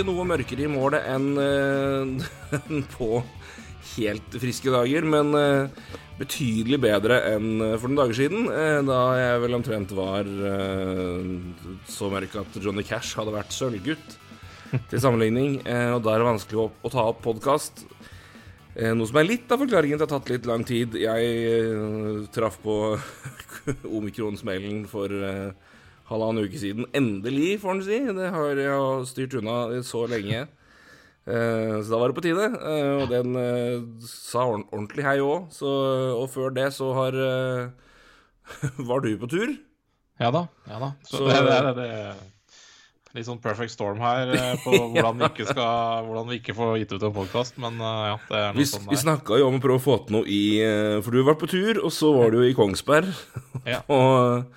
Noe mørkere i målet enn eh, på helt friske dager, men eh, betydelig bedre enn for noen dager siden, eh, da jeg vel omtrent var så mørk at Johnny Cash hadde vært sølvgutt til sammenligning, og da er det vanskelig å, ta opp podkast. Noe som er litt av forklaringen til at det har tatt litt lang tid. Jeg traff på omikronsmellen for halvannen uke siden. Endelig, får en si. Det har jeg styrt unna så lenge. Eh, så da var det på tide. Eh, og den eh, sa ordentlig hei òg. Og før det så har Var du på tur? Ja da. ja da. Så, Så- det, det, det, det Litt sånn perfect storm her på hvordan vi ikke, skal, hvordan vi ikke får gitt ut en podkast, men ja, det er Vi, sånn der. vi snakka jo om å prøve å få til noe i For du har vært på tur, og så var du jo i Kongsberg Ja. og,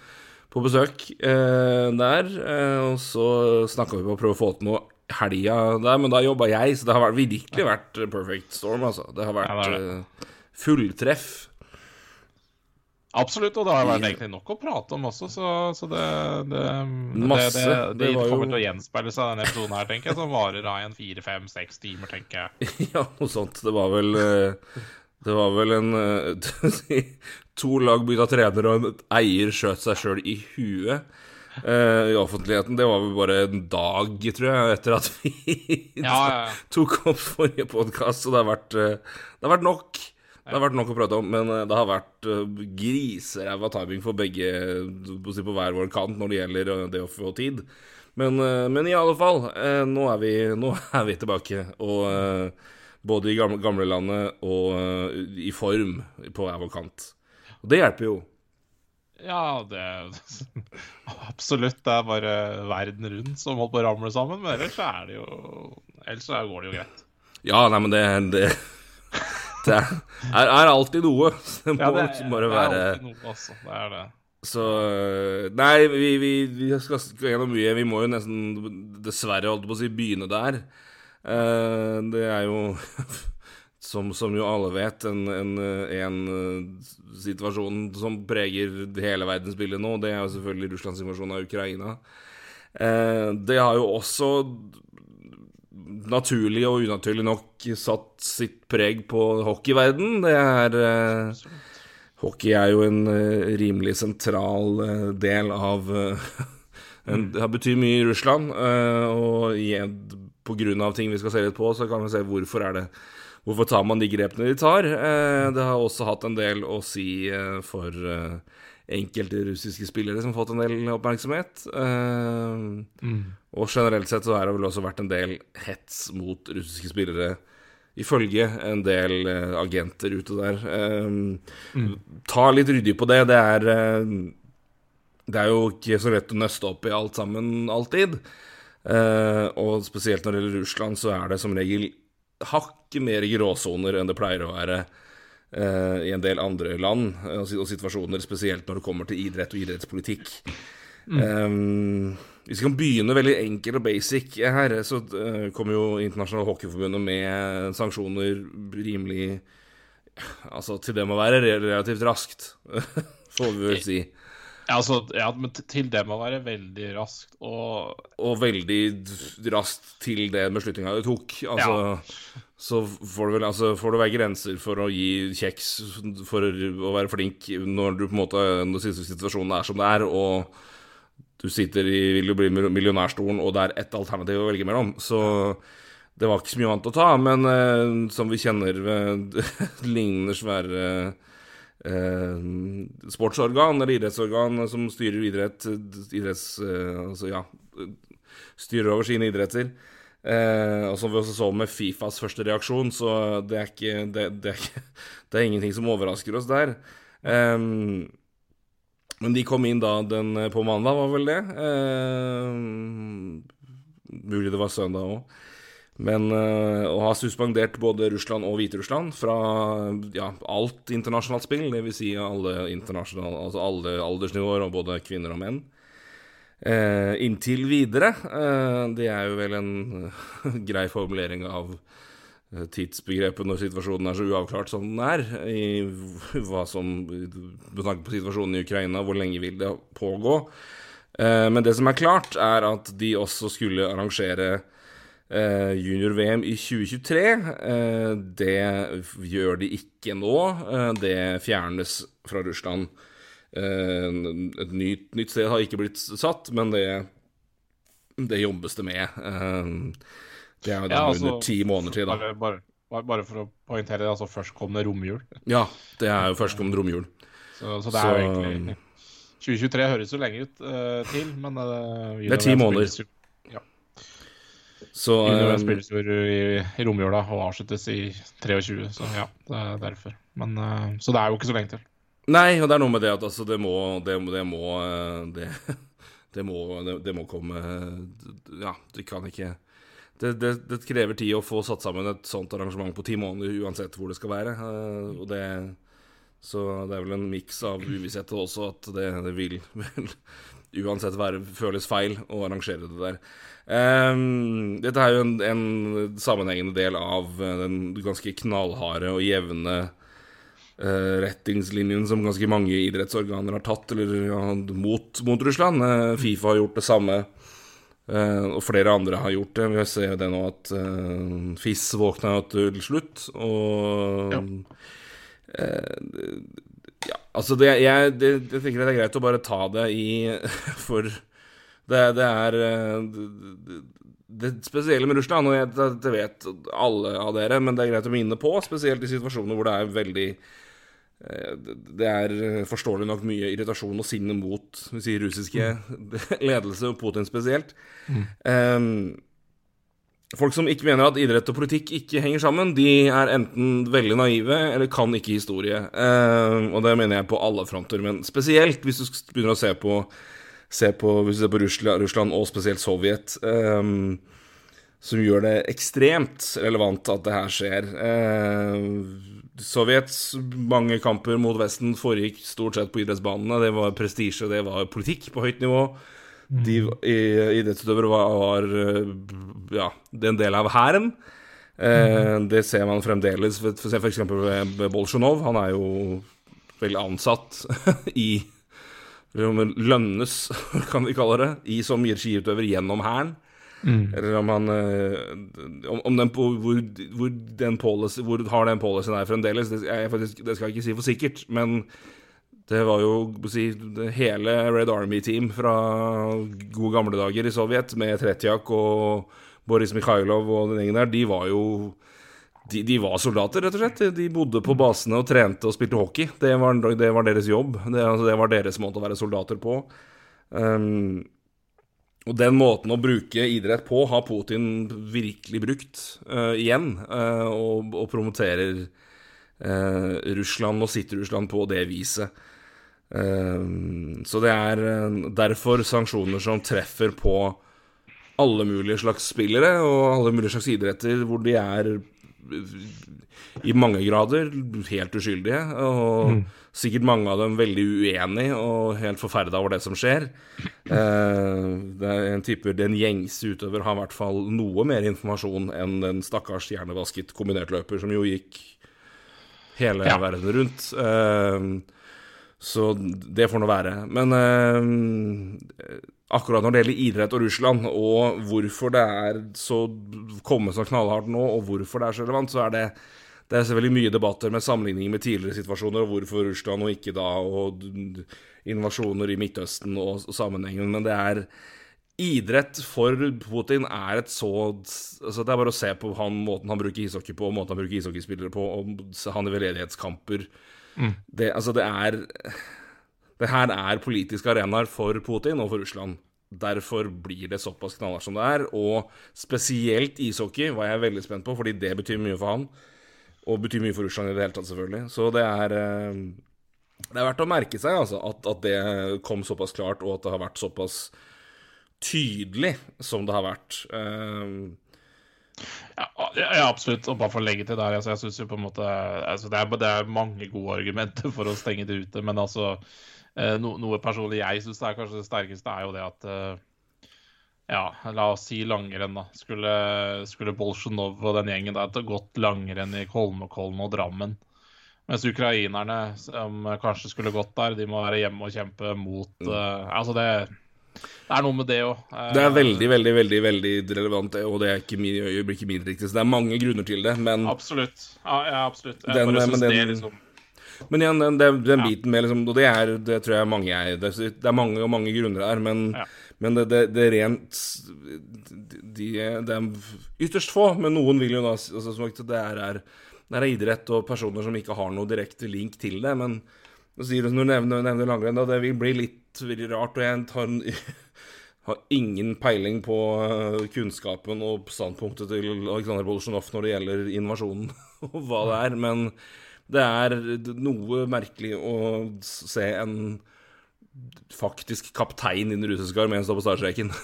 på besøk eh, der. Eh, og så snakka vi på å prøve å få til noe helga der, men da jobba jeg, så det har vært, virkelig vært perfect storm, altså. Det har vært Ja, det eh, fulltreff. Absolutt, og det har vært egentlig nok å prate om også, så, så det, det, Masse. det, det, var jo- kommer til å gjenspeile seg denne episoden her, tenker jeg, som varer av en fire, fem, seks timer, tenker jeg. ja, noe sånt. Det var vel eh, Det var vel en To lag bytta trener, og en eier skjøt seg sjøl i huet. Uh, I offentligheten. Det var vel bare en dag, tror jeg, etter at vi Ja, ja, ja. tok opp forrige podkast, så det har vært eh, Det har vært nok. Det har vært nok å prate om, men eh, det har vært griseræva timing for begge på hver vår kant når det gjelder det å få tid. Men, men i alle fall, nå, er vi, nå er vi tilbake. Og både i gamle, gamlelandet og eh, i form på hver vår kant. Og det hjelper jo. Ja, det Absolutt. Det er bare verden rundt som holder på å ramle sammen. Men ellers så er det jo Ellers går det jo greit. Ja, nei, men det Det, det er, er alltid noe. Det må Ja, det, liksom bare det er alltid noe, altså. Det er det. Så Nei, vi, vi, vi skal skal gjennom mye. Vi må jo nesten dessverre holdt på å si begynne der. Eh, det er jo som, som jo alle vet, en, en, en eh, situasjon som preger hele verdensbildet nå. Det er jo selvfølgelig Russlands invasjon av Ukraina. Eh, det har jo også naturlig og unaturlig nok satt sitt preg på hockeyverden. Det er eh, Hockey er jo en eh, rimelig sentral eh, del av eh, en, Det betyr mye i Russland, eh, og på grunn av ting vi skal se litt på, så kan vi se hvorfor er det Hvorfor tar man de grepene de tar? Eh, det har også hatt en del å si eh, for eh, enkelte russiske spillere som har fått en del oppmerksomhet. Eh, Og generelt sett så har det vel også vært en del hets mot russiske spillere, ifølge en del agenter ute der. Mm. Ta litt ryddig på det. Det er Det er jo ikke så lett å nøste opp i alt sammen alltid. Og spesielt når det gjelder Russland, så er det som regel hakket mer gråsoner enn det pleier å være eh, i en del andre land eh, og situasjoner, spesielt når det kommer til idrett og idrettspolitikk. Um, hvis vi kan begynne veldig enkelt og basic her, så uh, kommer jo Internasjonale Hockeyforbundet med sanksjoner rimelig Altså, til det må være relativt raskt, får vi vel si. Ja, altså, ja, men til det må være veldig raskt. Og Og veldig raskt til det beslutninga du tok. Altså, så får det vel altså, får det være grenser for å gi kjeks for å være flink når du på en måte Når situasjonen er som det er, og du sitter i vil jo bli millionærstolen, og det er ett alternativ å velge mellom. Så det var ikke så mye annet å ta. Men eh, som vi kjenner ved lignende svære eh, sportsorgan eller idrettsorgan som styrer idrett idretts, eh, Altså, ja Styrer over sine idretter. Eh, og som vi også så med Fifas første reaksjon, så det er ikke Det, det, er, ikke, det er ingenting som overrasker oss der. Eh, men de kom inn da den på mandag, var vel det? Eh, mulig det var søndag òg. Men uh, å ha suspendert både Russland og Hviterussland fra ja, alt internasjonalt spill, dvs. Si alle, altså alle aldersnivåer og både kvinner og menn, uh, inntil videre Eh, Det er jo vel en grei formulering av tidsbegrepet når situasjonen er så uavklart som den er, i hva som Med tanke på situasjonen i Ukraina, hvor lenge vil det pågå? Men det som er klart, er at de også skulle arrangere Uh, Junior-VM i 2023. Uh, det gjør de ikke nå. Det fjernes fra Russland. Et nytt, nytt, sted har ikke blitt satt, men det, det jobbes det med. det er jo da ja, altså, under ti måneder til, da. Bare, bare, bare, for å poengtere det, altså førstkommende romjul. Ja, det er jo førstkommende romjul. Så, så det er så, jo egentlig 2023 høres jo lenge ut til, men Det er ti måneder. Så Vi spilles jo i, i romjula og avsluttes i 23, så ja, det er derfor. Men, uh, så det er jo ikke så lenge til. Nei, og det er noe med det at altså, det må Det, det må eh, det, det, må, det, må komme Ja, det kan ikke det, krever tid å få satt sammen et sånt arrangement på ti måneder, uansett hvor det skal være. Uh, og det, så det er vel en miks av uvisshet også at det, vil vel uansett være, føles feil å arrangere det der. Um, dette er jo en, en, sammenhengende del av eh, den ganske knallharde og jevne uh, retningslinjen som ganske mange idrettsorganer har tatt eller, ja, mot, mot, Russland. Uh, Fifa har gjort det samme, uh, og flere andre har gjort det. Vi ser jo det nå at FIS våkna til slutt, og ja. ja altså, det, jeg, det, jeg tenker det er greit å bare ta det i For det, det er det, eh, det, spesielle med Russland, og det vet alle av dere, men det er greit å minne på, spesielt i situasjoner hvor det er veldig eh, det er forståelig nok mye irritasjon og sinne mot si, russiske mm. ledelse, og Putin spesielt. Mm. Um, folk som ikke mener at idrett og politikk ikke henger sammen, de er enten veldig naive eller kan ikke historie. Um, og det mener jeg på alle fronter, men spesielt hvis du begynner å se på se på, hvis du ser på Russland, og spesielt Sovjet, um, som gjør det ekstremt relevant at det her skjer. Uh, Sovjets mange kamper mot Vesten foregikk stort sett på idrettsbanene. Det var prestisje, det var politikk på høyt nivå. De idrettsutøvere var, var ja, en del av hæren. Eh, det ser man fremdeles. For, f.eks. ved Bolsjunov. Han er jo veldig ansatt i lønnes, kan vi kalle det, i som skiutøver gjennom hæren. Mm. Eller om han eh, om, om den, hvor, hvor, den policy, hvor har den policyen er fremdeles, det, jeg, faktisk, det, skal jeg ikke si for sikkert. Men det var jo si, hele Red Army-team fra gode gamle dager i Sovjet, med Tretjak og Boris Mikhailov og den gjengen der, de var jo de, de, var soldater, rett og slett. De bodde på basene og trente og spilte hockey. Det var, det var deres jobb. Det, altså, det, var deres måte å være soldater på. Um, og den måten å bruke idrett på har Putin virkelig brukt uh, igjen, uh, og, og, promoterer uh, Russland og sitt Russland på det viset. Så det er derfor sanksjoner som treffer på alle mulige slags spillere og alle mulige slags idretter hvor de er i mange grader helt uskyldige. Og mm. sikkert mange av dem veldig uenige og helt forferda over det som skjer. Eh, det er en type, Den gjengse utøver har i hvert fall noe mer informasjon enn den stakkars hjernevasket kombinertløper som jo gikk hele ja. verden rundt. Så det får nå være. Men eh, akkurat når det gjelder idrett og Russland, og hvorfor det er så kommet så knallhardt nå, og hvorfor det er så relevant, så er det det er selvfølgelig mye debatter med sammenligning med tidligere situasjoner, og hvorfor Russland og ikke da, og invasjoner i Midtøsten og, og sammenhengen, men det er Idrett for Putin er et så altså Det er bare å se på han, måten han bruker ishockey på, måten han bruker ishockeyspillere på, og han i veldedighetskamper. Mm. Det, altså, det er det her er politiske arenaer for Putin og for Russland. Derfor blir det såpass knallhardt som det er. Og spesielt ishockey var jeg veldig spent på, fordi det betyr mye for han. Og betyr mye for Russland i det hele tatt, selvfølgelig. Så det er eh, Det er verdt å merke seg altså, at, at det kom såpass klart, og at det har vært såpass tydelig som det har vært. Uh, Ja, ja, absolutt. Og bare for å legge til der, altså, jeg synes jo på en måte altså, det, er, det, er, mange gode argumenter for å stenge det ute. Men altså, eh, no, noe personlig jeg syns er kanskje det sterkeste, er jo det at eh, ja, la oss si langrenn, da. Skulle, skulle Bolsjunov og den gjengen der gått langrenn i Holmenkollen og Drammen. Mens ukrainerne, som kanskje skulle gått der, de må være hjemme og kjempe mot uh, Altså, det det er noe med det òg. Det er veldig, veldig veldig veldig relevant, og det er ikke min, blir ikke min riktig. Så det er mange grunner til det, men Absolutt. Ja, ja absolutt. Jeg den, bare syns det liksom men igjen, den, den, den ja. biten med liksom Og det er det tror jeg mange er Det, er mange og mange grunner her, men, ja. men det, det, det, rent de, Det er ytterst få, men noen vil jo da altså, det, er, er, det er idrett og personer som ikke har noe direkte link til det. Men når du nevner, nevner langrenn, da, det vil bli litt rart. Og jeg tar en, har ingen peiling på eh, kunnskapen og standpunktet til Aleksandr Bolsjunov når det gjelder invasjonen og hva det er. Men det er noe merkelig å se en faktisk kaptein i den russiske armeen stå på startstreken.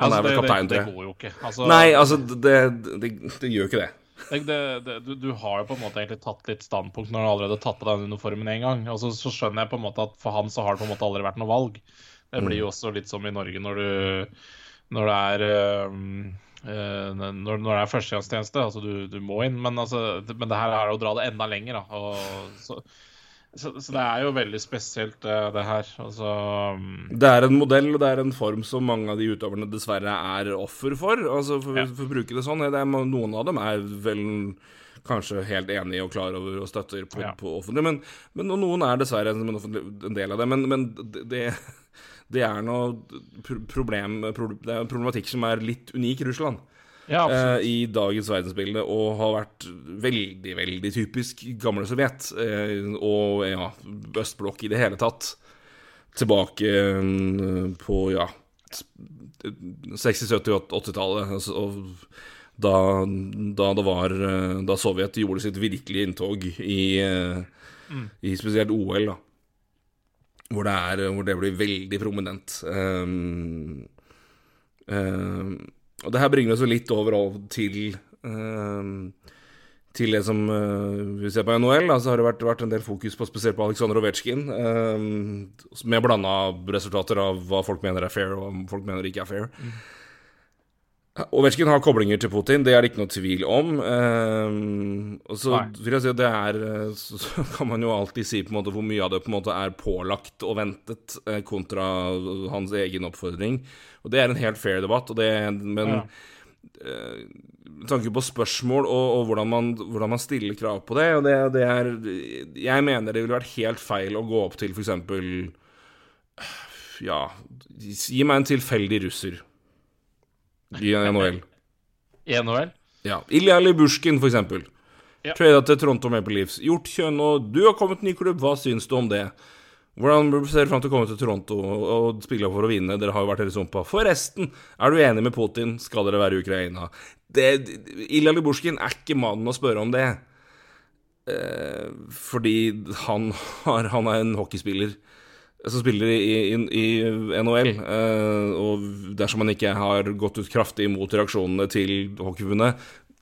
Han altså, er vel kaptein, tror jeg. Det går jo ikke. Altså, Nei, altså, det, det, det gjør ikke det. Det, det, du, du, har jo på en måte egentlig tatt litt standpunkt når du allerede har tatt på den uniformen en gang. Og så, skjønner jeg på en måte at for han så har det på en måte aldri vært noe valg. Det blir jo mm. også litt som i Norge når du når det er øh, når, når, det er førstegangstjeneste. Altså du, du, må inn. Men, altså, men det her er å dra det enda lenger. Da. Og så, så, så, det er jo veldig spesielt, det her. Altså, um... Det er en modell og det er en form som mange av de utøverne dessverre er offer for. Altså, for, ja. for å bruke det sånn. Det er, noen av dem er vel kanskje helt enige og klar over og støtter på, ja. på offentlig, men, men, noen er dessverre en, en del av det. Men, men det, det, er noe problem, det er en problematikk som er litt unik i Russland ja, eh, i dagens verdensbilde, og har vært veldig, veldig typisk gamle Sovjet. Eh, og ja, østblokk i det hele tatt. Tilbake eh, på, ja 60-, 70-, 80-tallet. Altså, da, da, det var eh, Da Sovjet gjorde sitt virkelige inntog i, eh, mm. i spesielt OL, da. Hvor det, er, hvor det blir veldig prominent. Um, um, og det her bringer oss jo litt over til uh, til det som uh, vi ser på NHL, da, så har det vært, vært, en del fokus på spesielt på Aleksandr Ovetsjkin. Uh, med blanda resultater av hva folk mener er fair, og hva folk mener ikke er fair. Mm. Ovetsjkin har koblinger til Putin, det er det ikke noe tvil om. Uh, og så vil jeg si at det er Så kan man jo alltid si på en måte hvor mye av det på en måte er pålagt og ventet, kontra hans egen oppfordring. Og det er en helt fair debatt, det, men ja. eh, med tanke på spørsmål og, og hvordan, man, hvordan, man, stiller krav på det, og det, det, er Jeg mener det ville vært helt feil å gå opp til f.eks. Ja, gi meg en tilfeldig russer i NHL. I NHL? Ja. Ilja Libushkin, for eksempel. Ja. Trada til Toronto Maple Leafs. Gjort kjønn, og du har kommet ny klubb, hva syns du om det? Hvordan ser du fram til å komme til Toronto og spille for å vinne? Dere har jo vært hele sumpa. Forresten, er du enig med Putin? Skal dere være i Ukraina? Det, Ilja Libushkin er ikke mannen å spørre om det. Eh, fordi han, har, han, er en hockeyspiller som spiller i, i, i NHL. Eh, og dersom han ikke har gått ut kraftig mot reaksjonene til Hockeyforbundet,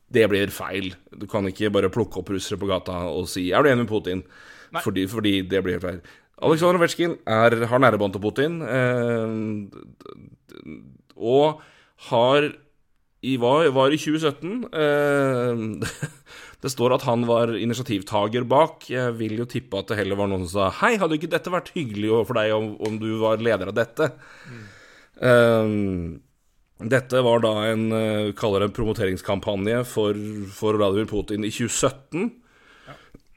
det blir feil. Du kan ikke bare plukke opp russere på gata og si 'er du enig med Putin'? Fordi, fordi, det blir feil. Aleksandr Ovetsjkin har nærebånd til Putin. Eh, og har i, var, var, i 2017 eh, Det står at han var initiativtaker bak. Jeg vil jo tippe at det heller var noen som sa Hei, hadde ikke dette vært hyggelig for deg om, om du var leder av dette? Mm. Eh, dette var da en, uh, kaller det en promoteringskampanje for, for Vladimir Putin i 2017.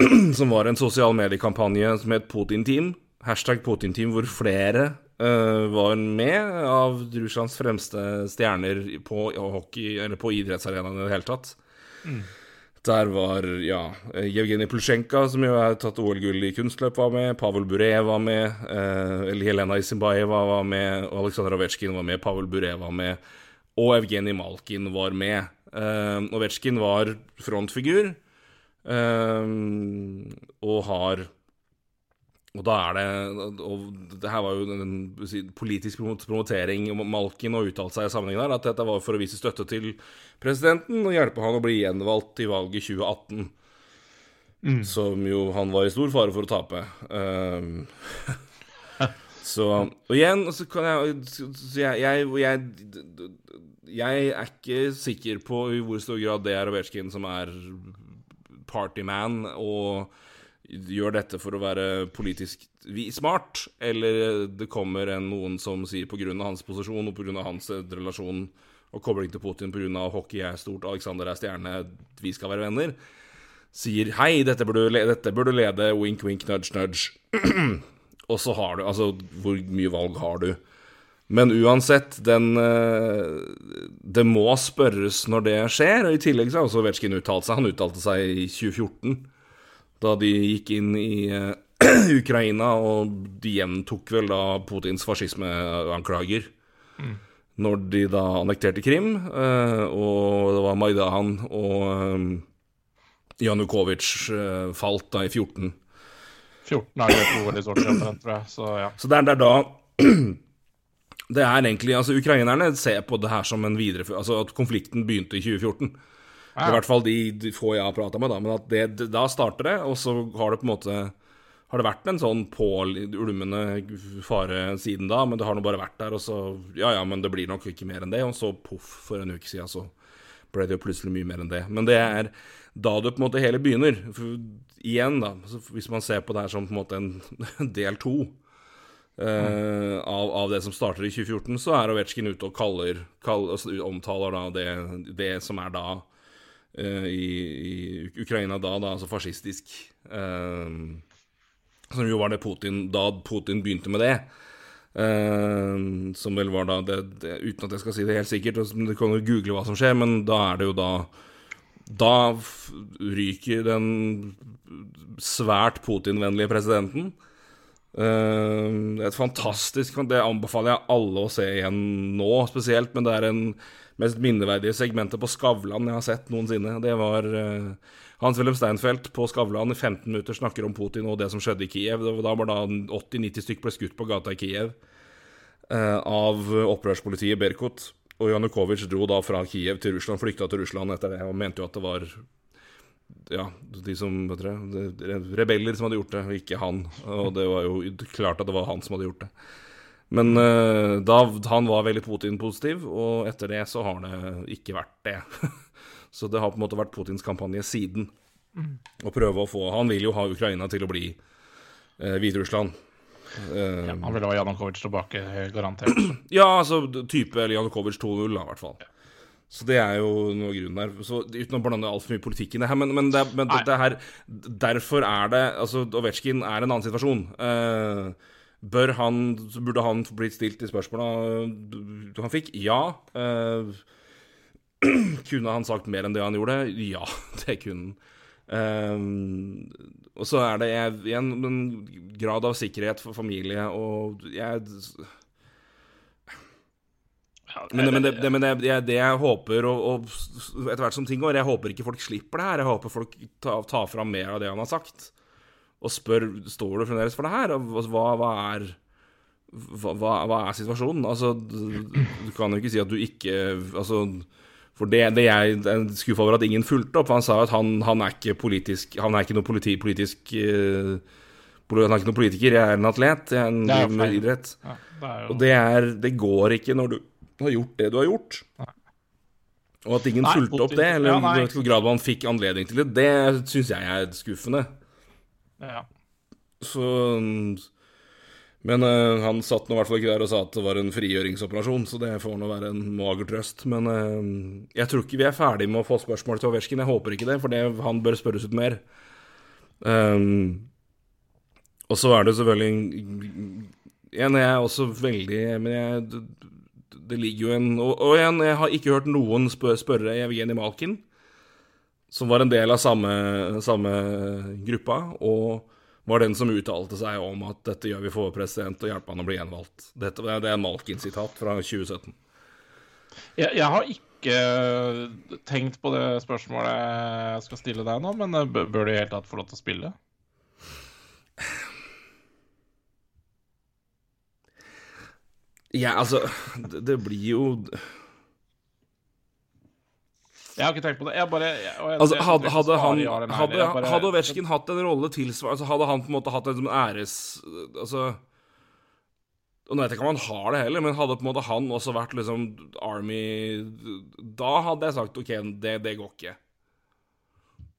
som var en sosial mediekampanje som het Putin-team. Hashtag Putin-team, hvor flere uh, var med av Russlands fremste stjerner på hockey, eller på idrettsarenaen i det hele tatt. Mm. Der var ja, Jevgenij Plusjenka, som jo har tatt OL-gull i kunstløp, var med. Pavel Bure var med. Uh, Helena Isimbaeva var med. Aleksandr Ovetsjkin var med. Pavel Bure var med. Og Evgenij Malkin var med. Uh, Ovetsjkin var frontfigur. Um, og har og da er det Og det her var jo en politisk promotering. Malkin har uttalt seg i sammenhengen der at dette var for å vise støtte til presidenten og hjelpe han å bli gjenvalgt i valget 2018. Mm. Som jo han var i stor fare for å tape. Um, så Og igjen, så kan jeg så jeg, jeg, jeg, jeg, er ikke sikker på i hvor stor grad det er Ovetsjkin som er partyman og gjør dette for å være politisk smart, eller det kommer en noen som sier pga. hans posisjon og pga. hans relasjon og kobling til Putin pga. hockey er stort, Alexander er stjerne, vi skal være venner, sier hei, dette burde, dette burde lede, wink, wink, nudge, nudge. og så har du Altså, hvor mye valg har du? Men uansett, den eh, Det må spørres når det skjer. Og i tillegg så har også Vetsjkin uttalt seg. Han uttalte seg i 2014 da de gikk inn i uh, Ukraina, og de gjentok vel da Putins fascismeanklager. Mm. Når de da annekterte Krim, uh, og det var Maidan og Janukovitsj falt da i 14. 14 er det to veldig omtrent, tror jeg. Så ja. Så det er, det er da Det er egentlig Altså, ukrainerne ser på det her som en videreføring Altså at konflikten begynte i 2014. Ja. I hvert fall de, de få jeg har prata med, da. Men at det, da starter det, og så har det på en måte har det vært en sånn påulmende fare siden da, men det har nå bare vært der, og så Ja ja, men det blir nok ikke mer enn det. Og så poff, for en uke siden så ble det jo plutselig mye mer enn det. Men det er da det på en måte hele begynner. For, igjen, da, hvis man ser på det her som på en måte en del to uh, av, av, det som starter i 2014, så er Ovetsjkin ute og kaller, kaller altså, omtaler da det, det som er da uh, i, i, Ukraina da, da altså fascistisk. Uh, som jo var det Putin Da Putin begynte med det. Som vel var da det, det, Uten at jeg skal si det helt sikkert, du kan jo google hva som skjer, men da er det jo da Da ryker den svært Putin-vennlige presidenten. Uh, et fantastisk Det anbefaler jeg alle å se igjen nå, spesielt. Men det er en mest minneverdige segmentet på Skavlan jeg har sett noensinne. Det var uh, hans-Wilhelm Steinfeld på Skavlan i 15 minutter snakker om Putin og det som skjedde i Kiev. Da var da 80-90 stykker ble skutt på gata i Kiev uh, av opprørspolitiet Berkut. Og Janukovitsj dro da fra Kiev til Russland, flykta til Russland etter det, og mente jo at det var ja, de som vet dere, rebeller som hadde gjort det, og ikke han. Og det var jo klart at det var han som hadde gjort det. Men uh, da han var veldig Putin-positiv, og etter det så har det ikke vært det. Så det har på en måte vært Putins kampanje siden. Mm. Å prøve å få Han vil jo ha Ukraina til å bli uh, Hviterussland. Uh, ja, han vil ha Janukovitsj tilbake, garantert. ja, altså type eller Janukovitsj 2-0, i hvert fall. Ja. Så det er jo noe grunn der. Så Uten å blande altfor mye politikk i det her, men, men, det, men det, det, her Derfor er det Altså, Ovetsjkin er en annen situasjon. Uh, bør han Burde han blitt stilt de spørsmåla han fikk? Ja. Uh, Kunne han sagt mer enn det han gjorde? Ja, det kunne han. Uh, og så er det igjen en grad av sikkerhet for familie, og jeg men, men, det, det, men det, det, jeg håper, og, og, etter hvert som ting går Jeg håper ikke folk slipper det her. Jeg håper folk tar, tar fram mer av det han har sagt, og spør står du fremdeles for det her. Hva, hva er hva, hva, er situasjonen? Altså, du kan jo ikke si at du ikke Altså for det, det jeg er skuffa over at ingen fulgte opp. Han sa at han, han er ikke politisk Han er ikke noe politi, politisk uh, Han er ikke noen politiker. Jeg er en atlet. Jeg er en driver med idrett. Ja, det jo... Og det, er, det går ikke når du har gjort det du har gjort. Og at ingen fulgte opp det, eller i ja, hvilken grad man fikk anledning til det, det syns jeg er skuffende. Ja. Så men uh, han satt nå i hvert fall ikke der og sa at det var en frigjøringsoperasjon, så det får nå være en mager trøst. Men uh, jeg tror ikke vi er ferdig med å få spørsmål til Ovesjkin. Jeg håper ikke det, for det, han bør spørres ut mer. Um, og så er det selvfølgelig en jeg er også veldig Men jeg, det ligger jo en og, og, igjen, jeg har ikke hørt noen spør, spørre Evgenij Malkin, som var en del av samme, samme gruppa. og var den som uttalte seg om at dette gjør vi for president og hjelper han å bli gjenvalgt. Dette, det er en Malkin-sitat fra 2017. Jeg, jeg, har ikke tenkt på det spørsmålet jeg skal stille deg nå, men bør du i hele tatt få lov til å spille? Ja, altså Det, det blir jo Jeg har ikke tenkt på det. Jeg bare jeg, jeg, Altså, hadde, hadde, han, ja nei. hadde, bare- hadde Ovetsjkin hatt en rolle tilsvarende altså Hadde han på en måte hatt en som æres... Altså Og nå vet jeg ikke om han har det heller, men hadde på en måte han også vært liksom Army Da hadde jeg sagt OK, det, det går ikke.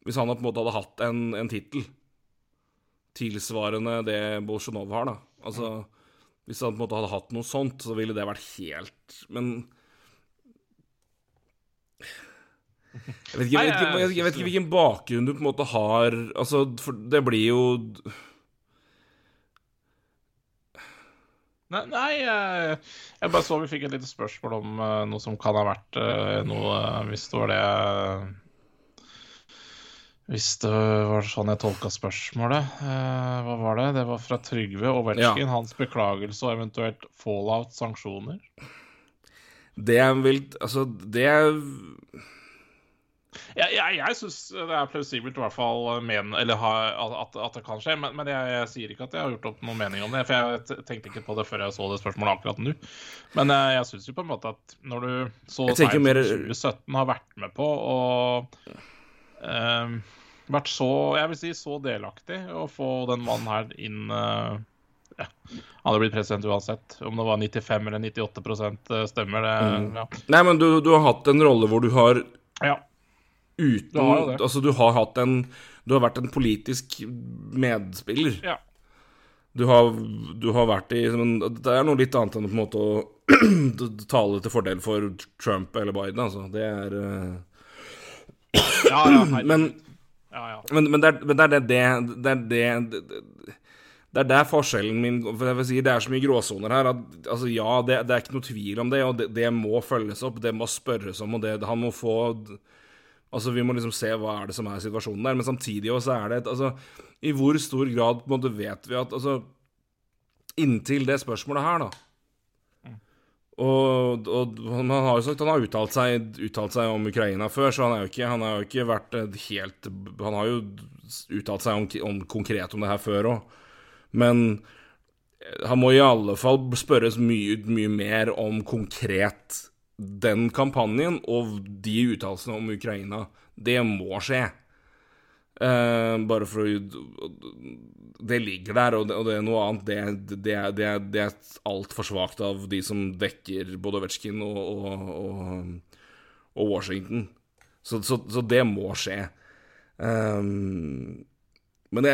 Hvis han på en måte hadde hatt en, en tittel tilsvarende det Bolsjunov har, da. Altså Hvis han på en måte hadde hatt noe sånt, så ville det vært helt Men jeg vet, ikke, jeg, vet ikke, jeg, vet ikke, jeg vet ikke hvilken bakgrunn du på en måte har Altså, det blir jo Nei, nei jeg, jeg bare så vi fikk et lite spørsmål om eh, noe som kan ha vært eh, noe eh, Hvis det var det Hvis det var sånn jeg tolka spørsmålet. Eh, hva var det? Det var fra Trygve Ovetsjkin. Hans beklagelse og eventuelt fallout, sanksjoner. Det er vel Altså, det er Jeg, jeg, jeg syns det er plausibelt, i hvert fall men, eller ha, at, at det kan skje. Men, men jeg, jeg, sier ikke at jeg har gjort opp noen mening om det. For jeg tenkte ikke på det før jeg så det spørsmålet akkurat nå. Men eh, jeg syns jo på en måte at når du så Jeg seint som mer- 2017 har vært med på og eh, vært så, jeg vil si, så delaktig å få den mannen her inn eh, ja. Han hadde blitt president uansett. Om det var 95 eller 98 stemmer, det Mm. ja. Nei, men du, du har hatt en rolle hvor du har ja. uten Du har det. Altså, du har hatt en Du har vært en politisk medspiller. ja. Du har, du har vært i men Det er noe litt annet enn på en måte å tale til fordel for Trump eller Biden, altså. Det er uh... Ja, ja. Men Men, men, det, er, men det er det det, det, det, det, er der forskjellen min For jeg vil si, Det er så mye gråsoner her at altså, ja, det, er ikke noe tvil om det, og det må følges opp, det må spørres om, og det, han må få Altså, Vi må liksom se hva er det som er situasjonen der, men samtidig også er det et altså, I hvor stor grad på en måte vet vi at altså, Inntil det spørsmålet her, da og, og han har jo sagt han har uttalt seg, uttalt seg om Ukraina før, så han, er jo ikke, han har jo ikke vært helt Han har jo uttalt seg om, om konkret om det her før òg, men han må i alle fall spørres mye, mye mer om konkret den kampanjen og de uttalelsene om Ukraina. Det må skje. Eh, bare for å Det ligger der, og det, og det er noe annet. Det, det, det, det er altfor svakt av de som dekker både Ovetsjkin og, og, og, Washington. Så, så, så det må skje. Um, men,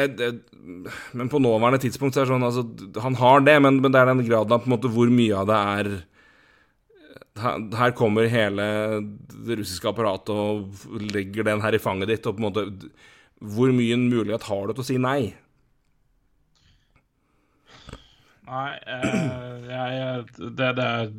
men på nåværende tidspunkt så er det sånn altså, Han har det, men, men det er den graden av på en måte hvor mye av det er her kommer hele det russiske apparatet og legger den her i fanget ditt, og på en måte Hvor mye en mulighet har du til å si nei? Nei, eh, jeg det, det er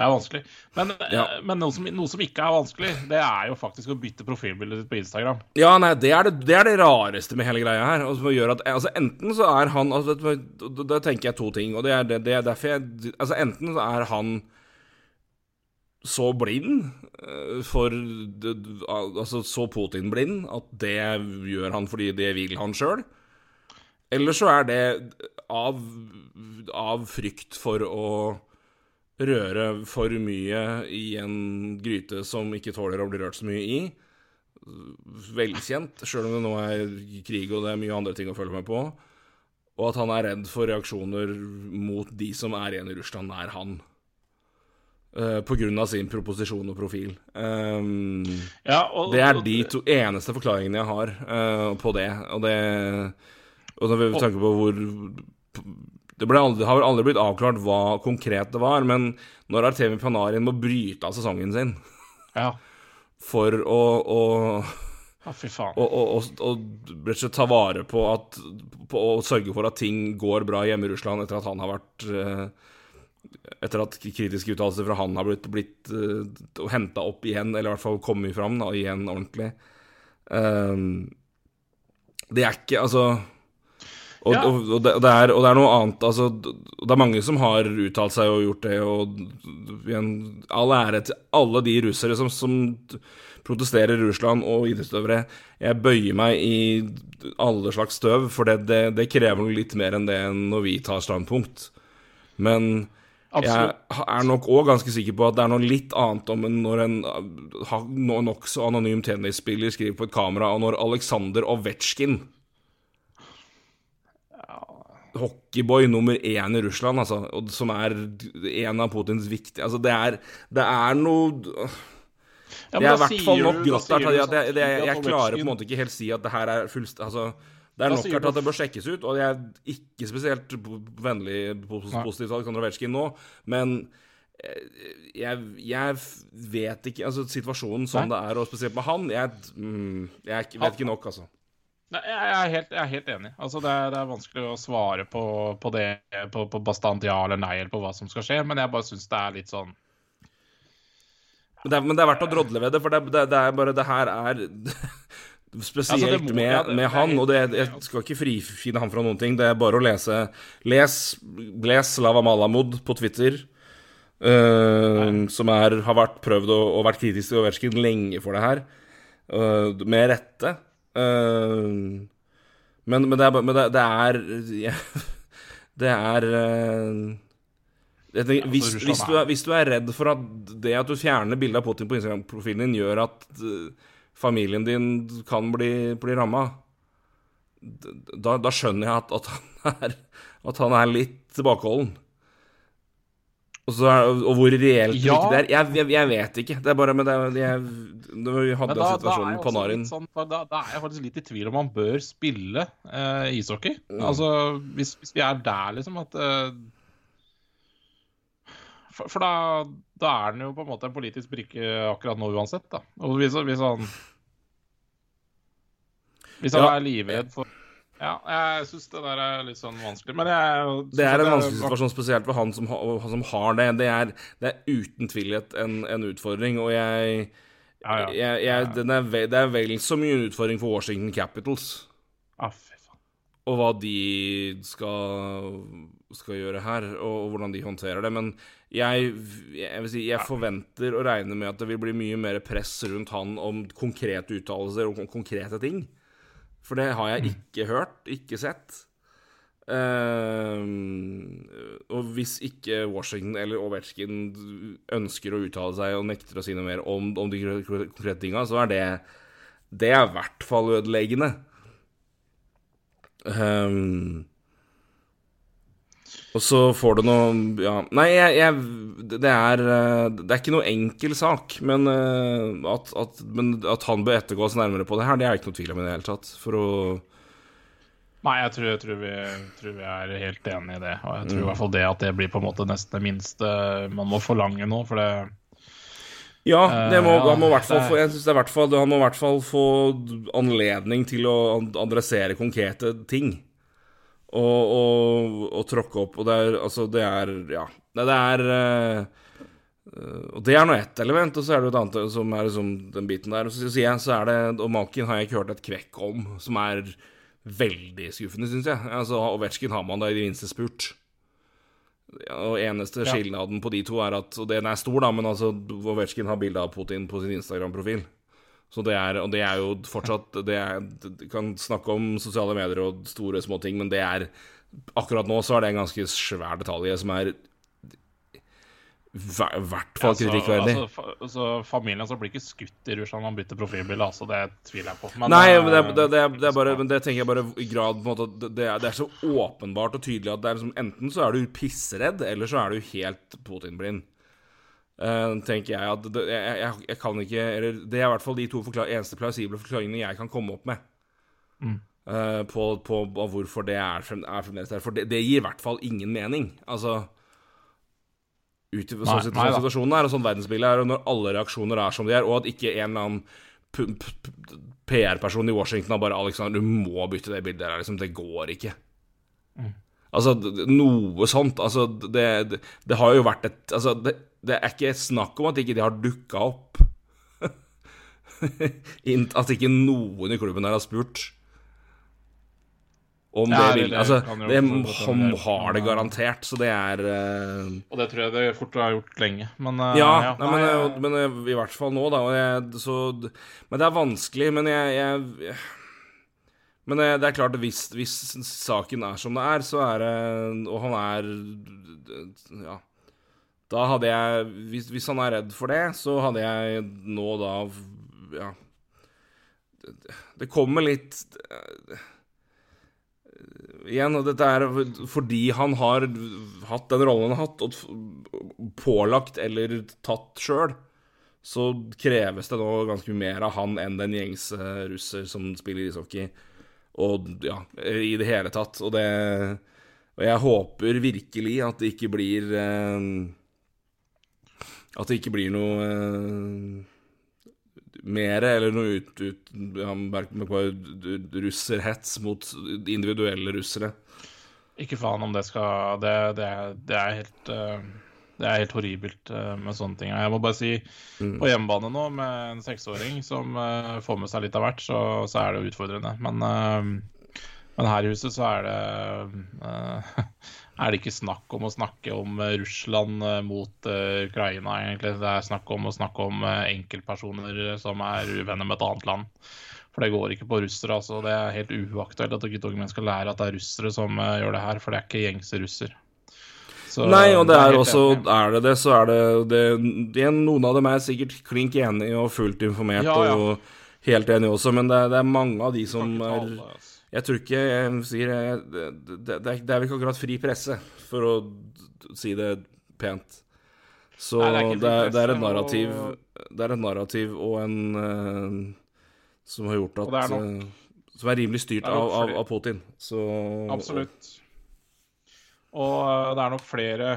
Det er vanskelig. Men, eh, Ja. men noe, som, noe som ikke er vanskelig, det er jo faktisk å bytte profilbildet ditt på Instagram. Ja, nei, det er det, det er det rareste med hele greia her. Altså, at, altså Enten så er han altså, da tenker jeg to ting, og det er, det, det er derfor jeg Altså, enten så er han så blind eh, for Altså så Putin-blind at det gjør han fordi det vil han sjøl. Eller så er det av, av frykt for å røre for mye i en gryte som ikke tåler å bli rørt så mye i. Velkjent, sjøl om det nå er krig og det er mye andre ting å følge med på. Og at han er redd for reaksjoner mot de som er igjen i Russland nær han. Uh, på grunn av sin proposisjon og profil. Um, Ja, og, det er de to eneste forklaringene jeg har uh, på det. Og det Og når vi tenker på hvor Det aldri, har aldri blitt avklart hva konkret det var, men når Artemi Panarin må bryte av sesongen sin Ja. for å, å, ja, fy faen. og ta vare på at på å sørge for at ting går bra hjemme i Russland etter at han har vært eh, Etter at kritiske uttalelser fra han har blitt, blitt uh, henta opp igjen, eller i hvert fall kommet fram da, igjen ordentlig. Um, det er ikke Altså Og, Ja. og, og, det, og, det er, og det er noe annet altså, Det er mange som har uttalt seg og gjort det, og igjen, all ære til alle de russere som, som protesterer i Russland, og idrettsutøvere. Jeg bøyer meg i alle slags støv, for det, det, det krever litt mer enn det når vi tar standpunkt. Men jeg er nok òg ganske sikker på at det er noe litt annet om når en nokså anonym tennisspiller skriver på et kamera, og når Aleksandr Ovetsjkin hockeyboy nummer én i Russland, altså, og som er en av Putins viktige Altså, det er, det er noe Ja, Det er i hvert fall nok grått der Jeg, jeg, jeg, klarer på en måte ikke helt si at det her er fullst... Altså, det er nok at det bør sjekkes ut, og jeg er ikke spesielt vennlig positivt til Aleksandr Ovetsjkin nå, men eh, jeg, jeg vet ikke Altså, situasjonen som Nei. det er, og spesielt med han Jeg, mm, jeg vet ikke nok, altså. Nei, jeg er helt, jeg er helt enig. Altså, det, er, det er vanskelig å svare på, på det på, på bastant ja eller nei eller på hva som skal skje, men jeg bare syns det er litt sånn Men det, er, men det er verdt å drodle ved det, for det, det, det er bare Det her er Spesielt Altså, må- med, ja, det- med han, og det, jeg skal ikke frifinne han fra noen ting. Det er bare å lese Les, les Lava Malamud på Twitter, uh, som er, har vært prøvd og, og vært kritisk til Ovetsjkin lenge for det her, uh, med rette. Uh, men, men, det er, men det, er ja, Det er tenker, hvis, hvis, du er, hvis du er redd for at det at du fjerner bildet av Putin på Instagram-profilen din, gjør at familien din kan bli, bli ramma, da, da skjønner jeg at, at, han er, at han er litt tilbakeholden. Og, så og hvor reelt Ja. det er, jeg, jeg, jeg vet ikke. Det er bare med det jeg, Når vi hadde da, situasjonen på Narin sånn, da, da er jeg faktisk litt i tvil om han bør spille eh, ishockey. Mm. Altså, hvis, hvis vi er der, liksom, at eh, For, for da, da er han jo på en måte en politisk brikke akkurat nå uansett, da. Og hvis, hvis han Hvis han Ja. er livredd for Ja, jeg syns det der er litt sånn vanskelig, men jeg Det er en vanskelig situasjon, spesielt for han som, han som har det. Det er, det er uten tvil en, en utfordring, og jeg, Ja, ja. jeg, jeg den er ve, Det er vel så mye en utfordring for Washington Capitals Ah, fy faen. og hva de skal, skal gjøre her, og, og hvordan de håndterer det. Men jeg, jeg vil si, jeg forventer og regner med at det vil bli mye mer press rundt han om konkrete uttalelser og konkrete ting. For det har jeg ikke hørt, ikke sett. Ehm, og hvis ikke Washington eller Ovetsjkin ønsker å uttale seg og nekter å si noe mer om, om de konkrete tinga, så er det Det er i hvert fall ødeleggende. Ehm, og så får du noe Ja. Nei, jeg, jeg det, er, eh, det er ikke noe enkel sak, men, eh, at, at, men at han bør ettergås nærmere på det her, det er ikke noe tvil om i det hele tatt. For å Nei, jeg tror, jeg tror, vi, tror vi er helt enig i det. Og jeg tror Mm. i hvert fall det at det blir på en måte nesten det minste man må forlange nå. For det Ja, det må, uh, ja, han må i hvert fall få Jeg synes det er Han må i hvert fall få anledning til å adressere konkrete ting. Og, og, og tråkke opp. Og det er altså Det er Ja. Det er eh, Og det er nå ett element, og så er det jo et annet som er liksom den biten der. Og så jeg, så er det Og Malkin har jeg ikke hørt et kvekk om, som er veldig skuffende, syns jeg. Altså, Ovetsjkin har man da i det minste spurt. Ja, og eneste Ja. på de to er at Og den er stor, da, men altså Ovetsjkin har bilde av Putin på sin Instagram-profil. Så det er, og det er jo fortsatt det er, Du kan snakke om sosiale medier og store, små ting, men det er Akkurat nå så er det en ganske svær detalj som er i hvert fall kritikkverdig. altså, altså, familien altså, blir ikke skutt i Russland når man bytter profilbilde, altså, det tviler jeg på. Men, Nei, eh, men det, det, det, det er bare Men det tenker jeg bare i grad på en måte det er så åpenbart og tydelig at det er liksom Enten så er du pissredd, eller så er du helt Putin-blind. Eh, tenker jeg at det, jeg, jeg, jeg kan ikke Eller det er i hvert fall de to forklare, eneste plausible forklaringene jeg kan komme opp med. eh, på, på, på hvorfor det er, frem, er fremdeles der. For det, det gir i hvert fall ingen mening. Altså ut Nei, sånn nei sånn situasjonen er, og sånn verdensbildet er, og når alle reaksjoner er som de er, og at ikke en eller annen PR-person i Washington har bare 'Alexander, du må bytte det bildet der', liksom. Det går ikke. Altså, d- d- noe sånt. Altså, det, det, det har jo vært et Altså, det, det er ikke snakk om at ikke de har dukka opp. At ikke noen i klubben der har spurt. Om Ja, det vil Altså, det, han har det garantert, så det er uh... Og det tror jeg det fort har gjort lenge. Men uh, Ja, ja, nei, men, eh, men i hvert fall nå, da. Og jeg, så, men det er vanskelig. Men jeg, jeg Men det er klart, hvis, hvis saken er som det er, så er det Og han er Ja. Da hadde jeg hvis, hvis han er redd for det, så hadde jeg nå da Ja. Det, det kommer litt eh, Igjen, og dette er fordi han har hatt den rollen han har hatt, og pålagt eller tatt sjøl, så kreves det nå ganske mye mer av han enn den gjengse russer som spiller ishockey. Og ja, i det hele tatt. Og det Og jeg håper virkelig at det ikke blir eh, At det ikke blir noe eh, mer eller noe ut, ut ja, russerhets mot individuelle russere. Ikke faen om det skal Det, det, det er helt eh, Det er helt horribelt eh, med sånne ting. Jeg må bare si, på hjemmebane nå med en seksåring som eh, får med seg litt av hvert, så, så er det jo utfordrende. Men, men her i huset så er det er det ikke snakk om å snakke om eh, Russland eh, mot eh, Ukraina, egentlig. Det er snakk om å snakke om enkeltpersoner som er uvenner med et annet land. For det går ikke på russere. altså. Det er helt uaktuelt at guttungen min skal lære at det er russere som gjør det her, for det er ikke gjengse russer. Så Nei, og det er helt også enig. Er det det, så er det, det, det Noen av dem er sikkert klink enig og fullt informert Ja, ja. og helt enig også, men det, er- det er mange av de som er altså. Jeg tror ikke jeg sier jeg, det, det, det, er- vel ikke akkurat fri presse, for å si det pent. Så Nei, det er det, er, et narrativ og- Det er et narrativ og en eh, Som har gjort at er eh, Som er rimelig styrt er av, av, av Putin. Så Absolutt. Og eh, det er nok flere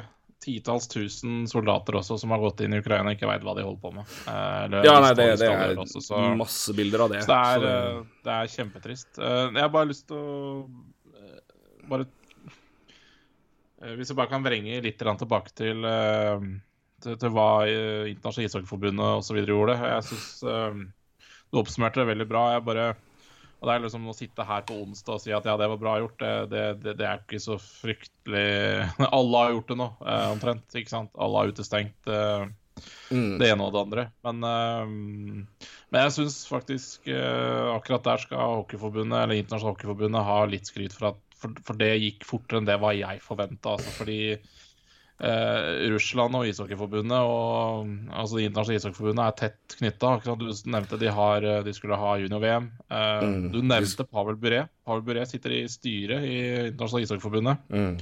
titalls tusen soldater også som har gått inn i Ukraina og ikke veit hva de holder på med. Eh, eller Ja, nei, det, det er også, så, masse bilder av det. så det er, Så det- eh, er kjempetrist. Eh, Jeg har bare lyst til å eh, bare eh, Hvis jeg bare kan vrenge litt tilbake til, eh, til, til hva eh, Internasjonale ishockeyforbundet osv. gjorde. Jeg syns du oppsummerte det veldig bra. Jeg bare og det er liksom Å sitte her på onsdag og si at ja, det var bra gjort, det, det, det, er ikke så fryktelig Alle har gjort det nå, eh, omtrent. ikke sant? Alle har utestengt eh, Mm. det ene og det andre. Men, eh, men jeg syns faktisk akkurat der skal Hockeyforbundet, eller Internasjonale Hockeyforbundet ha litt skryt for at for, for det gikk fortere enn det hva jeg forventa. Altså, fordi eh, Russland og Ishockeyforbundet og altså det internasjonale ishockeyforbundet er tett knytta. Du nevnte de, har, eh, de skulle ha junior-VM. Eh, Mm. Du nevnte Pavel Bure. Pavel Bure sitter i styret i internasjonale ishockeyforbundet. Mm.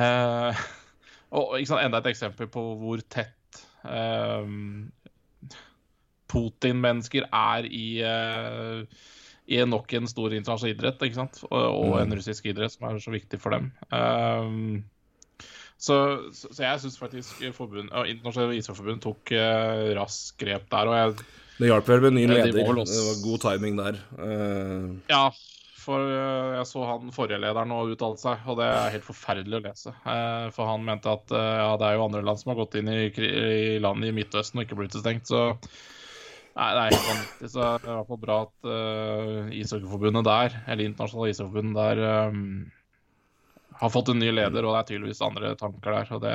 Eh, og sant, enda et eksempel på hvor tett eh, Putin-mennesker er i, eh, i nok en stor internasjonal idrett, ikke sant? Og, og en russisk idrett som er så viktig for dem. Eh, så, så, så jeg syns faktisk forbund, ja, Internasjonale ishockeyforbund tok eh, raskt grep der. Og jeg, Det hjalp vel med ny leder. de Det var god timing der. Uh... Ja, for uh, jeg så han forrige lederen nå uttale seg, og det er helt forferdelig å lese. Uh, For han mente at uh, ja, det er jo andre land som har gått inn i, i landet i Midtøsten og ikke blitt stengt, så Nei, det er helt vanvittig. Så det er i hvert fall bra at uh, ishockeyforbundet der, eller internasjonale ishockeyforbundet der, øhm, har fått en ny leder, og det er tydeligvis andre tanker der, og det,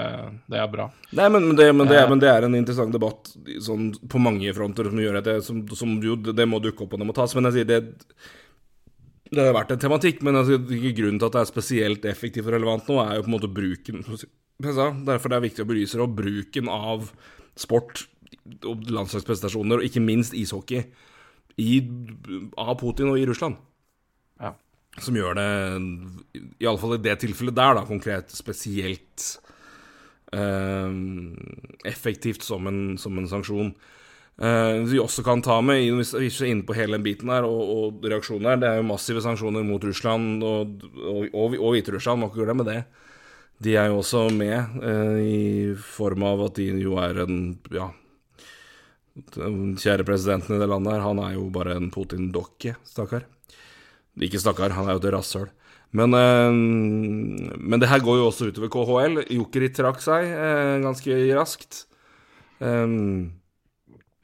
det er bra. Nei, men, men, det, men, det, Eh. men det er en interessant debatt sånn, på mange fronter som gjør at det, som, som jo, det må dukke opp og det må tas. Men jeg sier det Det har vært en tematikk, men altså, ikke grunnen til at det er spesielt effektivt og relevant nå, er jo på en måte bruken jeg Derfor det er viktig å belyse det, og bruken av sport og landslagsprestasjoner, og ikke minst ishockey, i, av Putin og i Russland. Ja. Som gjør det, iallfall i det tilfellet der, da, konkret, spesielt eh, effektivt som en, som en sanksjon. Eh, vi også kan ta med, hvis vi er inne på hele den biten her, og, og reaksjonen her, det er jo massive sanksjoner mot Russland og, og, og, og Hviterussland, må ikke glemme det. De er jo også med, eh, i form av at de jo er en Ja, den kjære presidenten i det landet her, han er jo bare en Putin-dokke, stakkar. Ikke stakkar, han er jo et rasshøl. Men, eh, men det her går jo også utover KHL. Jokerit trakk seg eh, ganske raskt. Um,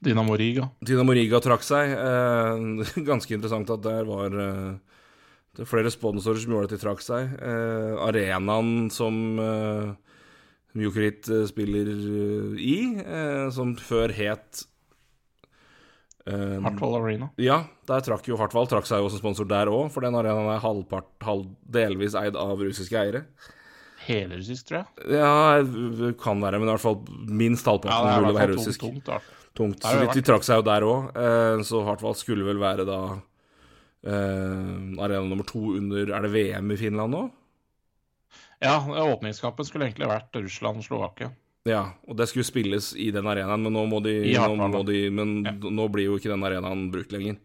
Dinamo Riga. Dinamo Riga trakk seg. Eh, ganske interessant at der var eh, Det er flere sponsorer som gjorde at de trakk seg. Eh, arenaen som eh, Mjokerit eh, spiller eh, i, eh, som før het eh, Hartwall Arena. Ja, der trakk jo Hartwall trakk seg jo som sponsor der òg, for den arenaen er halvpart, halv, delvis eid av russiske eiere. Hele russisk, tror jeg. Ja, det kan være, men i hvert fall minst Ja, halvparten i burde være russisk. tungt. tungt. Tungt. Så de, de trakk seg jo der òg, uh, så Hartwall skulle vel være da uh, arena nummer to under Er det VM i Finland nå? Ja, åpningskampen skulle egentlig vært Russland-Slovakia. Ja, og det skulle spilles i den arenaen, men nå må de, I nå, må de Men Ja. nå blir jo ikke den arenaen brukt lenger.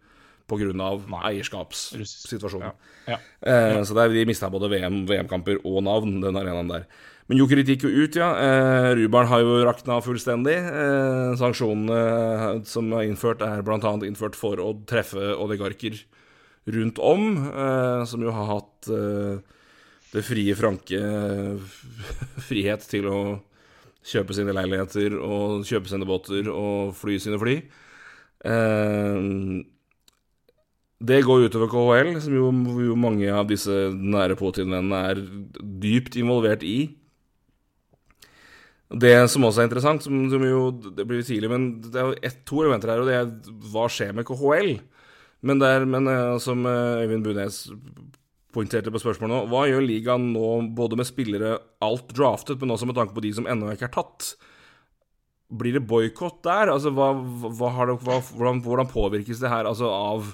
Nei. eierskapssituasjonen. Ja. Eh, så der, de mista både VM, VM-kamper og navn, den arenaen der. Men Jokerit gikk jo ut, ja. Eh, Rubaren har jo rakna fullstendig. Eh, sanksjonene som er innført, er bl.a. innført for å treffe oligarker rundt om, eh, som jo har hatt eh, det frie franke frihet til å kjøpe sine leiligheter og kjøpe sine båter og fly sine fly. Eh, det går utover KHL, som jo, jo mange av disse nære Putin-vennene er dypt involvert i. Det som også er interessant, som, som jo Det blir tidlig, men det er jo ett, to elementer her, og det er hva skjer med KHL? Men, det er, men eh, som eh, Øyvind Bunes poengterte på spørsmålet nå, hva gjør ligaen nå både med spillere alt draftet, men også med tanke på de som ennå ikke er tatt? Blir det boikott der? Altså, hva, hva det, hva, hvordan, hvordan påvirkes det her altså, av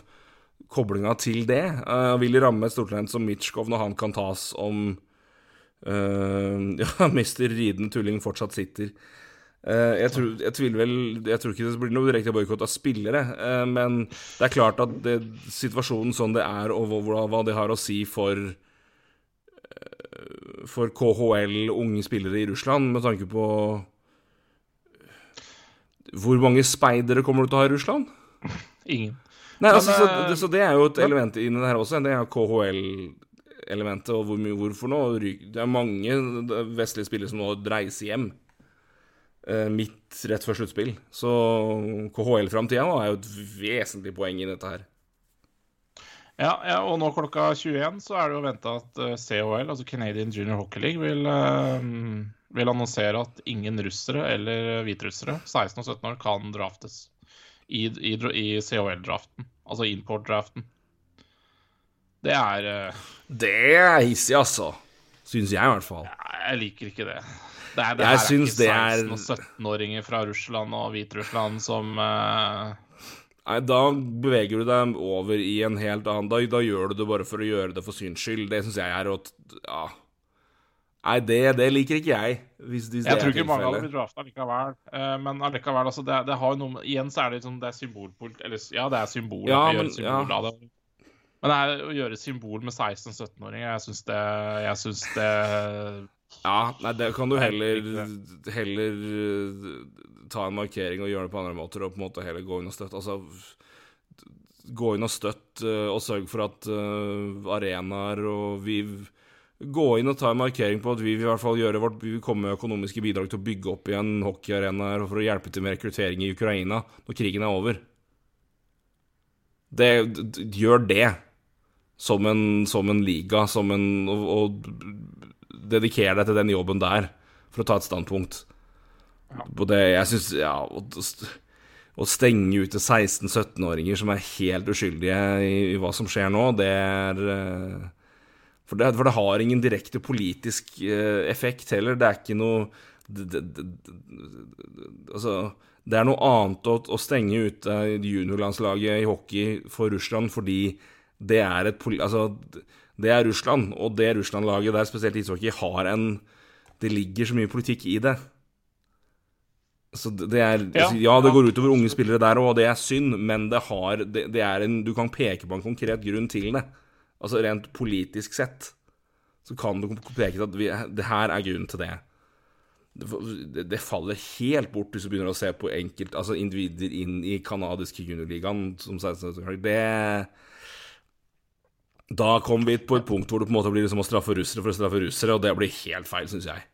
koblinga til det? Uh, vil det ramme et stortalent som Mitchkov når han kan tas om uh, Ja, mister ridende tulling fortsatt sitter? Eh, jeg, tror, jeg vel Jeg tror ikke det blir noe direkte boikott av spillere, eh, men det er klart at det, situasjonen sånn det er, og hva, det har å si for eh, For KHL, unge spillere i Russland, med tanke på Hvor mange speidere kommer du til å ha i Russland? Ingen. Nei, altså, så, det- så det er jo et element inni det her også. Det er KHL-elementet, og hvor mye hvorfor nå. Det er mange vestlige spillere som nå reiser hjem midt rett før sluttspill. Så KHL-framtida er jo et vesentlig poeng i dette her. Ja, ja, og nå klokka 21 så er det jo venta at COL, CHL, altså Canadian Junior Hockey League, vil, eh, vil annonsere at ingen russere eller hviterussere, 16 og 17 år, kan draftes i, i, i CHL-draften. Altså import-draften. Det er eh, Det er hissig, altså. Syns jeg, i hvert fall. Jeg liker ikke det. Det, er, det Jeg syns det er- ikke 16- og 17-åringer fra Russland og Hviterussland som uh... Nei, da beveger du deg over i en helt annen Da, da gjør du det bare for å gjøre det for syns skyld. Det syns jeg er å Ja. Nei, det, det liker ikke jeg. Hvis, hvis Jeg tror ikke mange hadde blitt drafta likevel. Uh, men allikevel, altså, det, det har jo noe Igjen så er det liksom, det er symbolpolitikk Eller ja, det er symbol. Ja, men- symbol ja. av det. Men det er å gjøre symbol med 16-17-åringer, jeg syns det Jeg synes det Ja, nei, det kan du heller Heller uh, ta en markering og gjøre det på andre måter, og på en måte heller gå inn og støtte. Altså gå inn og støtt, uh, og sørg for at uh, arenaer og vi Gå inn og ta en markering på at vi vil i hvert fall gjøre vårt Vi vil komme med økonomiske bidrag til å bygge opp igjen hockeyarenaer for å hjelpe til med rekruttering i Ukraina når krigen er over. Det, gjør det som en, som en liga, som en og, og dedikere deg til den jobben der, for å ta et standpunkt. På det, jeg synes, ja, å, stenge ute 16-17-åringer som er helt uskyldige i, i hva som skjer nå, det er eh, for det, for det har ingen direkte politisk eh, effekt heller. Det er ikke noe det, det, Altså, det er noe annet å, å stenge ute juniorlandslaget i hockey for Russland fordi det er et Altså, det er Russland, og det Russland-laget der, spesielt ishockey, har en Det ligger så mye politikk i det. Så det er Ja, Ja, det går utover unge spillere der òg, og det er synd, men det har det, det er en Du kan peke på en konkret grunn til det. Altså rent politisk sett så kan du peke på at vi, det her er grunnen til det. Det, det, faller helt bort hvis du begynner å se på enkelt, altså individer inn i kanadiske juniorligaen som 16-åringer. Det Da kom vi på et punkt hvor det på en måte blir liksom å straffe russere for å straffe russere, og det blir helt feil, syns jeg.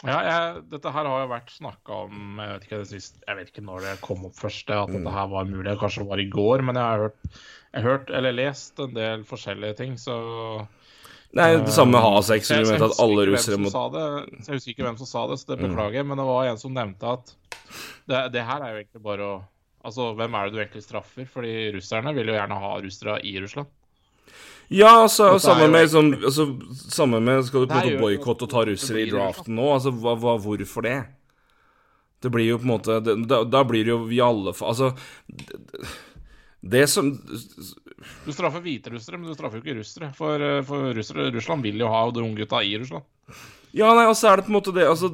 Ja, jeg, dette her har jo vært snakka om jeg vet, ikke, sist, jeg vet ikke når det kom opp først, at dette her var mulig. Kanskje det var i går, men jeg har hørt, jeg har hørt eller lest en del forskjellige ting, så Nei, det samme med H6, som jeg, jeg husker ikke hvem som sa det, så det beklager Mm. Men det var en som nevnte at det, det her er jo egentlig bare å Altså, hvem er det du egentlig straffer? Fordi russerne vil jo gjerne ha russere i Russland. Ja, altså, Dette er samme med, sånn, altså, samme med Skal du på en måte boikotte og ta russere i draften nå? Altså, hva, hva, hvorfor det? Det blir jo på en måte det, da, da blir det jo i alle fall Altså det, det som Du straffer hviterussere, men du straffer jo ikke russere. For, eh, for russere, Russland vil jo ha de unge gutta i Russland. Ja, nei, altså er det på en måte det Altså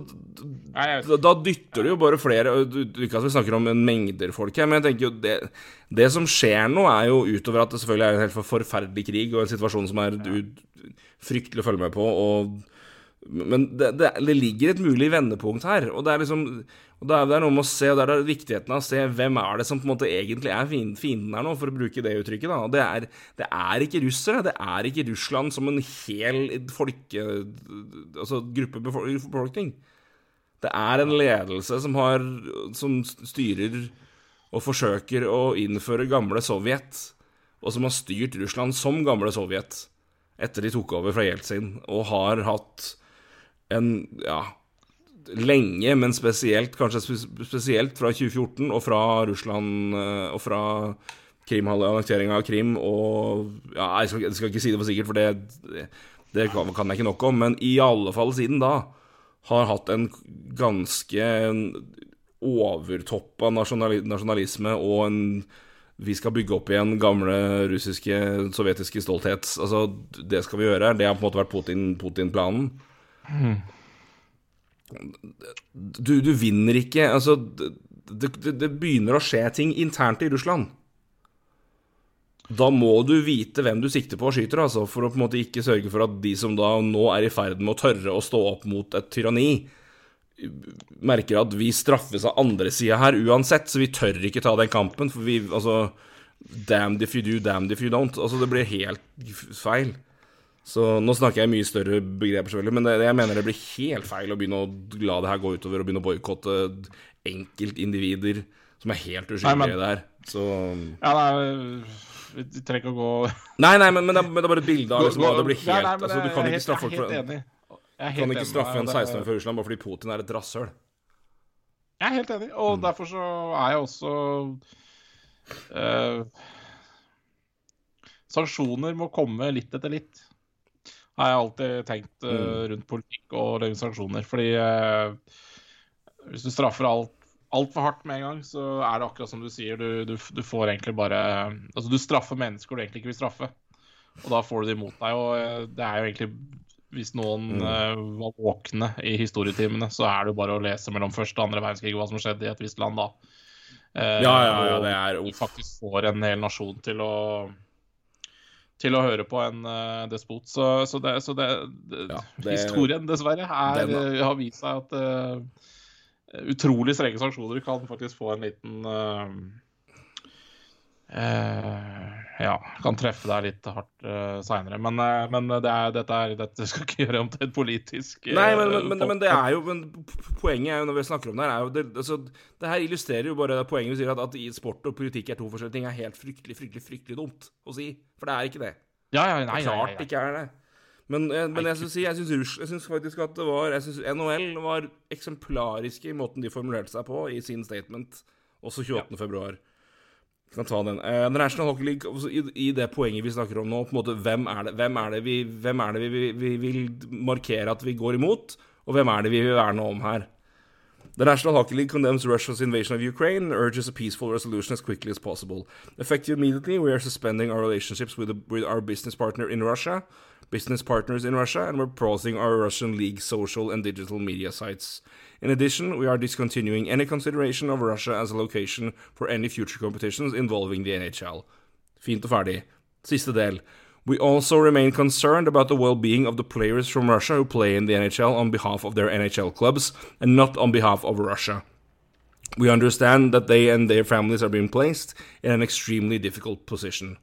Nei, da, da dytter du jo bare flere du, du, Ikke at vi snakker om en mengder folk her, men jeg tenker jo det, det som skjer nå, er jo utover at det selvfølgelig er en helt forferdelig krig og en situasjon som er u- fryktelig å følge med på, og Men det, det, det ligger et mulig vendepunkt her, og det er liksom og det er, det er noe med å se, og det er viktigheten av å se hvem er det som på en måte egentlig er fienden her nå, for å bruke det uttrykket. da, og Det er, det er ikke russere, det er ikke Russland som en hel folke... Altså gruppe befolkning. Det er en ledelse som har Som styrer og forsøker å innføre gamle Sovjet, og som har styrt Russland som gamle Sovjet etter de tok over fra Jeltsin, og har hatt en Ja, lenge, men spesielt, kanskje spesielt fra 2014 og fra Russland eh, og fra Krim-annekteringa av Krim og Ja, jeg skal, jeg skal ikke si det for sikkert, for det, det, kan, kan jeg ikke nok om, men i alle fall siden da har hatt en ganske overtoppa nasjonali nasjonalisme og en vi skal bygge opp igjen gamle russiske, sovjetiske stolthet. Altså, det skal vi gjøre. Det har på en måte vært Putin- Du, du vinner ikke Altså, det, det, det begynner å skje ting internt i Russland. Da må du vite hvem du sikter på og skyter, altså, for å på en måte ikke sørge for at de som da nå er i ferd med å tørre å stå opp mot et tyranni, merker at vi straffes av andre sida her uansett, så vi tør ikke ta den kampen, for vi Altså Damned if you do, damned if you don't. Altså, det blir helt feil. Så nå snakker jeg mye større begreper, selvfølgelig, men det, jeg mener det blir helt feil å begynne å la det her gå utover og begynne å boikotte enkeltindivider som er helt uskyldige men- der. Så ja, nei, vi trenger ikke å gå Nei, nei, men, men, det, er, men det er bare et bilde av liksom, hva det blir helt nei, nei, Altså, du kan jeg, ikke straffe folk Jeg er for helt enig. Er Du kan ikke straffe en deg, og det- 16-åring fra Russland bare fordi Putin er et rasshøl. Jeg er helt enig, og Mm. derfor så er jeg også uh, Sanksjoner må komme litt etter litt. Har jeg alltid tenkt Mm. rundt politikk og sanksjoner. Fordi uh, hvis du straffer alt altfor hardt med en gang, så er det akkurat som du sier. Du, du, du får egentlig bare Altså, du straffer mennesker du egentlig ikke vil straffe. Og da får du det imot deg. Og eh, det er jo egentlig Hvis noen Mm. eh, var våkne i historietimene, så er det jo bare å lese mellom første og andre verdenskrig hva som skjedde i et visst land da. Uh, Ja, ja, ja, det er uff. faktisk får en hel nasjon til å til å høre på en uh, despot. Så, så, det, så det, Ja, det- Historien, dessverre, er, Den, har vist seg at uh, utrolig strenge sanksjoner kan faktisk få en liten uh, Ja, kan treffe deg litt hardt uh, seinere. Men, uh, men det er, dette, er, dette skal ikke gjøre om til et politisk uh, Nei, men, men, men, det er jo Poenget er jo når vi snakker om det her, er jo det, altså, det her illustrerer jo bare poenget vi sier at, at i sport og politikk er to forskjellige ting, er helt fryktelig, fryktelig, fryktelig dumt å si. For det er ikke det. Ja, ja, nei, Det klart nei, nei. ikke er det. Men, men jeg jeg syns faktisk at det var Jeg syns NHL var eksemplariske i måten de formulerte seg på i sin statement, også 28. februar. Kan ta den. Uh, National Hockey League, også i, i det poenget vi snakker om nå, på en måte, hvem er det, hvem er det, vi, er det vi, vi, vi vil markere at vi går imot, og hvem er det vi vil verne om her? The National Hockey League condemns Russia's invasion of Ukraine and urges a peaceful resolution as quickly as possible. Effective immediately, we are suspending our relationships with, the, with our business partner in Russia, business partners in Russia, and we're pausing our Russian League social and digital media sites. In addition, we are discontinuing any consideration of Russia as a location for any future competitions involving the NHL. Fint og ferdig. Siste del. We also remain concerned about the well-being of the players from Russia who play in the NHL on behalf of their NHL clubs and not on behalf of Russia. We understand that they and their families are being placed in an extremely difficult position.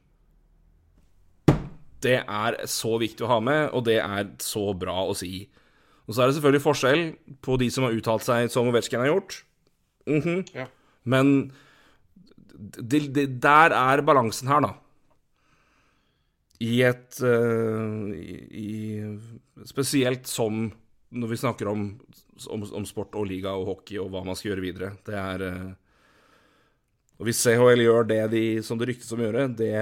Det er så viktig å ha med, og det er så bra å si. Og så er det selvfølgelig forskjell på de som har uttalt seg som Ovetsjkin har gjort. Mhm. Ja. Men det, det, der er balansen her, da. I et uh, i, i, Spesielt som når vi snakker om, om, om sport og liga og hockey og hva man skal gjøre videre. Det er uh, Og hvis CHL gjør det de, som det ryktes om å gjøre, det,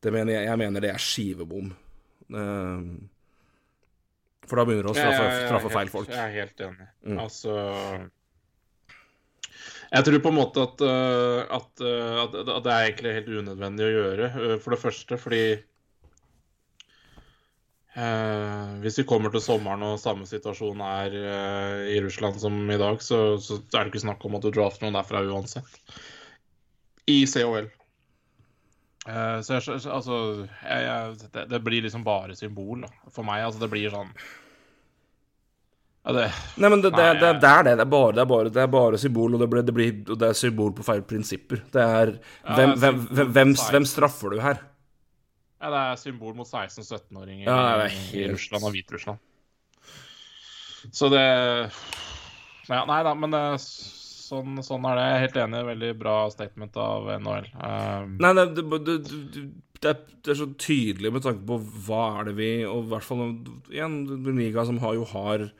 det mener jeg, jeg mener det er skivebom. Eh, for da begynner du å straffe, straffe feil folk. Jeg er helt enig. Mm. Altså Jeg tror på en måte at, øh, at, øh, at, at det er egentlig helt unødvendig å gjøre. øh, For det første fordi eh, Hvis vi kommer til sommeren og samme situasjon er eh, i Russland som i dag, så, så er det ikke snakk om at du drafter noen derfra uansett. I COL. Eh, så jeg, altså jeg, jeg, det, det blir liksom bare symbol da. for meg. Altså det blir sånn ja, det, Nei, men det, Nei, det, det, det er det. Det er bare, det er bare, er bare symbol, og det, blir, det, blir, det er symbol på feil prinsipper. Det er Ja, Hvem, er hvem, hvem, hvem, straffer du her? Ja, det er symbol mot 16-17-åringer Ja, i Russland og Hviterussland. Så det ja, Nei da, men det, sånn, sånn er det. Jeg er helt enig. Veldig bra statement av NHL. Um, Nei, det, det, det, det, det, er, så tydelig med tanke på hva er det vi Og i hvert fall igjen, en liga som har, jo har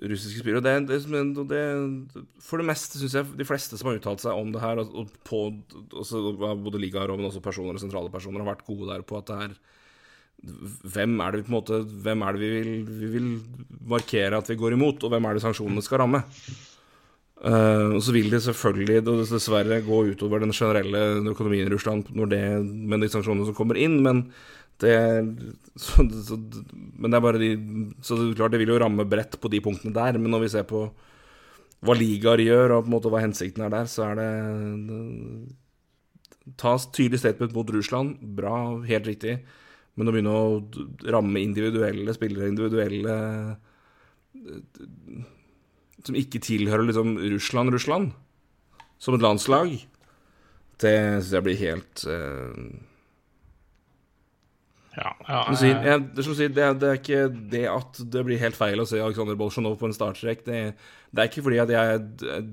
russiske spillere. Det, det, for det meste syns jeg de fleste som har uttalt seg om det her, og, og på, også, både ligaer og men også personer og sentrale personer, har vært gode der på at det er hvem er det vi på en måte Hvem er det vi vil, vi vil markere at vi går imot, og hvem er det sanksjonene skal ramme? Eh, og så vil det selvfølgelig dessverre gå utover den generelle økonomien i Russland når det, med de sanksjonene som kommer inn, men det så, så, Men det er bare de Så det er klart det vil jo ramme bredt på de punktene der, men når vi ser på hva ligaer gjør, og på en måte hva hensikten er der, så er det, det Ta tydelig statement mot Russland, bra, helt riktig. Men å begynne å ramme individuelle spillere, individuelle Som ikke tilhører liksom Russland, Russland, som et landslag, det syns jeg blir helt uh, ja, ja, som sier, eh, jeg, det, som sier, det, det er ikke det at det blir helt feil å se Aleksandr Bolsjunov på en startstrek. Det, det er ikke fordi at jeg er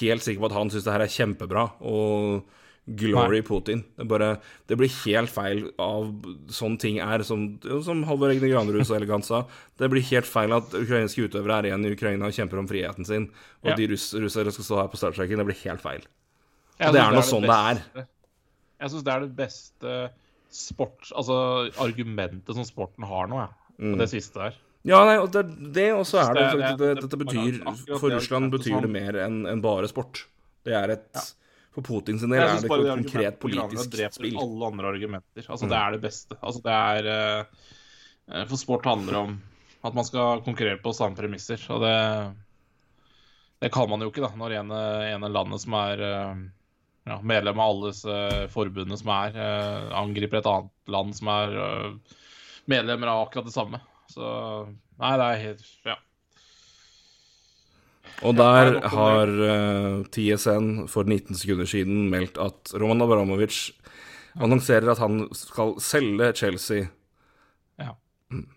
helt sikker på at han syns det her er kjempebra. Og glory Putin. Det, bare, det blir helt feil av sånne ting er, som, som Halvor Egne Granerud så elegant sa. Det blir helt feil at ukrainske utøvere er igjen i Ukraina og kjemper om friheten sin, og Ja. de russ, russere skal stå her på startstreken. Det blir helt feil. og det er nå sånn det er. Jeg syns det er det beste sports, Altså argumentet som sporten har nå, jeg. Mm. Det siste der. Ja, nei, og det, det også er det, Det- det, det- det, Dette det- betyr For Russland betyr det mer enn enn bare sport. Det er et For Putin sin del er det ikke et konkret politisk spill. alle andre argumenter. Altså, Mm. Det er det beste. Altså, det er uh, For sport handler om at man skal konkurrere på samme premisser, og det Det kan man jo ikke, da, når ene, ene landet som er uh, ja, medlem av alle disse forbundene som er, uh, angriper et annet land som er medlemmer av akkurat det samme. Så Nei, det er helt Ja. Og der er har uh, TSN for 19 sekunder siden meldt at Roman Abramovic annonserer at han skal selge Chelsea. ja. Mm.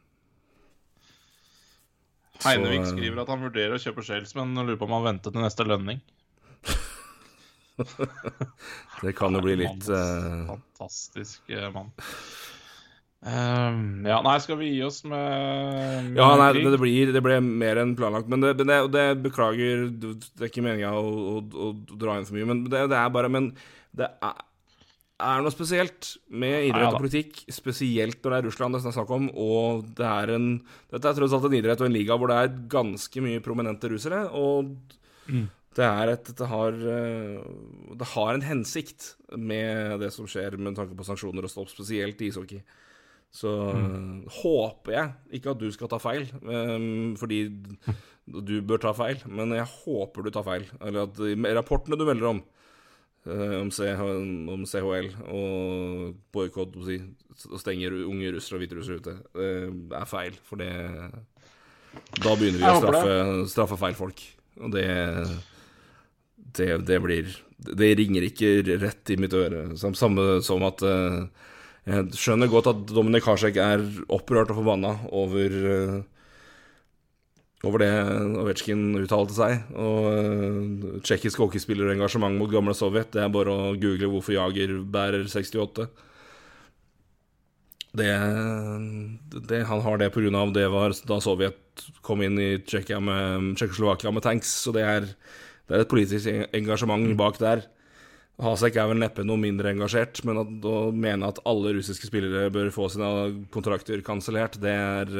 Heinevik eh, skriver at han vurderer å kjøpe Chelsea, men lurer på om han venter til neste lønning. Det kan jo bli litt eh, Fantastisk eh, mann. Ehm, ja, nei, skal vi gi oss med, med Ja, nei, det, det, blir, det ble mer enn planlagt. Men det, det, det beklager Det er ikke meninga å, å, å dra inn for mye, men det, det er bare Men det er, er noe spesielt med idrett Ja, og politikk, spesielt når det er Russland det er snakk om, og det er en Dette er tross alt en idrett og en liga hvor det er ganske mye prominente russere, og Mm. det er et Det har eh, Det har en hensikt med det som skjer med tanke på sanksjoner og stopp, spesielt i ishockey. Så Mm. håper jeg ikke at du skal ta feil, um, fordi du bør ta feil, men jeg håper du tar feil. Eller at de rapportene du melder om, eh, om, CH, om CHL og boikott, og si, stenger unge russere og hviterussere ute, eh, er feil. For det Da begynner vi å straffe, straffe feil folk. Og det det, det blir Det ringer ikke rett i mitt øre. Samme som at eh, jeg skjønner godt at Dominik Harsek er opprørt og forbanna over, eh, over det Ovetsjkin uttalte seg. Og uh, tsjekkisk hockeyspiller engasjement mot gamle Sovjet. Det er bare å google hvorfor Jager bærer 68. Det, det, han har det pga. det var da Sovjet kom inn i Tsjekkoslovakia med med tanks. Så det er, det er et politisk engasjement bak der. Hasek er vel neppe noe mindre engasjert, men at, å mene at alle russiske spillere bør få sine kontrakter kansellert, det er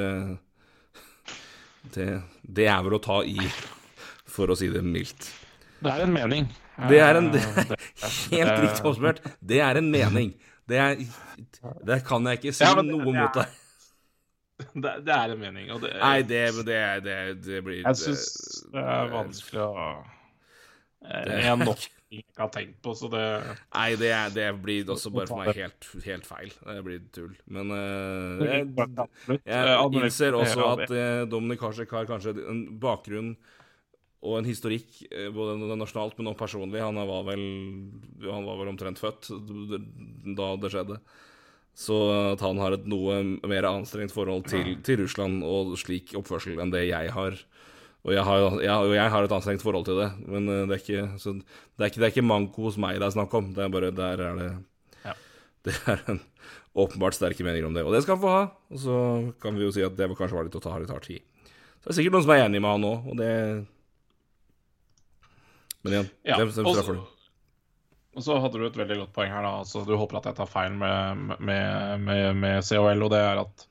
det, det, er vel å ta i, for å si det mildt. Det er en mening. Det er en det er Helt riktig oppsummert. Det er en mening. Det, er, det kan jeg ikke si ja, noe mot deg. Det, det, er en mening, og det Nei, det, det, det, det blir Jeg syns det er vanskelig å Det er nok jeg ikke har tenkt på, så det Nei, det, det blir også bare for meg helt, helt feil. Det blir tull. Men uh, jeg, jeg innser også at uh, Dominik Harsek har kanskje en bakgrunn og en historikk, eh, både nasjonalt, men også personlig. Han var vel, han var vel omtrent født da det skjedde. Så at han har et noe mer anstrengt forhold til, til Russland og slik oppførsel enn det jeg har. Og jeg har, jeg, jeg har et anstrengt forhold til det. Men eh, det er ikke, det er ikke, det er ikke manko hos meg det er snakk om. Det er bare Der er det ja. Det er en åpenbart sterke meninger om det. Og det skal han få ha. Og så kan vi jo si at det kanskje var litt å ta litt hardt i. Så det er sikkert noen som er enig med han òg, og det men igjen, ja, hvem, stemmer for det? Og så hadde du et veldig godt poeng her. da, altså Du håper at jeg tar feil med, med, med, med COL, og det er at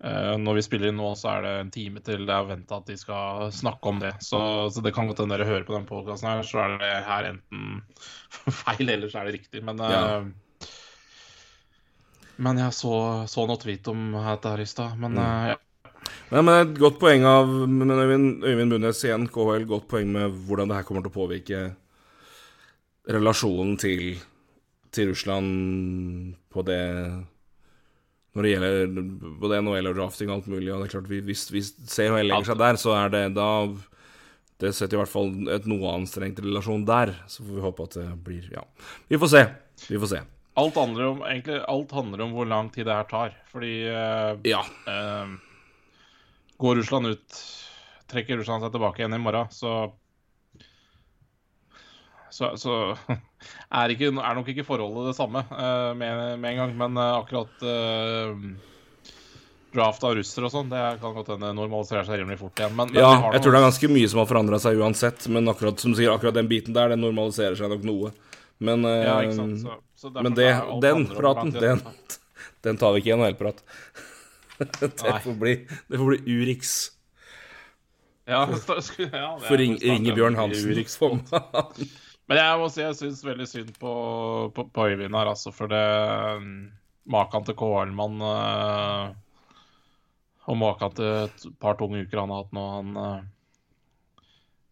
når vi spiller inn nå, så er det en time til det er venta at de skal snakke om det. Så, så det kan godt hende dere hører på den podkasten her, så er det her enten feil, eller så er det riktig. Men, ja. men jeg så, så noe tweet om dette her i stad. Men mm. uh, ja. Nei, men Et godt poeng av Øyvind, Øyvind Bundes igjen, KHL, godt poeng med hvordan det her kommer til å påvirke relasjonen til, til Russland på det Når det gjelder både NHL og drafting og alt mulig. og det er klart Hvis, hvis CHL legger seg der, så er det da Det setter i hvert fall et noe anstrengt relasjon der. Så får vi håpe at det blir Ja. Vi får se. Vi får se. Alt handler om, egentlig, alt handler om hvor lang tid det her tar. Fordi uh, Ja. Uh, Går Russland ut, trekker Russland seg tilbake igjen i morgen, så så, så er, ikke, er, nok ikke forholdet det samme uh, med, med, en gang. Men uh, akkurat uh, draft av russere og sånn, det kan godt hende normaliserer seg rimelig fort igjen. Men, men ja, jeg tror det er ganske mye som har forandra seg uansett. Men akkurat som sier, akkurat den biten der, den normaliserer seg nok noe. Men, ja, så, så men det, den praten, den, den tar vi ikke i en NHL-prat. det, får bli, det får bli Urix. Ja, ja For ring, Ingebjørn Hansen. Men jeg må si jeg syns veldig synd på, på, på Øyvind her, altså. For det Maken til KL-mann uh, og maken til et par tunge uker han har hatt nå, han øh,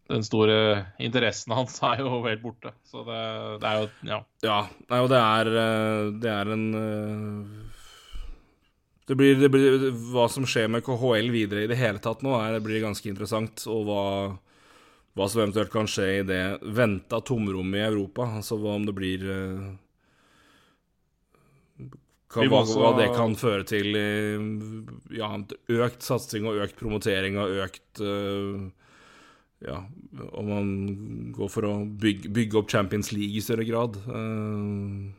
Den store interessen hans er jo helt borte. Så det, det er jo Ja. Ja, nei, og det er, eh, det er en uh, det blir, det blir, Hva som skjer med KHL videre i det hele tatt nå, er, det blir ganske interessant. Og hva, hva, som eventuelt kan skje i det venta tomrommet i Europa. Altså hva om det blir eh, kan, hva, hva, det kan føre til ja, økt satsing og økt promotering og økt uh, Ja, om man går for å bygge, bygge, opp Champions League i større grad. Uh,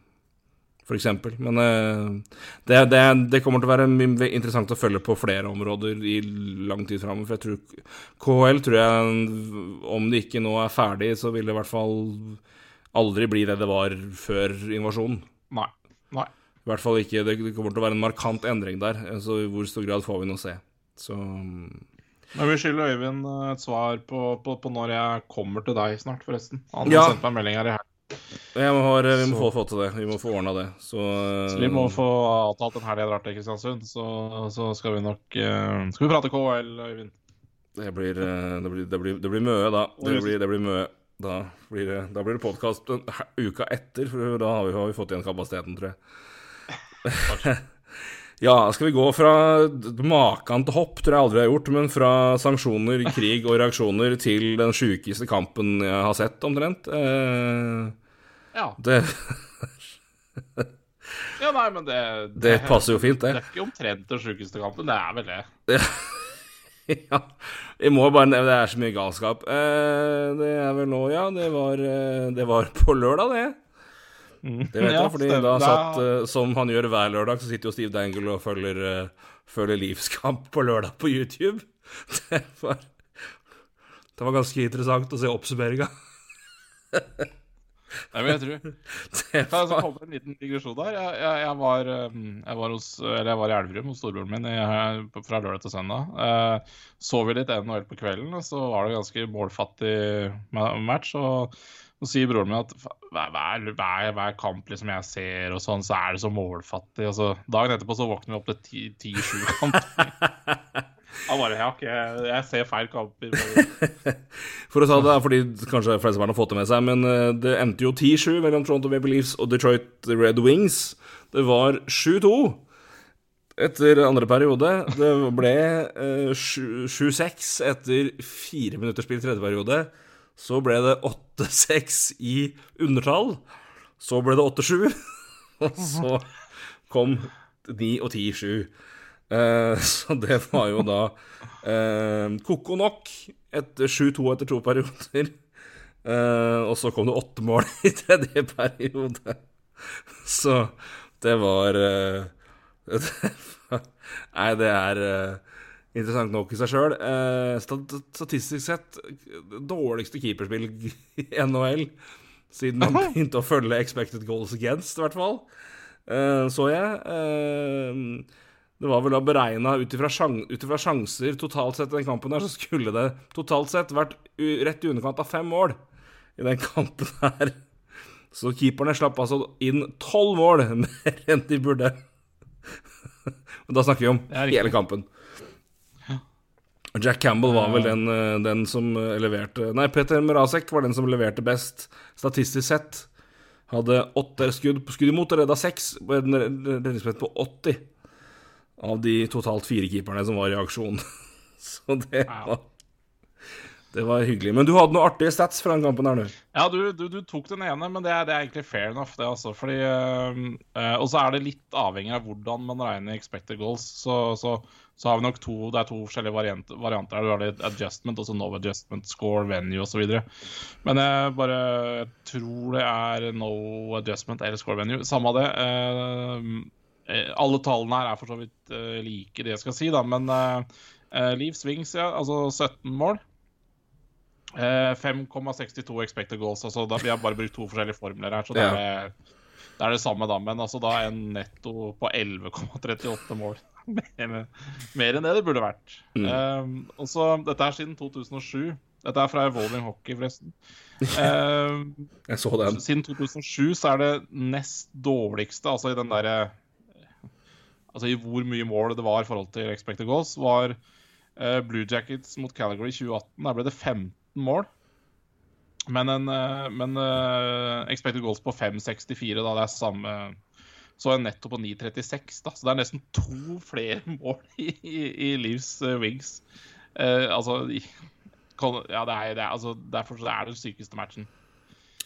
f.eks. Men uh, det, det, det, kommer til å være interessant å følge på flere områder i lang tid framover. For jeg tror KHL tror jeg, om det ikke nå er ferdig, så vil det i hvert fall aldri bli det det var før invasjonen. Nei. Nei. I hvert fall ikke. Det, kommer til å være en markant endring der. Så i hvor stor grad får vi nå se. Så jeg vil skylder Øyvind et svar på, på, på, når jeg kommer til deg snart, forresten. Han har ja. sendt meg melding her i helga. Har, vi må få, få, til det. Vi må få ordna det. Så, så, vi må få avtalt en helg jeg drar til Kristiansund. Så, så, skal vi nok uh, Skal vi prate KL, Øyvind? Det blir, det blir, det blir, det blir mye, da. Det blir, det blir mye. Da blir det, da blir det podkast uka etter, for da har vi, har vi fått igjen kapasiteten, tror jeg. ja, skal vi gå fra maken til hopp, tror jeg aldri jeg har gjort, men fra sanksjoner, krig og reaksjoner til den sjukeste kampen jeg har sett, omtrent. Eh, ja. Det Ja, nei, men det, det, det passer jo fint, det. Det er ikke omtrent den sjukeste kampen, det er vel det. ja. Vi må bare nevne Det er så mye galskap. Eh, det er vel nå, ja. Det var, eh, det var på lørdag, det. Det vet Ja, jeg, fordi stemmer. da satt, eh, som han gjør hver lørdag, så sitter jo Steve Dangle og følger, eh, følger livskamp på lørdag på YouTube. Det var, det var ganske interessant å se oppsummeringa. Nei, men jeg tror Det var... jeg komme en liten digresjon der? Jeg, jeg, jeg, var, um, jeg, var hos, eller jeg var i Elverum hos storebroren min jeg, fra lørdag til søndag. Eh, så vi litt NHL på kvelden, og så var det en ganske målfattig match. Og så sier broren min at hver, hver, hver, hver kamp liksom jeg ser, og sånn, så er det så målfattig. Og så Dagen etterpå så våkner vi opp til 10-7-kamp. Han bare jeg, ok, jeg, jeg ser feil kamper. For å ta det, fordi kanskje flesteparten har fått det med seg, men eh, det endte jo 10-7 mellom Toronto Maple Leafs og Detroit Red Wings. Det var 7-2 etter andre periode. Det ble eh, 7 7-6 etter fire minutter spill tredje periode. Så ble det 8-6 i undertall. Så ble det 8-7. Og så kom 9 og 10-7. Eh, så det var jo da eh, koko nok etter 7-2 etter to perioder. Eh, og så kom det åtte mål i tredje periode. Så det var eh, det Nei, det er eh, interessant nok i seg sjøl. statistisk sett dårligste keeperspill i NHL siden man begynte å følge expected goals against, i hvert fall. Eh, så jeg. Det var vel da beregna ut ifra sjan- sjanser totalt sett i den kampen her, så skulle det totalt sett vært rett i underkant av fem mål i den kampen her. Så keeperne slapp altså inn tolv mål mer enn de burde. Men da snakker vi om hele kampen. Jack Campbell var vel den, eh, den som eh, leverte Nei, Peter Mrazek var den som leverte best statistisk sett. Hadde åtte skudd, skudd imot og redda seks. redningsprett på 80 av de totalt fire keeperne som var i aksjon. Så det var Det var hyggelig. Men du hadde noen artige stats fra den kampen her nå. Ja, du, du, du tok den ene, men det er, det er egentlig fair enough, det altså. Fordi, øh, og så er det litt avhengig av hvordan man regner expected goals. Så, så, så har vi nok to Det er to forskjellige variant, varianter. Du har litt adjustment, også no adjustment, score, venue osv. Men jeg bare jeg tror det er no adjustment eller score venue. Samme av det. øh, eh, alle tallene her er for så vidt uh, like, det jeg skal si, da. Men uh, Leaf Swings, ja. Altså 17 mål. Eh, 5,62 expected goals. Altså, da, vi har bare brukt to forskjellige formler her, så det, Ja. er, det, er det samme, da. Men altså, da en netto på 11,38 mål. mer, mer enn det det burde vært. Mm. Eh, og Dette er siden 2007. Dette er fra Evolving Hockey, forresten. Eh, Jeg så den. siden 2007 så er det nest dårligste, altså i den derre Altså i hvor mye mål det var i forhold til expected goals, var uh, Blue Jackets mot Calgary 2018. Der ble det 15 mål. Men, en, uh, men uh, expected goals på 5,64, da det er samme Så en netto på 9,36, da. Så det er nesten to flere mål i, i, i Leaves Wings. Altså i, Ja, det er, det er, altså, derfor er det den sykeste matchen.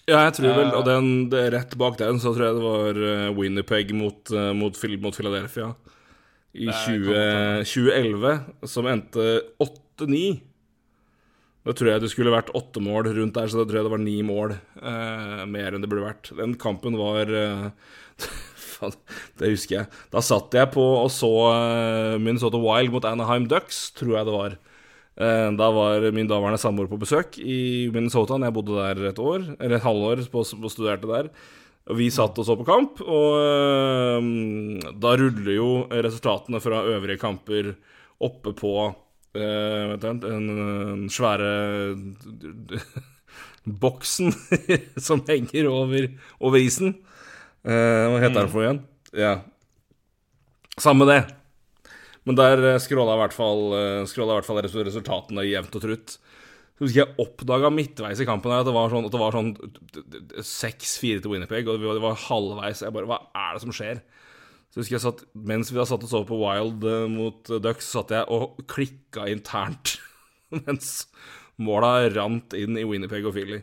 Ja, jeg tror vel Eh, Og den, det, rett bak den så tror jeg det var Winnerpeg Winnipeg mot, eh, mot, mot Philadelphia i 20, 2011, som endte 8-9. Da tror jeg det skulle vært åtte mål rundt der, så da tror jeg det var ni mål eh, mer enn det burde vært. Den kampen var eh, Faen, det husker jeg. Da satt jeg på og så eh, Minnesota Wild mot Anaheim Ducks, tror jeg det var. Eh, Da var min daværende samboer på besøk i Minnesota jeg bodde der et år, eller et halvår på, og studerte der. Vi satt og så på kamp, og eh, da ruller jo resultatene fra øvrige kamper oppe på vet du, den, svære boksen som henger over, over isen. Uh, hva heter den for igjen? Ja. Samme det. Men der skråla jeg i hvert fall, eh, i hvert fall resultatene jevnt og trutt. Så husker jeg oppdaga midtveis i kampen her at det var sånn, at det var sånn 6-4 til Winnerpeg, og det var- halvveis. Jeg bare Hva er det som skjer? Så husker jeg satt, Mens vi da satt og så på Wild eh, mot eh, Ducks, satt jeg og klikka internt mens måla rant inn i Winnerpeg og Philly.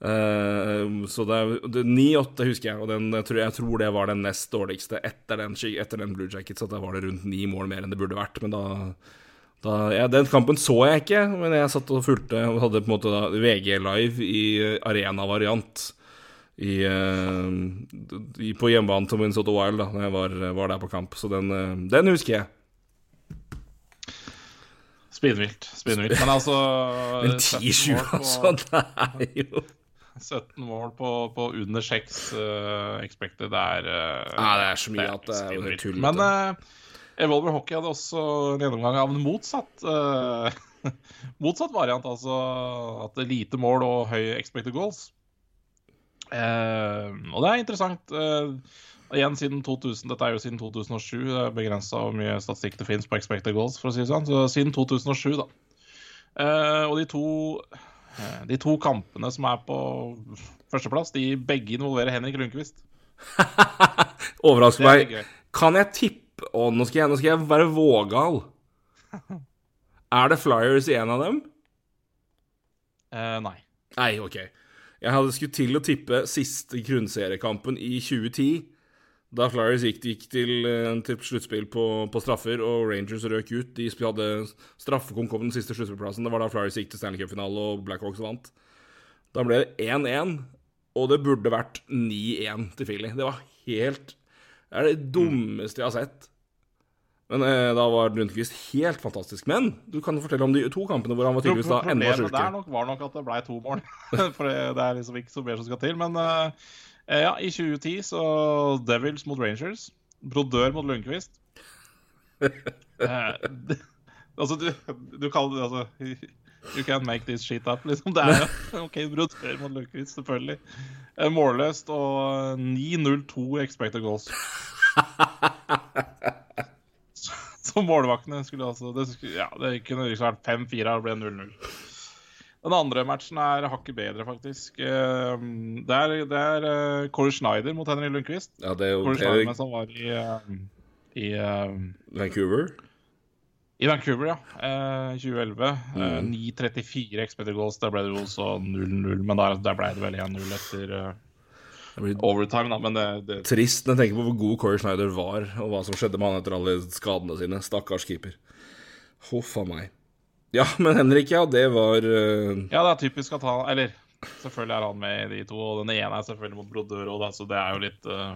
Eh, så det det- 9-8 husker jeg, og den, jeg, tror, jeg tror det var den nest dårligste etter den, etter den Blue Jackets. At da var det rundt ni mål mer enn det burde vært. Men da, Da, ja, den kampen så jeg ikke, men jeg satt og fulgte og hadde på en måte da VG live i arena-variant i, uh, i, på hjemmebanen til Minnesota Wild da når jeg var, var der på kamp. Så den, uh, den husker jeg. Spinnvilt. Spinnvilt. Men altså Men 10-7, altså. Det er jo 17 mål på, på under 6 uh, expected. Det er uh, Nei, det er så mye at det er helt tullete. Men uh, Evolver Hockey hadde også en gjennomgang av en motsatt uh, motsatt variant. Altså at det er lite mål og høy expected goals. og det er interessant. igjen siden 2000, Dette er jo siden 2007. Det er begrensa hvor mye statistikk det finnes på expected goals. for å si det sånn, Så siden 2007, da. og de to Eh, de to kampene som er på førsteplass, de begge involverer Henrik Lundqvist. Overrasker meg. Kan jeg tippe Å, nå skal jeg, nå skal jeg være vågal. Er det Flyers i en av dem? Uh, nei. Nei, OK. Jeg hadde skutt til å tippe siste grunnseriekampen i 2010. Da Flyers gikk, gikk til, eh, til sluttspill på, på, straffer, og Rangers røk ut. De hadde straffekonk om den siste sluttspillplassen. Det var da Flyers gikk til Stanley Cup-finale og Blackhawks vant. Da ble det 1-1, og det burde vært 9-1 til Philly. Det var helt Det er det dummeste jeg har sett. Men eh, da var Lundqvist helt fantastisk. Men du kan fortelle om de to kampene hvor han var tydeligvis da enda sjukere. Problemet der var nok at det ble to mål. For det er liksom ikke så mer som skal til. Men uh, ja, i 2010 så Devils mot Rangers. Brodør mot Lundqvist. eh, altså, du, du kaller det altså You can't make this shit up, liksom. Det er jo OK, brodør mot Lundqvist, selvfølgelig. Eh, målløst og 9-0-2 expected goals. så målvaktene skulle altså det, skulle, ja, det kunne liksom vært 5-4, og ble 0-0. Den andre matchen er hakket bedre, faktisk. Ehm, det er, det er uh, Corey Schneider mot Henry Lundqvist. Ja, det er jo Corey Schneider mens han var i, uh, i uh, Vancouver? I Vancouver, ja. 2011. Mm. 9.34 expected goals. Der ble det jo også 0-0, men der, der, ble det vel 1-0 etter overtime. Da, men det, det... Trist når jeg tenker på hvor god Corey Schneider var, og hva som skjedde med han etter alle skadene sine. Stakkars keeper. Huff a meg. Ja, men Henrik, ja, det var uh... Ja, det er typisk at han Eller selvfølgelig er han med i de to, og den ene er selvfølgelig mot brodør, og så det er jo litt uh,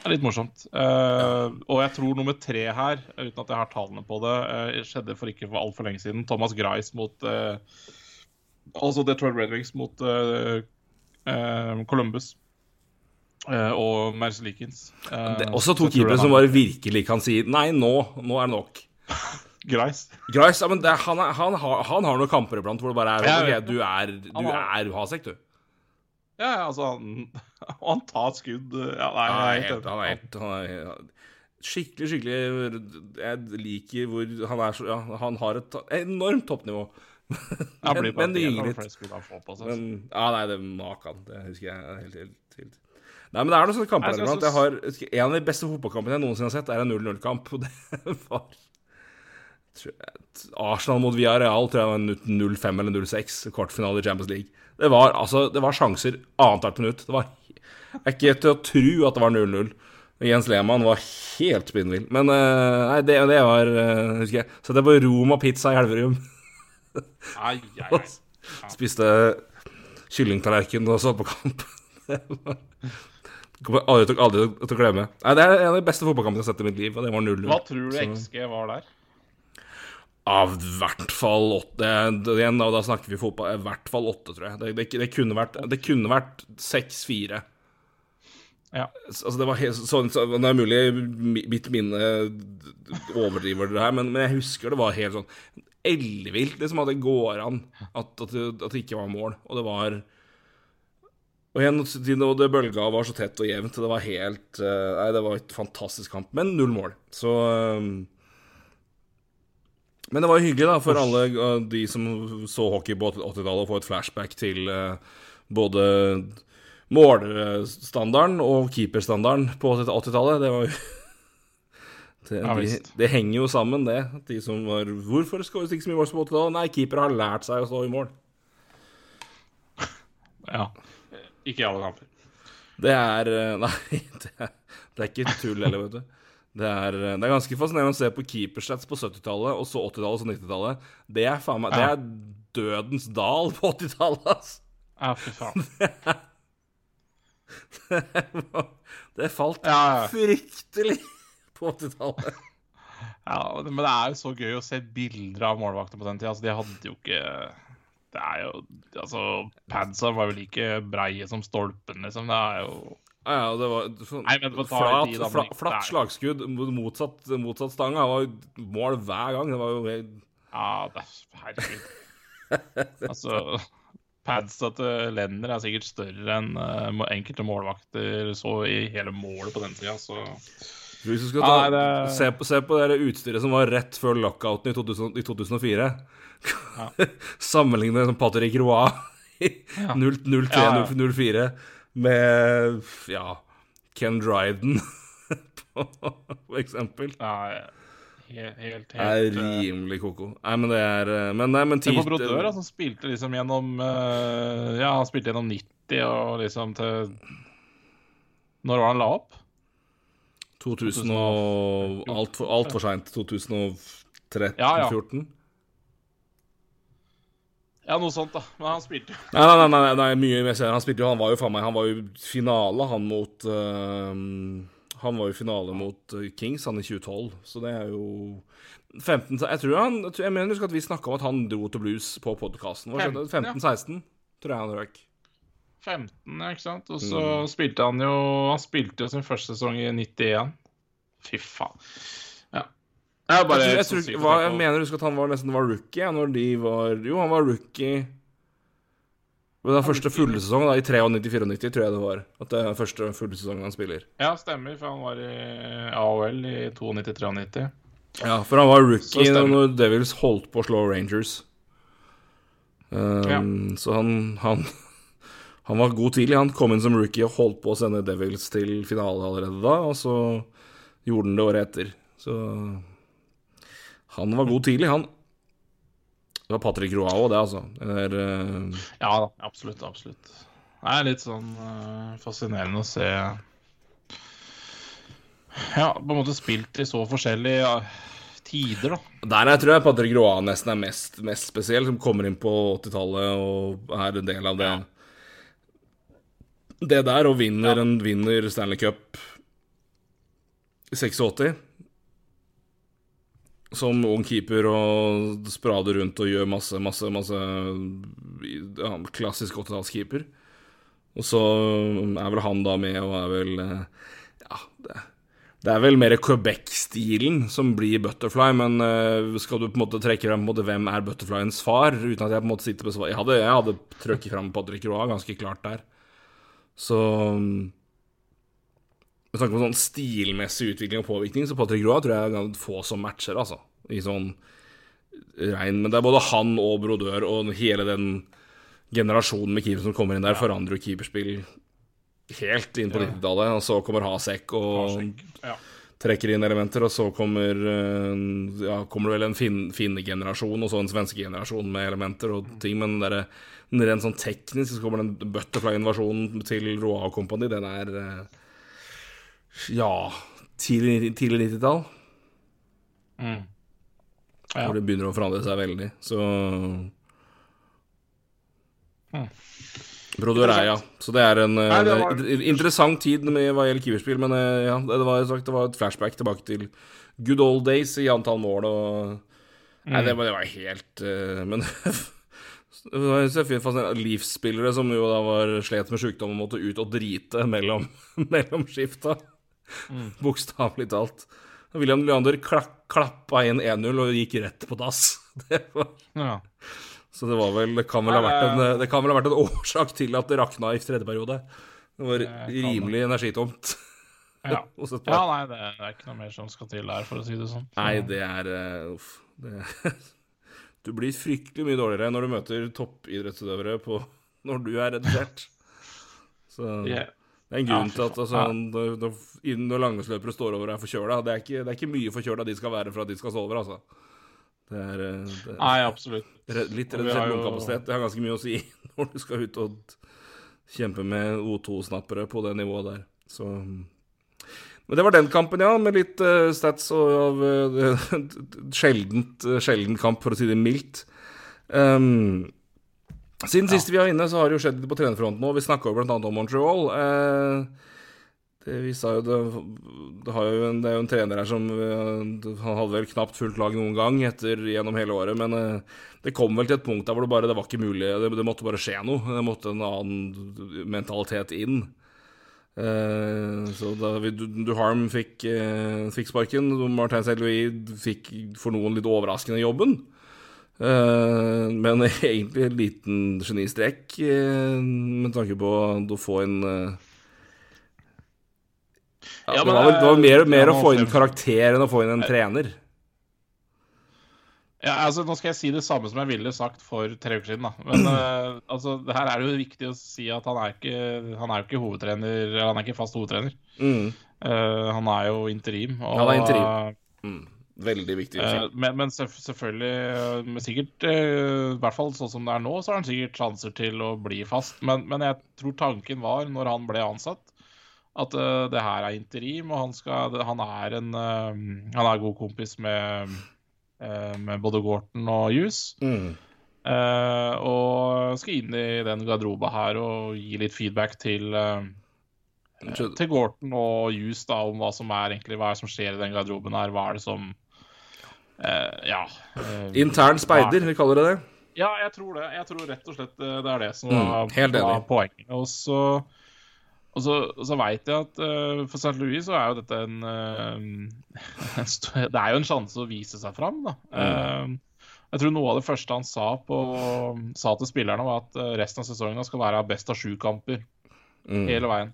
er litt morsomt. Uh. Og jeg tror nummer tre her, uten at jeg har tallene på det, skjedde for ikke for altfor lenge siden. Thomas Grice mot Altså Detroit Red Wings mot Columbus. og Merce er også to keepere som bare virkelig kan si Nei, nå, nå er det nok. Grice. Grice, ja, men det, han, er, han, har, han, har, noen kamper iblant hvor det bare er OK, du er, du er Hasek, du. Ja, altså han, han tar skudd ja, nei, han, er helt, han, er helt, han er Skikkelig, skikkelig Jeg liker hvor han er så Ja, han har et enormt toppnivå. men, men det gynger litt. Men, ja, nei, det makan. Det husker jeg helt, helt, helt. Nei, men det er noen sånne kamper iblant. Jeg har, en av de beste fotballkampene jeg noensinne har sett, er en 0-0-kamp. Og det var Arsenal mot Villarreal tror jeg var 0-5 eller 0-6, kvartfinale i Champions League. Det var, altså, det var sjanser annethvert minutt. Det var jeg er ikke til å tro at det var 0-0. Jens Lehmann var helt spinnvill. Men uh, nei, det, det var uh, Husker jeg. Så det var Roma pizza i Elverum. ai, ai, ai. Spiste kyllingtallerken og så på kamp. det var Kommer aldri, aldri til å glemme. Nei, Det er en av de beste fotballkampene jeg har sett i mitt liv. Og det var 0-0. Hva tror du XG var der? Av hvert fall åtte Igjen, da snakker vi fotball. I hvert fall åtte, tror jeg. Det, det, det kunne vært, det kunne vært seks-fire. Ja. Altså, det var helt sånn så, Det er mulig mitt minne overdriver det her, men, men, jeg husker det var helt sånn ellevilt, liksom, at det går an at, at, det, at det ikke var mål. Og det var og igjen, og det bølga var så tett og jevnt. Det var helt Nei, det var et fantastisk kamp, men null mål. Så men det var jo hyggelig da, for alle uh, de som så hockey på 80-tallet, å få et flashback til uh, både målstandarden og keeperstandarden på 80-tallet. Det var jo det, ja, de, det, henger jo sammen, det. De som var Hvorfor vi ikke så mye mål på 80-tallet? Nei, keeper har lært seg å stå i mål. Ja. Ikke i alle kamper. Det er uh, Nei, det er, det er ikke tull heller, vet du. Det er, det er ganske fascinerende å se på keeperstats på 70-tallet, og så 80-tallet og så 90-tallet. Det Det er dødens dal på 80-tallet, altså. Ja, fy faen. Det falt Ja, ja. fryktelig på 80-tallet. Ja, men det er jo så gøy å se bilder av målvakter på den tida. Altså, de hadde jo ikke Det er jo Altså, padsa var jo like breie som stolpen, liksom. Det er jo Ja, ja, det var sånn, Nei, men flat, tid, da, men fla, det er- flatt slagskudd mot motsatt, motsatt stanga var jo mål hver gang. Det var jo helt Ja, det er Herregud. Altså Padsa til Lenner er sikkert større enn uh, enkelte målvakter så i hele målet på den tida, så Hvis du skal ta, Nei, det- se, på, se på det utstyret som var rett før lockouten i, 2000, i 2004. Sammenligne med Patrick Roy i Ja. 0-3-0-4 med ja, Ken Dryden, på, for eksempel. ja, helt, helt, Det er eh, rimelig ko-ko. Nei, men det er eh, Men, nei, men Se på Brodør, som spilte liksom gjennom eh, Ja, han spilte gjennom 90 og liksom til Når var han la opp? 2000 og Altfor alt for seint. 2013-2014. Ja, ja. Ja, noe sånt, da. Men han spilte. Nei, nei, nei, nei, nei, mye mer. Han spilte jo, han var jo faen meg Han var jo finale, han mot uh, Han var jo finale mot eh, Kings, han i 2012, så det er jo 15 Jeg tror han Jeg, mener at vi snakka om at han dro til blues på podkasten vår. 15, ja. 15-16, tror jeg han røk. 15, ja, ikke sant? Og så Mm. spilte han jo Han spilte jo sin første sesong i 91. Fy faen. Ja. Er bare Jeg, tror, jeg, tror, hva, jeg mener husk at han var nesten var rookie ja, når de var Jo, han var rookie ved den første fulle sesongen, da, i 93-94, tror jeg det var. At det er den første fulle sesongen han spiller. Ja, stemmer, for han var i AOL i 92-93. Ja, for han var rookie når Devils holdt på å slå Rangers. Um, Så han, han Han var god tidlig. Han kom inn som rookie og holdt på å sende Devils til finale allerede da, og så gjorde han det året etter. Så han var god tidlig, han. Det var Patrick Roa òg, det, altså. Det er, uh, Ja da, absolutt. Absolutt. Det er litt sånn uh, fascinerende å se Ja, på en måte spilt i så forskjellige ja, tider, da. Der jeg tror jeg Patrick Roa nesten er mest, mest spesiell, som kommer inn på 80-tallet og er en del av det. Det der, og vinner, en, vinner Stanley Cup i 86. Som ung keeper og sprader rundt og gjør masse, masse, masse ja, Klassisk 80-tallskeeper. Og så er vel han da med og er vel eh, Ja, det, det er vel mer Quebec-stilen som blir Butterfly, men eh, skal du på en måte trekke frem måte, hvem er Butterflyens far, uten at jeg på en måte sitter på svar Jeg hadde, hadde trøkket frem Patrick Roa ganske klart der. Så Med tanke på sånn stilmessig utvikling og påvirkning, så Patrick Roa tror jeg er få som matcher, altså. I sånn regn. Men det er både han og Brodør og hele den generasjonen med keepere som kommer inn der, forandrer jo keeperspill helt inn på Ja. 90-tallet. Og så kommer Hasek og Ja. trekker inn elementer, og så kommer eh, Ja, kommer det vel en fin, finnegenerasjon, og så en svenske generasjon med elementer og ting, men det der, den rent sånn teknisk så kommer den butterfly-invasjonen til Roa og Company, den er eh, Ja, tidlig, tidlig 90-tall, Mm. Ja. hvor det begynner å forandre seg veldig, så Mm. Brodør er. Så det er en eh, Nei, det var- er interessant tid med hva gjelder keeperspill, men eh, ja, det var, sagt, det var et flashback tilbake til good old days i antall mål og Nei, det var, det var helt eh, Men. Livsspillere som jo da var slet med sykdom og måtte ut og drite mellom, mellom skifta. Bokstavelig talt. William Leander klak, klappa inn 1-0 og gikk rett på dass. Det var ja. så det var vel Det kan vel ha vært en, det kan vel ha vært en årsak til at det rakna i tredje periode. Det var rimelig energitomt. Ja. ja, nei, det er ikke noe mer som skal til der, for å si det sånn. Nei, det er uh, Uff. Det, du blir fryktelig mye dårligere når du møter toppidrettsutøvere på, når du er redusert. Så Ja. Det er en grunn ja, til at altså, når, når, når langrennsløpere står over og er forkjøla det, er ikke- det er ikke mye forkjøla de skal være for at de skal stå over, altså. Det er, eh, det er Nei, absolutt. litt redusert lungekapasitet. Det har ganske mye å si når du skal ut og kjempe med O2-snappere på det nivået der. Så Men det var den kampen, ja, med litt uh, stats og av uh, sjeldent, uh, sjelden kamp, for å si det mildt. Um, siden ja. sist vi var inne, så har det jo skjedd litt på trenerfronten òg. Vi snakka bl.a. om Montreal. Uh, det, jo det, det, jo en, det, er jo en trener her som Han hadde vel knapt fullt lag noen gang etter, gjennom hele året, men det kom vel til et punkt der hvor det bare det var ikke mulig. Det, måtte bare skje noe. Det måtte en annen mentalitet inn. Så da Duharm fikk, fikk sparken. Martin Saint-Louis fikk for noen litt overraskende jobben. Uh, men egentlig en liten genistrek med tanke på å få inn ja, ja, det, var, det var mer, mer å få inn karakter enn å få inn en trener. Ja, altså Nå skal jeg si det samme som jeg ville sagt for tre uker siden. da. Men uh, altså, det her er det jo viktig å si at han er ikke, han er jo ikke hovedtrener, eller han er ikke fast hovedtrener. Mm. Uh, han er jo interim. Og, han er interim. Mm. Veldig viktig. Uh, men, men selvfølgelig, men sikkert, i hvert fall sånn som det er nå, så har han sikkert sjanser til å bli fast. Men, men jeg tror tanken var, når han ble ansatt, at det her er interim, og han, skal, han, er en Han er god kompis med Eh, med både Gorton og Hughes. Mm. Uh, og skal inn i den garderoba her og gi litt feedback til uh, til Gorton og Hughes da, om hva som er egentlig hva er som skjer i den garderoben her. Hva er det som uh, Ja. Intern speider, vi kaller det det? Ja, jeg tror det. Jeg tror rett og slett det er det som mm, var, var poenget. Og så og så, så veit jeg at uh, for St. Louis så er jo dette en, uh, Det er jo en sjanse å vise seg fram, da. Mm. Uh, jeg tror noe av det første han sa, på, sa til spillerne, var at resten av sesongen skal være best av sju kamper. Mm. Hele veien.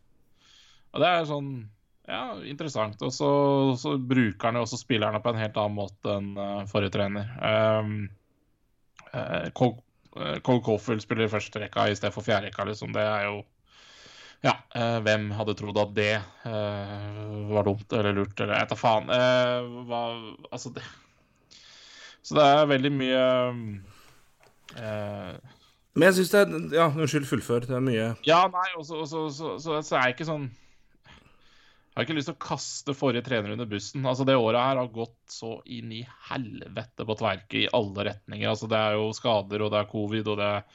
Og det er sånn ja, interessant. Og så, så bruker han jo også spillerne på en helt annen måte enn forrige trener. Um, Cole, Cole Caulfield spiller førsterekka første rekka i stedet for fjerde rekka, liksom. Det er jo ja, uh, hvem hadde trodd at det var dumt eller lurt eller jeg tar faen. Hva, altså det Så det er veldig mye Men jeg syns det er Ja, unnskyld, fullfør. Det er mye Ja, nei, og så, så, så, så, så er jeg ikke sånn jeg har ikke lyst til å kaste forrige trener under bussen. Altså Det året her har gått så inn i helvete på tverke i alle retninger. Altså Det er jo skader, og det er covid, og det er,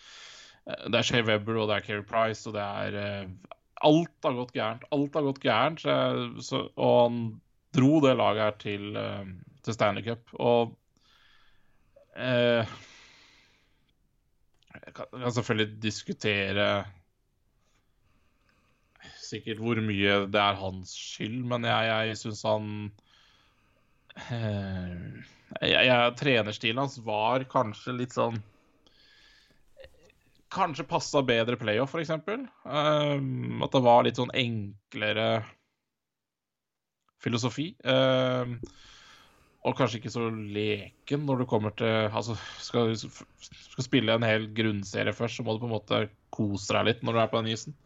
det er Shea Webber, og det er Keri Price, og det er alt har gått gærent. Alt har gått gærent. Så, så, og han dro det laget her til, uh, til Stanley Cup. Og uh, Jeg kan, selvfølgelig diskutere sikkert hvor mye det er hans skyld, men jeg, jeg syns han uh, jeg, jeg, Trenerstilen hans var kanskje litt sånn kanskje passa bedre playoff, f.eks. Um, at det var litt sånn enklere filosofi. Um, og kanskje ikke så leken når du kommer til Altså, skal du spille en hel grunnserie først, så må du på en måte kose deg litt når du er på den isen.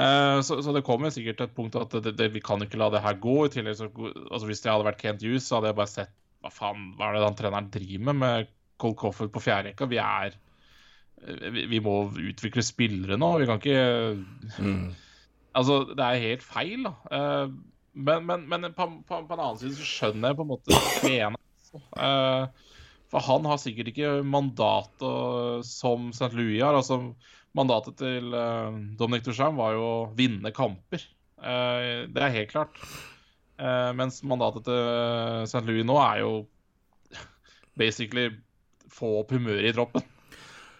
Uh, så, så, det kommer sikkert til et punkt at det, det, vi kan ikke la det her gå. I tillegg så, altså Hvis jeg hadde vært Kent Hughes, så hadde jeg bare sett hva faen, hva er det den treneren driver med med Cole Cofford på fjerderekka. Vi er vi må utvikle spillere nå. Vi kan ikke mm. Altså, det er helt feil, da. Eh, men, men, men på, på, på, en annen side så skjønner jeg på en måte trener. Eh, for han har sikkert ikke mandatet som St. Louis har. Altså, mandatet til uh, Dominic Duchamp var jo å vinne kamper. Uh, det er helt klart. Uh, mens mandatet til St. Louis nå er jo basically få opp humøret i troppen.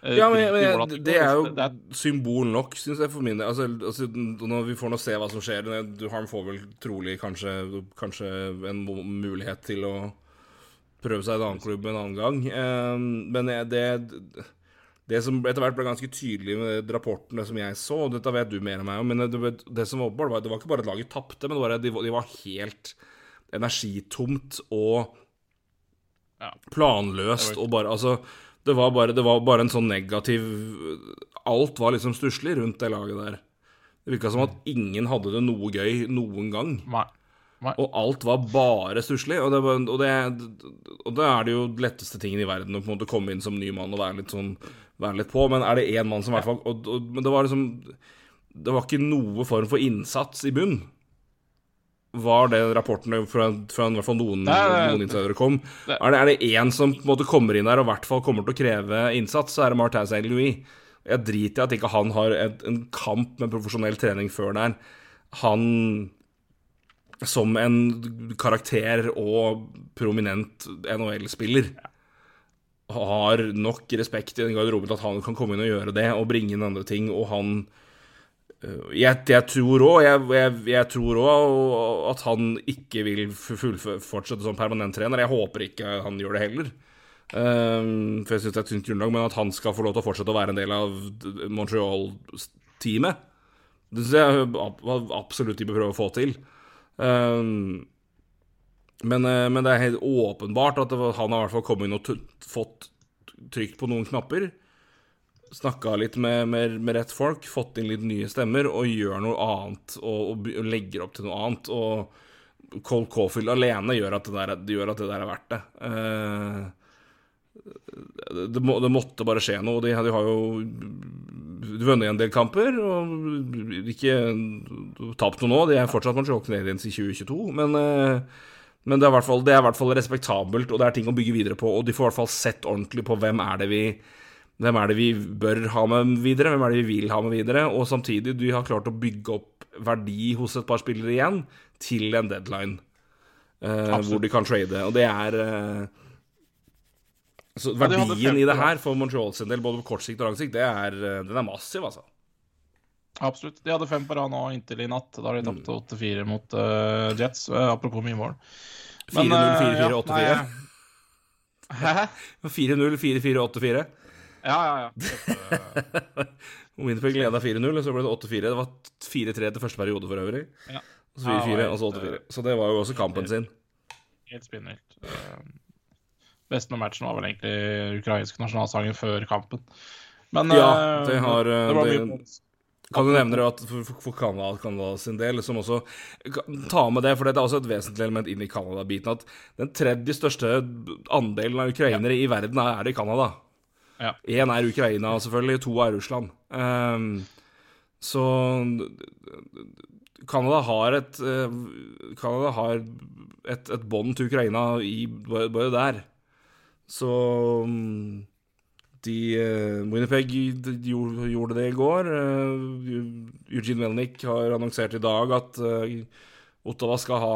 Eh, ja, men, men det er jo symbol nok, syns jeg, for min del. Altså, altså, når vi får nå se hva som skjer Harm får vel trolig kanskje, kanskje, en mulighet til å prøve seg i en annen klubb en annen gang. Men det, det som etter hvert ble ganske tydelig med rapportene som jeg så, og dette vet du mer enn meg men det, det som var åpenbart, var det var ikke bare at laget tapte, men det var, de, de var helt energitomt og planløst og bare Altså det var, bare, det var bare en sånn negativ Alt var liksom stusslig rundt det laget der. Det virka som at ingen hadde det noe gøy noen gang. Nei. Nei. Og alt var bare stusslig. Og, og, og, da er det jo letteste tingen i verden å på en måte komme inn som ny mann og være litt, sånn, være litt på. Men er det én mann som i hvert fall Men det var liksom Det var ikke noe form for innsats i bunn. var det rapporten fra, fra i hvert fall noen, er- noen insidere kom. Er det, er det én som på en måte kommer inn der og i hvert fall kommer til å kreve innsats, så er det Martin Saint-Louis. Jeg driter i at ikke han har et, en kamp med profesjonell trening før der. Han som en karakter og prominent NHL-spiller har nok respekt i den garderoben til at han kan komme inn og gjøre det og bringe inn andre ting, og han øh, Jeg, jeg tror òg jeg, jeg, jeg tror også at han ikke vil fortsette som permanent trener. Jeg håper ikke han gjør det heller. Um, for jeg syns det er et tynt grunnlag, men at han skal få lov til å fortsette å være en del av Montreal-teamet, det syns jeg absolutt de bør prøve å få til. Um, men, eh, men det er helt åpenbart at var, han har i hvert fall kommet inn og fått trykt på noen knapper. Snakka litt med, med, med rett folk, fått inn litt nye stemmer og gjør noe annet. Og, og, og legger opp til noe annet. Og Cold Caulfield alene gjør at det der, gjør at det der er verdt det. Eh, det, må, det måtte bare skje noe. De, de har jo vunnet en del kamper og ikke tapt noe nå. De er fortsatt Montreal Canadiens i 2022, men eh, men det er, fall, det er i hvert fall respektabelt, og det er ting å bygge videre på. Og de får i hvert fall sett ordentlig på hvem er det vi hvem er det vi bør ha med videre, hvem er det vi vil ha med videre. Og samtidig, de har klart å bygge opp verdi hos et par spillere igjen til en deadline. eh, hvor de kan trade. Og det er eh, Så Ja, de verdien i det her for Montreal sin del, både på kort sikt og lang sikt, det er, eh, den er massiv, altså. Absolutt. De hadde fem på rad nå inntil i natt. Da har de Mm. tapt 8-4 mot uh, Jets. Uh, apropos mye mål. 4-0, eh, 4-4, ja, 8-4. Hæ? 4-0, 4-4, 8-4. Ja, ja, ja. Kjempe- fikk glede leda 4-0, så ble det 8-4. Det var 4-3 til første periode for øvrig. Ja. Så 4-4, Ja, og så 8-4. Så det var jo også kampen sin. Helt spinnvilt. Best med matchen var vel egentlig ukrainsk nasjonalsangen før kampen. Men Ja, det har, det var det- mye mål. Kan du nevne det at for, Canada, Canada sin del, som også Ta med det, for det er også et vesentlig element inn i Canada-biten, at den tredje største andelen av ukrainere i verden er det i Canada. Ja. Er Ukraina, selvfølgelig. To er Russland. Um, så Canada har et eh, Canada har et, et bånd til Ukraina i, bare bare der. Så mm, de eh, Winnipeg gjorde, gjorde det i går. Eh, Eugene Melnick har annonsert i dag at eh, Ottawa skal ha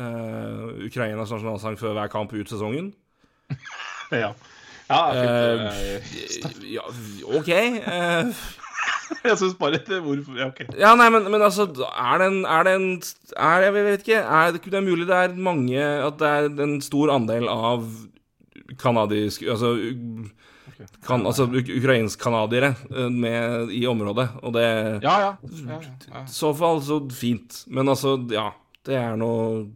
eh, Ukrainas nasjonalsang før hver kamp ut sesongen. Ja. ja eh, ja, OK. eh, jeg syns bare det hvorfor Ja, OK. Ja, nei, men, men altså, er det en, er det en er, Jeg vet ikke. Er det, det er mulig det er mange At det er en stor andel av kanadisk Altså, kan, altså ukrainsk-canadiere eh, i området, og det Ja, ja. ja, ja. I så fall så fint. Men altså, ja. Det er noe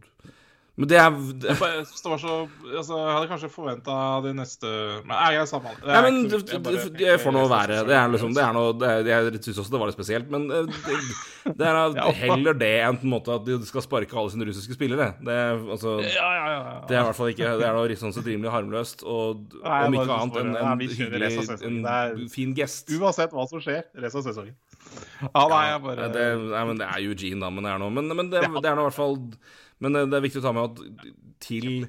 Men det er det, Jeg så altså, Jeg hadde kanskje forventa de neste Men nei, jeg er samme det. Nei, er men ikke jeg bare- jeg får nå være. Det er liksom Det er noe det er, Jeg syns også det var litt spesielt, men eh, det, det er heller det enn på en måte at de skal sparke alle sine russiske spillere. Det altså Ja, ja, ja. ja. Det er i hvert fall ikke Det er noe sånn sett rimelig harmløst, og Nei, om ikke annet enn en Nei, hyggelig, en fin gest. Uansett hva som skjer resten av sesongen. Ja, nei, jeg bare det, nei, men det er Eugene, da, men det er noe Men, men det, det er nå i hvert fall Men det, er viktig å ta med at til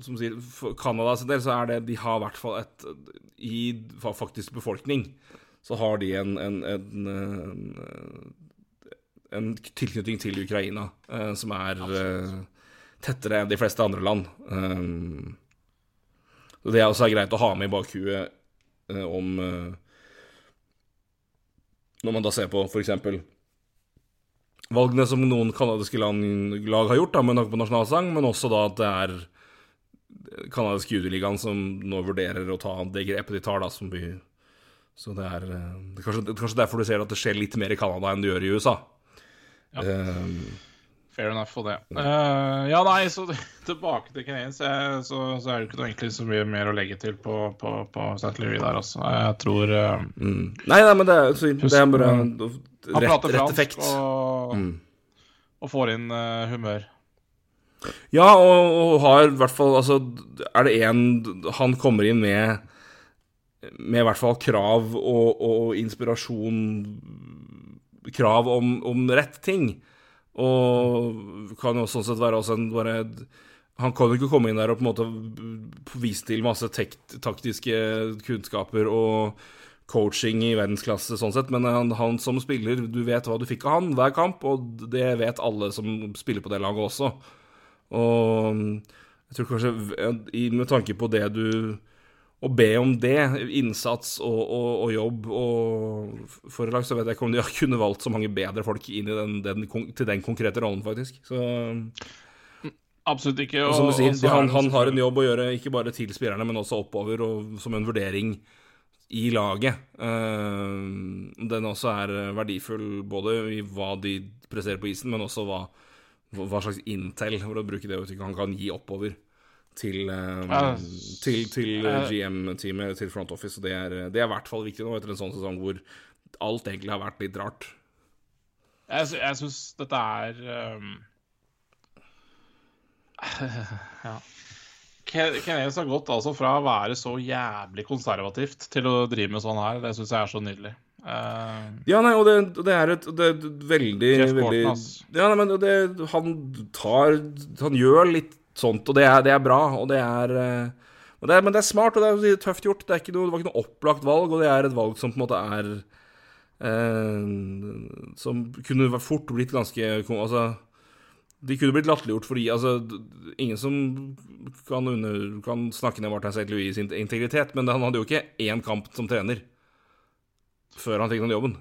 Som sier, for Canada sin del, så er det De har i hvert fall et I faktisk befolkning så har de en, en, en, en, en tilknytning til Ukraina eh, som er eh, tettere enn de fleste andre land. Um, det er også greit å ha med i bakhuet eh, om eh, Når man da ser på f.eks. valgene som noen canadiske land- lag har gjort, da, med tanke på nasjonalsang, men også da at det er canadiske judeligaen som nå vurderer å ta det grepet de tar, da, som vi Så det er, eh, det er kanskje, det er kanskje derfor du ser at det skjer litt mer i Canada enn det gjør i USA. Ja. Um, Fair enough for det. Uh, ja, nei, så tilbake til Canadiens, så, så er det ikke noe egentlig så mye mer å legge til på, på, på St. Louis der, altså. Jeg tror uh, mm. Nei, nei, men det så, det er bare Han rett, prater fransk effekt. og, Mm. og får inn uh, humør. Ja, og, og har i hvert fall Altså, er det én han kommer inn med Med i hvert fall krav og, og inspirasjon Krav om, om rett ting. Og kan jo sånn sett være også en bare Han kan jo ikke komme inn der og på en måte vise til masse tek taktiske kunnskaper og coaching i verdensklasse, sånn sett, men han, han, som spiller, du vet hva du fikk av han hver kamp, og det vet alle som spiller på det laget også. Og jeg tror kanskje, med tanke på det du å be om det, innsats og, og, og jobb og forelag så vet jeg ikke om de kunne valgt så mange bedre folk inn den, den, til den konkrete rollen, faktisk. Så Absolutt ikke. Og, som du sier, han, han, har en jobb å gjøre, ikke bare til spillerne, men også oppover, og som en vurdering i laget. Uh, den også er verdifull både i hva de presterer på isen, men også hva, hva slags intel, for å bruke det uttrykket, han kan gi oppover til, um, til, til GM-teamet, til front office. Og det er, det er i hvert fall viktig nå etter en sånn sesong hvor alt egentlig har vært litt rart. Jeg, jeg syns dette er um... Ja. Kenes har gått altså fra å være så jævlig konservativt til å drive med sånn her. Det syns jeg er så nydelig. Uh, ja, nei, og det, det er et det er veldig, veldig Ja, nei, men det, han tar Han gjør litt sånt. Og det er, det er bra, og det er, eh, og det er, Men det er smart, og det er tøft gjort. Det, noe, det, var ikke noe opplagt valg, og det er et valg som på en måte er eh, Som kunne fort blitt ganske Altså de kunne blitt latterliggjort fordi altså, Ingen som kan, under, kan snakke ned Martin St. Louis' integritet, men han hadde jo ikke én kamp som trener før han fikk den jobben.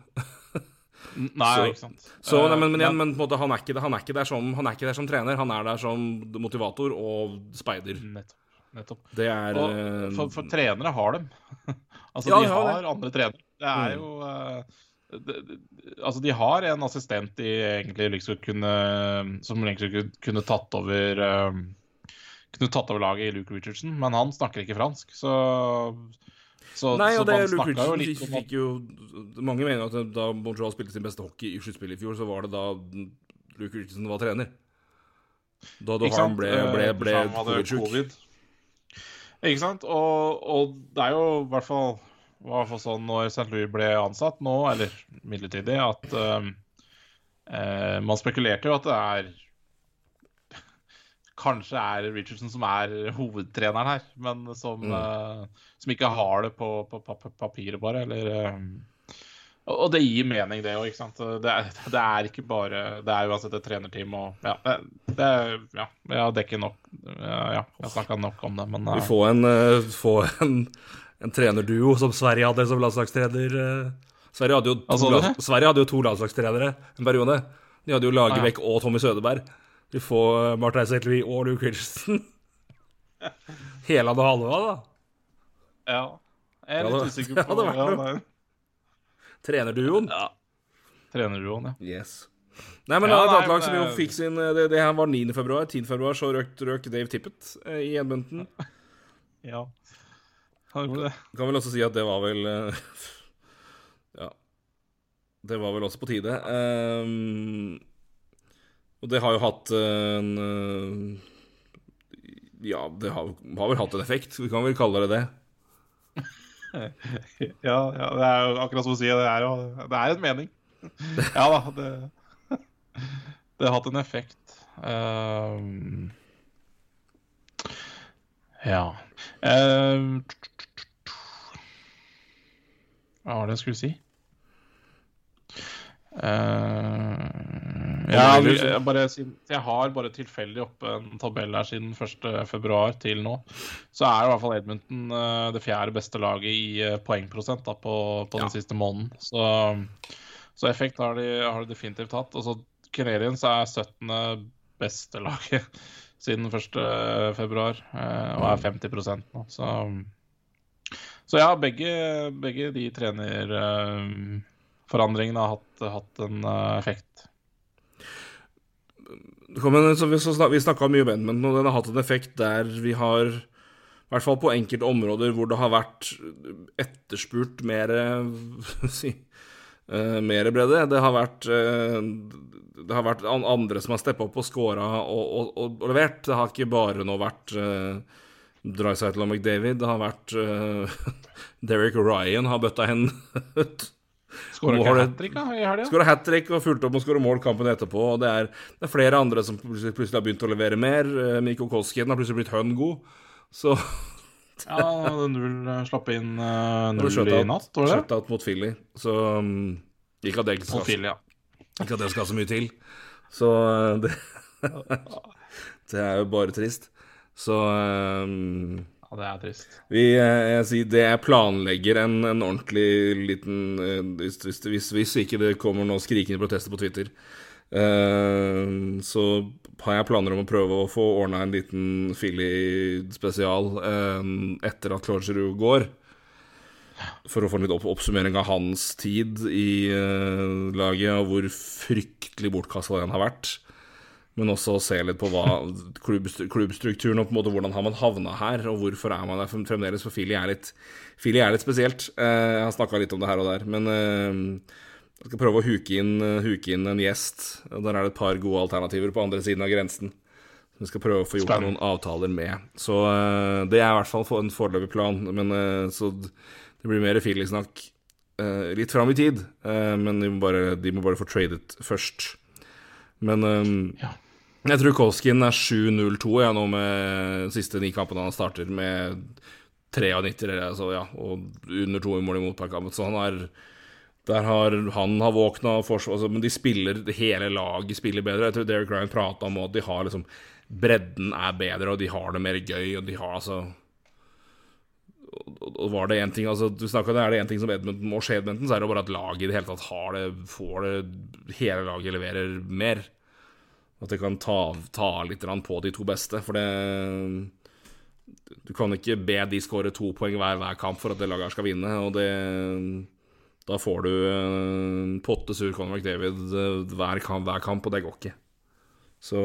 Nei, så, ikke sant. Så, nei, men, men, igjen, men måte, han, er ikke, han, er som, han, er ikke der som, trener, han er der som motivator og speider. Nettopp. Nettopp. Det er eh, for, for, trenere har dem. altså, ja, de har ja, andre trenere. Det er mm. jo uh, Altså, de har en assistent egentlig liksom kunne Som egentlig kunne tatt over uh, Kunne tatt over laget i Luke Richardson, men han snakker ikke fransk, så så, Nei, og det Luke Richardson fikk, fikk jo Mange mener at da Montreal spilte sin beste hockey i sluttspillet i fjor, så var det da Luke Richardson var trener. Da Dohan ble, ble, ble, ble covid-sjuk. Ikke sant? Og, og, det er jo i hvert fall, i hvert fall sånn når St. Louis ble ansatt nå, eller midlertidig, at um, eh, man spekulerte jo at det er kanskje er Richardson som er hovedtreneren her, men som, mm. uh, som ikke har det på, på, på papiret, bare. Eller um, Og det gir mening, det òg, ikke sant. Det er, det er, ikke bare Det er uansett et trenerteam og Ja, det, ja jeg dekker nok Ja, jeg snakka nok om det, men Vi får en, uh, får en, en trenerduo som Sverige hadde som landslagstrener. Sverige hadde, to, altså, Sverige hadde jo to landslagstrenere en periode. De hadde jo Lagerbäck ah, ja. og Tommy Sødeberg. Du får Martin Zetterby og Luke Christensen. Hele og Halva, da. Ja. Jeg er litt usikker på det. ja, ja, Trenerduoen. Ja. Trenerduoen, ja. Yes. Nei, men ja, et annet lag som jo fikk sin Det, det her var 9. februar. 10. februar så røk, røk Dave Tippett eh, i Edmonton. ja. Han gjorde det. Kan vel også si at det var vel eh, Ja. Det var vel også på tide. Um, og det har jo hatt en eh, Ja, det har, har, vel hatt en effekt. Vi kan vel kalle det det. ja, ja, det er jo akkurat som å si. Det er jo det er en mening. Ja da, det, det har hatt en effekt. Um, ja um, Hva var det jeg skulle si? Uh, ja, jeg, bare, jeg har bare tilfeldig oppe en tabell her siden 1.2 til nå. Så er i hvert fall Edmonton uh, det fjerde beste laget i uh, poengprosent da, på, på ja. den siste måneden. Så, så effekt har de, har de, definitivt hatt. Og så Canadiens er 17. beste laget siden 1.2 uh, og er 50 nå. Så, så ja, begge, begge de trenerforandringene har hatt, hatt en effekt. Men, så vi, snak, vi snakka mye om Edmund, og den har hatt en effekt der vi har i hvert fall på enkelte områder hvor det har vært etterspurt mer si, uh, mer bredde. Det har vært det har vært andre som har steppa opp og scora og, og, og, levert. Det har ikke bare nå vært uh, Drycytle og McDavid. Har vært uh, Derek Ryan har bøtta hen Skåra ikke hat trick i helga? Skåra hat trick og fulgte opp med å skåre mål kampen etterpå. Og det er, det er flere andre som plutselig, plutselig har begynt å levere mer. Eh, Mikko Koskinen har plutselig blitt høngod. Så Ja, null eh, slapp inn uh, null i natt, var det det? shutout mot Philly. Så um, ikke at det skal, Philly, ja. ikke at det skal så mye til. Så uh, det Det er jo bare trist. Så um, ja. Det er trist. Vi, eh, jeg sier det jeg planlegger en, en ordentlig liten eh, hvis, hvis, hvis, hvis ikke det kommer noen skrikende protester på Twitter, uh, så har jeg planer om å prøve å få ordna en liten Filly-spesial uh, etter at Claude går. For å få en litt opp oppsummering av hans tid i uh, laget, og hvor fryktelig bortkasta den har vært. Men også se litt på hva klubbstru- klubbstrukturen og på en måte hvordan har man havna her, og hvorfor er man der fremdeles. For Fili er er litt spesielt. Eh, jeg har snakka litt om det her og der. Men eh, jeg skal prøve å huke inn, eh, huke inn en gjest. Og Der er det et par gode alternativer på andre siden av grensen. Vi skal prøve å få gjort Spennende. noen avtaler med. Så eh, det er i hvert fall en foreløpig plan. Men eh, så det blir mer Philly-snakk eh, litt fram i tid. Eh, men de må, bare, de må bare få tradet først. Men um, Ja. Jeg tror Kolskin er 7-0-2 ja, nå med de siste ni kampene han starter, med 93 altså, ja, og under to mål imot per. Så han er der har han har våkna, altså, men de spiller hele laget spiller bedre. Jeg tror Derek Ryan prata om at de har liksom Bredden er bedre, og de har det mer gøy, og de har altså og- var det en ting altså, Du snakket, det er det en ting som Edmundton må skje Edmundton, så er det bare at laget i det hele tatt har det, får det Hele laget leverer mer. At det kan ta, ta litt på de to beste. For det Du kan ikke be de skåre to poeng hver hver kamp for at det laget her skal vinne. Og det Da får du en potte sur Conor McDavid eh, hver kamp, hver kamp, og det går ikke. Så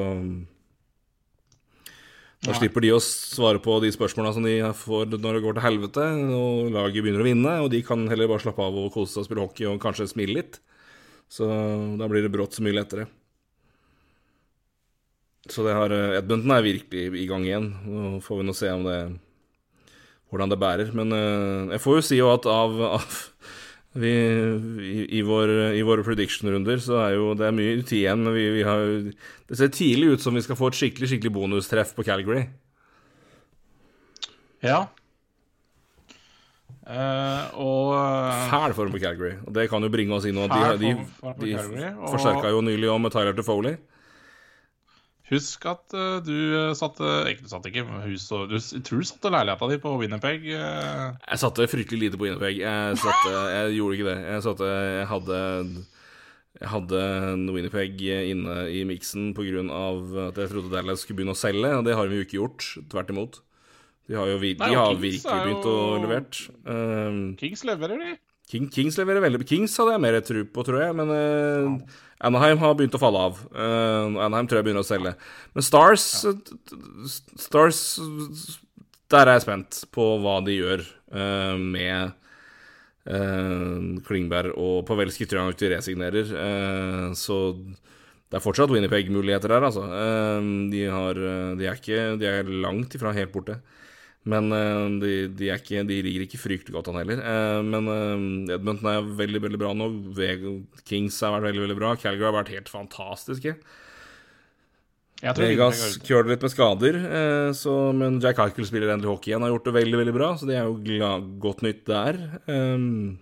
da Nei. slipper de å svare på de spørsmåla som de får når det går til helvete, og laget begynner å vinne, og de kan heller bare slappe av og kose seg og spille hockey og kanskje smile litt. Så da blir det brått så mye lettere. Så det har Edmundton Edmonton er virkelig i gang igjen. Nå får vi nå se om det hvordan det bærer. Men eh, jeg får jo si jo at av, av vi, i, i, vår, I våre prediction-runder så er jo det er mye tid igjen, men vi, vi har Det ser tidlig ut som vi skal få et skikkelig skikkelig bonustreff på Calgary. Ja. Uh, og eh, Fæl form på Calgary. Og det kan jo bringe oss inn nå. De, de, de Calgary, forsterka jo nylig om Tyler til Foley. Husk at uh, du eh, satte du satte ikke hus og Du Jeg tror du satte leiligheta di på Winnerpeg. Uh. Jeg satte fryktelig lite på Winnipeg. Jeg, satte, jeg gjorde ikke det. Jeg, satte, jeg hadde Jeg hadde en Winnipeg inne i miksen pga. at jeg trodde Dallas skulle begynne å selge, og det har vi jo ikke gjort. Tvert imot. De har jo vir Nei, de har virkelig jo- begynt å levert. Um, Kings leverer, de. King, Kings leverer veldig Kings hadde jeg mer tro på, tror jeg, men uh, Anaheim har begynt å falle av. Uh, Anaheim tror jeg begynner å selge. Men Stars Stars Der er jeg spent på hva de gjør uh, med uh, Klingberg og Pavelski tror jeg nok de resignerer. Så det er fortsatt Winnipeg-muligheter her, altså. De, har, de, er ikke, de er langt ifra helt borte. Men eh, de, de, ikke, de ligger ikke fryktelig godt an heller. Eh, men eh, Edmonton er veldig veldig bra nå. Kings har vært veldig veldig bra. Calgary har vært helt fantastiske. Vegas kjørte litt med skader, så, men Jack Eichel spiller endelig hockey igjen. Har gjort det veldig veldig bra, så det er jo glad, godt nytt der. Um,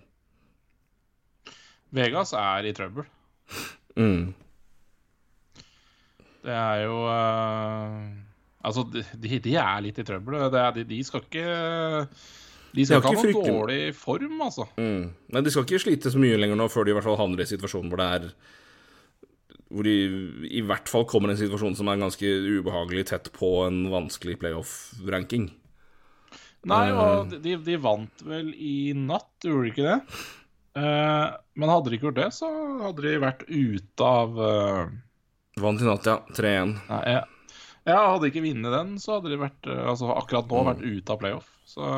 Vegas er i trøbbel. mm. Det er jo eh, Altså, de, de er litt i trøbbel. De, de skal ikke De skal De ikke ha noen dårlig form, altså. Mm. Nei, de skal ikke slite så mye lenger nå, før de i hvert fall havner i situasjonen hvor det er Hvor de i hvert fall kommer i en situasjon som er ganske ubehagelig tett på en vanskelig playoff-ranking. Nei, Eh. og de, de vant vel i natt, gjorde de ikke det? Eh, men hadde de ikke gjort det, så hadde de vært ute av eh, Vant i natt, ja. 3-1. Nei, jeg, ja, hadde de ikke vunnet den, så hadde de vært eh, Altså akkurat nå vært ute av playoff. Så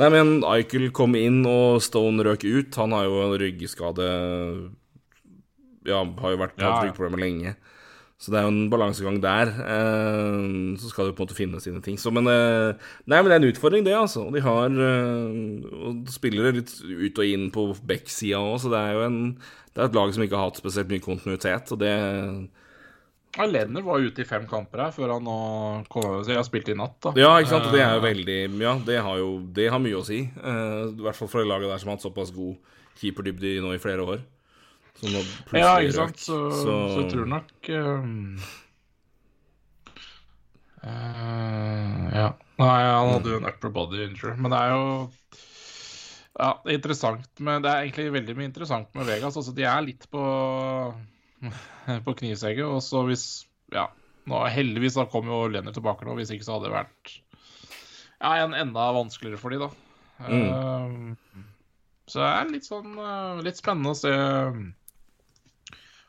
Nei, men Eichel kom inn, og Stone røk ut. Han har jo en ryggskade Ja, har jo vært hatt ja. ryggproblemer lenge. Så det er jo en balansegang der. Eh, så skal du på en måte finne sine ting. Så, men, eh, nei, men det er en utfordring, det, altså. De har og spillere litt ut og inn på back-sida òg, så det er jo en, det er et lag som ikke har hatt spesielt mye kontinuitet, og det ja, Lenner var ute i fem kamper her før han nå kom. Så jeg har spilt i natt, da. Ja, ikke sant. Det er jo veldig Ja, det har jo det har mye å si. Uh, I hvert fall for det laget der som har hatt såpass god keeperdybde nå i flere år. Så nå ja, ikke sant. Så, så... så jeg tror nok uh, uh, Ja. Nei, han hadde jo en upper body injury. Men det er jo ja, er interessant. Men det er egentlig veldig mye interessant med Vegas. Altså, de er litt på på knivsegget. Og så hvis Ja, nå, heldigvis da kom jo Lenny tilbake nå. Hvis ikke så hadde det vært ja, en enda vanskeligere for de da. Mm. Uh, så det er litt sånn uh, litt spennende å se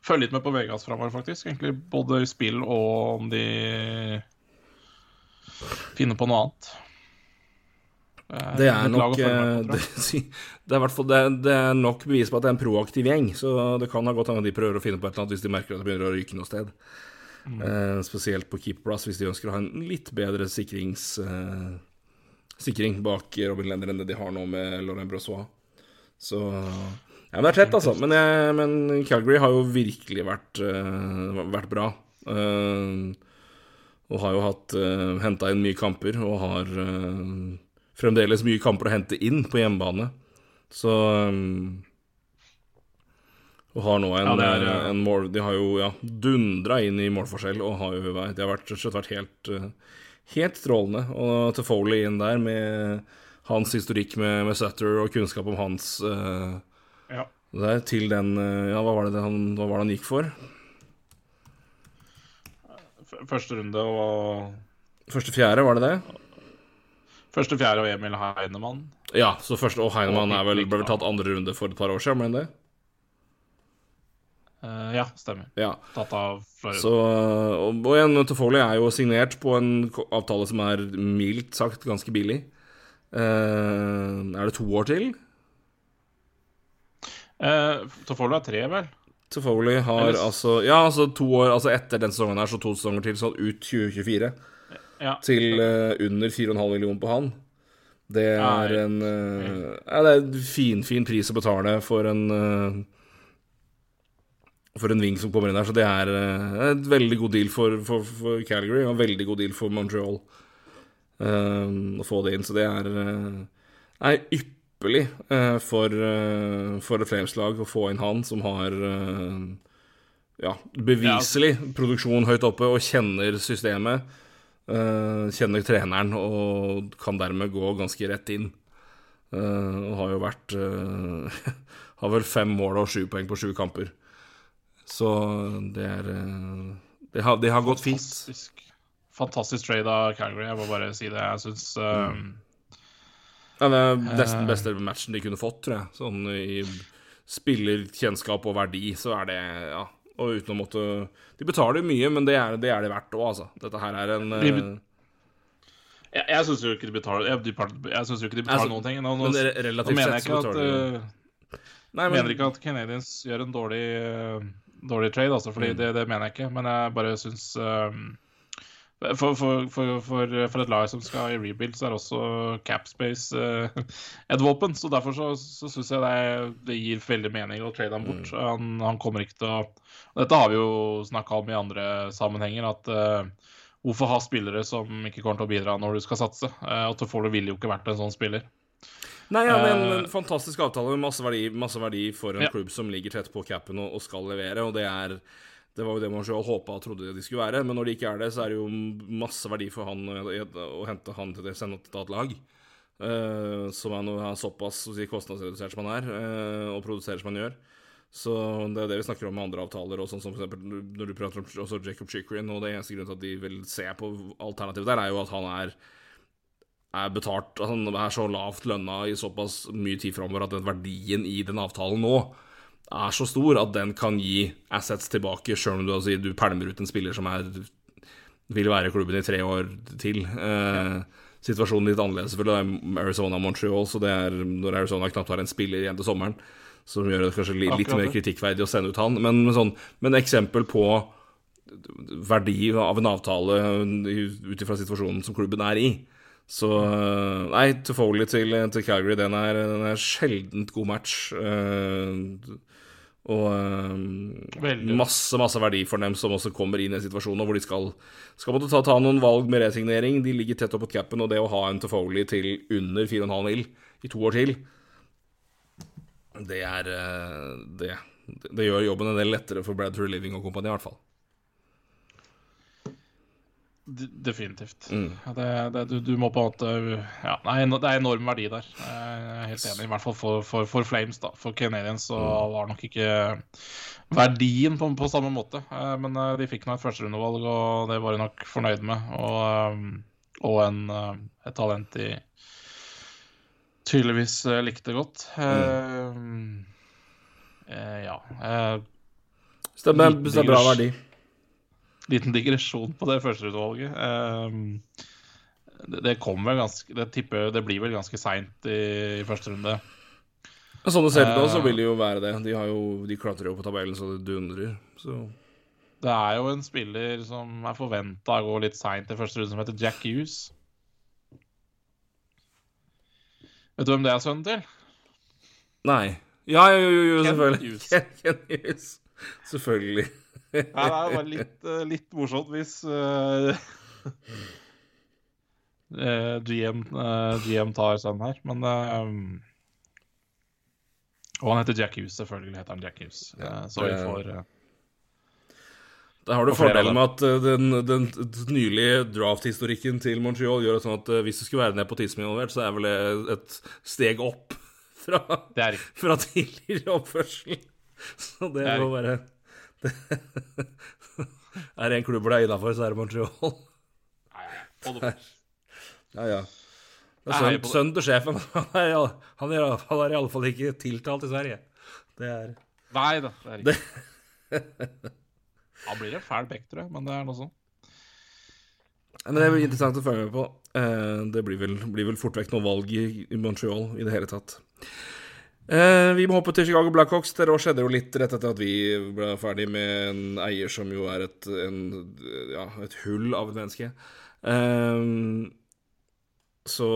Følge litt med på Vegas framover, faktisk. Egentlig både i spill og om de finner på noe annet. Det er nok eh, det, det, er det, det, er nok bevis på at det er en proaktiv gjeng. Så det kan ha gått hende de prøver å finne på et eller annet hvis de merker at det begynner å ryke noe sted. Mm. Eh, spesielt på keeperplass, hvis de ønsker å ha en litt bedre sikrings, eh, sikring bak Robin Lender enn det de har nå med Laurent Brossois. Så Ja, det er tett, altså. Men, jeg, men, Calgary har jo virkelig vært, uh, vært bra. Uh, og har jo hatt uh, henta inn mye kamper og har uh, fremdeles mye kamper å hente inn på hjemmebane. Så um, Og har nå en, ja, er, en mål De har jo ja, dundra inn i målforskjell og har jo De har vært, vært helt, uh, helt strålende. Og til Foley inn der med hans historikk med, med Sutter og kunnskap om hans uh, ja. der, til den Ja, hva var det han, hva var det han gikk for? Første runde og Første fjerde, var det det? Første fjerde og Emil Heinemann. Ja, så første og Heinemann er vel, ble vel tatt andre runde for et par år siden, ble det? Uh, ja, stemmer. Ja. Tatt av flere Så, og, og igjen, Toffoli er jo signert på en avtale som er mildt sagt ganske billig. Uh, er det to år til? Uh, Toffoli er tre, vel? Toffoli har Ellers... altså Ja, altså to år Altså etter den sesongen her, så to sesonger til, sånn ut 2024 ja. til uh, under 4,5 millioner på han. Det er en uh, ja, Det er en fin, fin pris å betale for en uh, For en wing som kommer inn der. Så det er uh, et veldig god deal for, for, for, Calgary og en veldig god deal for Montreal å få det inn. Så det er, er ypperlig for, for et Flames-lag å få inn han som har ja, beviselig produksjon høyt oppe og kjenner systemet. Uh, kjenner treneren og kan dermed gå ganske rett inn. Uh, og har jo vært uh, Har vel fem mål og sju poeng på sju kamper. Så det er det har, det har gått fint. Fantastisk, fantastisk trade av Calgary, jeg må bare si det. Jeg syns mm. ja, Det er nesten beste matchen de kunne fått, tror jeg. Sånn i spillerkjennskap og verdi, så er det Ja, og uten å måtte De betaler mye, men det er det, er det verdt òg, altså. Dette her er en uh... Jeg, jeg syns jo ikke de betaler Jeg, jeg synes jo ikke de betaler altså, noen ting. Nå, nå, men relativt nå mener jeg ikke at uh, Nei, men... mener ikke at Canadians gjør en dårlig, uh, dårlig trade, altså, fordi mm. det, det, mener jeg ikke. Men jeg bare syns um, for, for, for, for, et lag som skal i rebuild, så er også capspace uh, et våpen. Så derfor så, så syns jeg det, det, gir veldig mening å trade ham bort. Mm. Han, han, kommer ikke til å Dette har vi jo snakka om i andre sammenhenger. at uh, Hvorfor ha spillere som ikke kommer til å bidra når du skal satse? Uh, og Tofolo ville jo ikke vært en sånn spiller. Nei, ja, men en fantastisk avtale med masse verdi, masse verdi for en ja. klubb som ligger tett på capen og, og skal levere. Og det er det var jo det man selv håpa og trodde de skulle være. Men når de ikke er det, så er det jo masse verdi for han å hente han til det sende til et lag. Uh, som er, er såpass si, kostnadsredusert som han er, uh, og produserer som han gjør. Så det er det vi snakker om med andre avtaler, og sånn som eksempel når du prater om også Jacob Chikrin, og det eneste grunnen til at de vil se på alternativet der, er jo at han er, er betalt Han er så lavt lønna i såpass mye tid framover at den verdien i den avtalen nå er så stor at den kan gi assets tilbake, sjøl om du, altså, du pælmer ut en spiller som er, vil være i klubben i tre år til. Eh, situasjonen litt annerledes selvfølgelig. det er Arizona Montreal, så det er når Arizona knapt har en spiller igjen til sommeren, som gjør det kanskje litt, litt mer kritikkverdig å sende ut han. Men, sånn, men eksempel på verdi av en avtale ut ifra situasjonen som klubben er i. Så eh, nei, Tofoli til, til Calgary, den er, den er sjeldent god match. Uh, og um, masse masse verdi for dem som også kommer inn i en situasjon hvor de skal, skal måtte ta, ta, noen valg med resignering. De ligger tett opp på capen, og det å ha en Tofoli til under 4,5 mil i to år til, det er det, det gjør jobben en del lettere for Bradford Living og kompani, i hvert fall. Definitivt. Mm. Det, det, du, du, må på en måte Ja, nei, det er enorm verdi der. Jeg er helt enig. I hvert fall for, for, for Flames. da For Canadiens så mm. var nok ikke verdien på, på samme måte. Eh, men eh, de fikk nå et førsterundevalg, og det var de nok fornøyd med. Og, eh, og en, et talent de tydeligvis likte godt. Mm. ja. Stemmer. det er bra verdi liten digresjon på det førsteutvalget. Um, det, det kommer ganske Det tipper det blir vel ganske seint i, i, første runde. Sånn det ser ut nå, så vil det jo være det. De, har jo, de klatrer jo på tabellen så det dundrer. Så Det er jo en spiller som er forventa å gå litt seint i første runde, som heter Jack Hughes. Vet du hvem det er sønnen til? Nei. Ja, jo, jo, jo, selvfølgelig. Ken, Ken Hughes. Selvfølgelig. Nei, det var litt, eh, litt morsomt hvis uh, uh, GM, uh, GM, tar sønnen her, men Og han heter Jack Hughes, selvfølgelig heter han Jack Hughes. så vi får Da har du fordelen med at den, den nylige draft-historikken til Montreal gjør sånn at hvis det skulle være nepotisme involvert, så er vel det et steg opp fra, fra tidligere oppførsel. Så det, det må være er det en klubb det er innafor, så er det Montreal. Ja, ja. Sønnen sønn til sjefen han er, han er, han er iallfall ikke tiltalt i Sverige. Det er Nei da, det er ikke Han blir en fæl bekk, tror jeg, men det er noe sånn. Men det er interessant å følge med på. Eh, det blir vel, blir vel fort vekk noe valg i, i Montreal i det hele tatt. Eh, vi må hoppe til Chicago Blackhawks. Det skjedde jo litt rett etter at vi ble ferdig med en eier som jo er et, en, ja, et hull av et menneske. Eh, så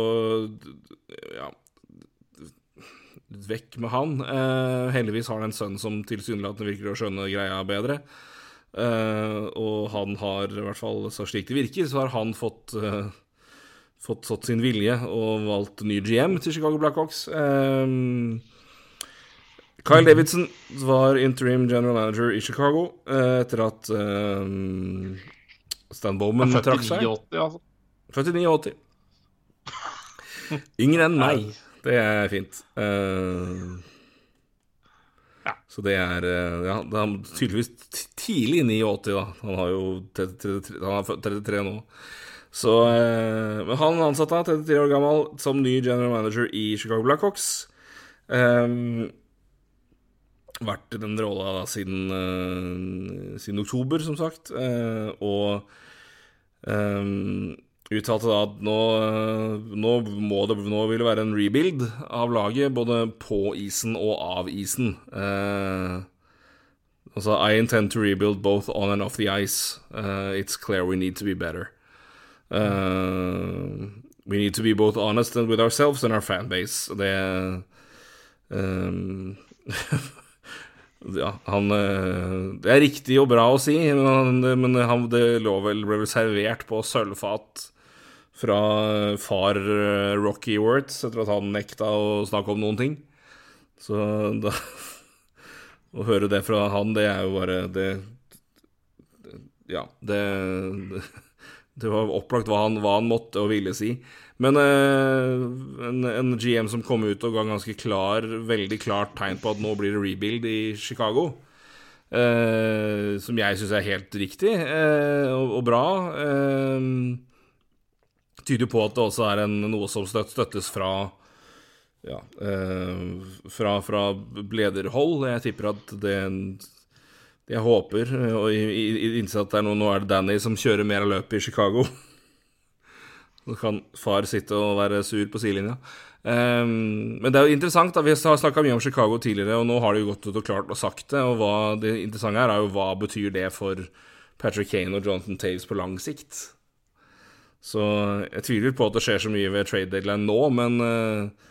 ja Vekk med han. Eh, heldigvis har han en sønn som tilsynelatende virker å skjønne greia bedre. Eh, og han har, i hvert fall så slik det virker, så har han fått uh, fått satt sin vilje og valgt ny GM til Chicago Blackhawks. Um, Kyle Davidson var interim general manager i Chicago eh, etter at um, Stan Bowman trakk seg. Altså. Født i 89. Yngre enn meg. Det er fint. Uh, ja. Så det er Ja, det er tydeligvis tidlig i 89, da. Han har jo 33, han er 33 nå. Så uh, Men han ansatte han 33 år gammel som ny general manager i Chicago Blackhawks. Um, vært i den rolla siden, uh, siden, oktober, som sagt. Uh, og um, uttalte da at nå, nå, må det, nå vil det være en rebuild av laget, både på isen og av isen. Uh, altså, I intend to rebuild both on and off the ice. it's clear we need to be better. we need to be both honest with ourselves and our fanbase. Det um, Ja, han eh, Det er riktig og bra å si, men, han, det lå vel, ble vel servert på sølvfat fra far eh, Rocky Worth etter at han nekta å snakke om noen ting. Så da Å høre det fra han, det er jo bare Det, Ja, det, det var opplagt hva han, hva han måtte og ville si. Men eh, en, en, GM som kom ut og ga ganske klar, veldig klart tegn på at nå blir det rebuild i Chicago. eh, som jeg syns er helt riktig eh, og, og, bra. tyder på at det også er en, noe som støttes fra ja, fra, fra lederhold. Jeg tipper at det Jeg håper og innser at det er noe, nå er det Danny som kjører mer av løpet i Chicago. Så kan far sitte og være sur på sidelinja. Um, men det er jo interessant. da, Vi har snakka mye om Chicago tidligere, og nå har de jo gått ut og klart og sagt det. Og hva det interessante er, er jo hva betyr det for Patrick Kane og Jonathan Taves på lang sikt. Så jeg tviler på at det skjer så mye ved trade deadline nå, men uh,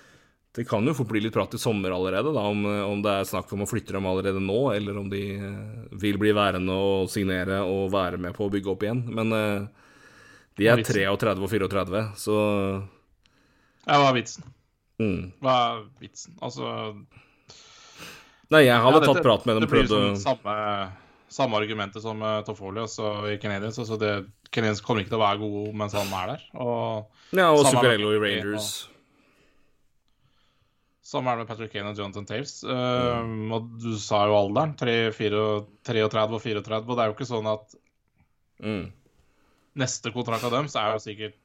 det kan jo fort bli litt prat i sommer allerede, da, om, om, det er snakk om å flytte dem allerede nå, eller om de uh, vil bli værende og signere og være med på å bygge opp igjen. Men uh, de er 33 og 34, så Ja, hva er vitsen? Mm. Hva er vitsen? Altså Nei, jeg hadde ja, dette, tatt prat med dem Det blir prøvde... sånn samme, samme argumentet som uh, Toffoli altså, i Canadiens. Altså det, Canadiens kommer ikke til å være gode mens han er der. Og, Ja, og Zuccarello i Rangers. Rangers. Samme er det med Patrick Kane og Jonathan Taves. Uh, og du sa jo alderen. 3, 4, 33 og 34. Og det er jo ikke sånn at Mm. Neste kontrakt av dem så er jo sikkert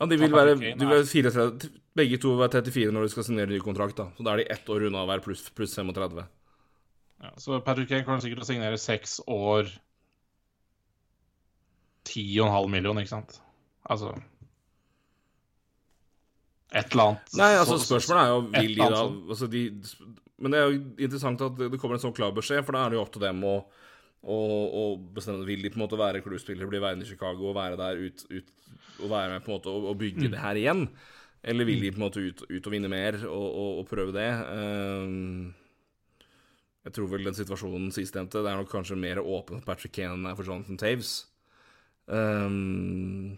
Ja, de vil være, de vil være 34, begge to vil være 34 når de skal signere ny kontrakt. da Så da er de ett år unna å være pluss pluss 35. ja, Så Patrick Kane kommer sikkert til å signere seks år 10,5 millioner, ikke sant? Altså Et eller annet. Nei, altså Så- spørsmålet er jo vil de da altså, de, Men det er jo interessant at det kommer en sånn klar beskjed, for da er det jo opp til dem å å, og bestemme Vil de på en måte være klubbspillere, bli værende i Chicago og være der ut, ut og være med på en måte og, og bygge det her igjen? Eller vil de på en måte ut, ut og vinne mer og, og, og prøve det? Ehm, jeg tror vel den situasjonen sistnevnte Det er nok kanskje mer åpen for Patrick Kane enn for Jonathan Taves. Ehm,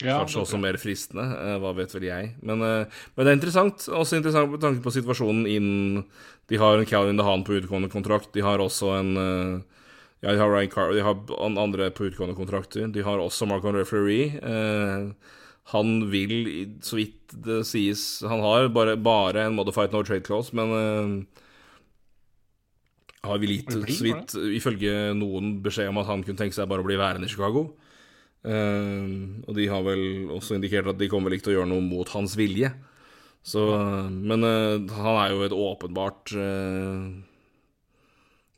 Ja, Kanskje også mer fristende, eh, hva vet vel jeg. Men, eh, men det er interessant. Også interessant med tanke på situasjonen innen De har en Calvin DeHaan på utgående kontrakt. De har også en eh, Ja, de har Ryan Carr, de har andre på utgående kontrakter. De har også Marcon Referee. Eh, han vil, så vidt det sies Han har bare, bare en modified no trade clause, men eh, har vi gitt, så vidt, ifølge noen, beskjed om at han kunne tenke seg bare å bli værende i Chicago. Eh, og de har vel også indikert at de kommer vel ikke til å gjøre noe mot hans vilje. Så, men eh, han er jo et åpenbart eh,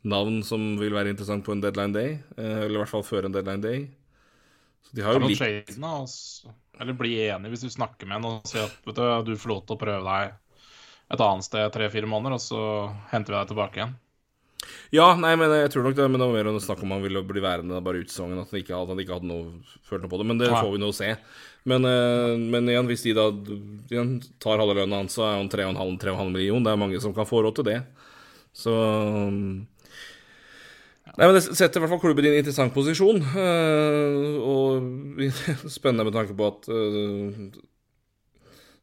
navn som vil være interessant på en deadline day. eller i hvert fall før en deadline day. Så de har jo litt s- Eller bli enig hvis du snakker med en og sier at vet du, du får lov til å prøve deg et annet sted tre-fire måneder, og så henter vi deg tilbake igjen. Ja, nei, men jeg tror nok det Men det var mer enn snakk om han ville bli værende bare ut sesongen. At han ikke, hadde, han ikke hadde noe følt noe på det. Men det ja. får vi nå se. Men, eh, men igjen, hvis de da igjen, tar halve lønna hans, så er han 3,5 3,5 million. Det er mange som kan få råd til det. Så um, Nei, men Det setter i hvert fall klubben i en interessant posisjon. eh, og spennende med tanke på at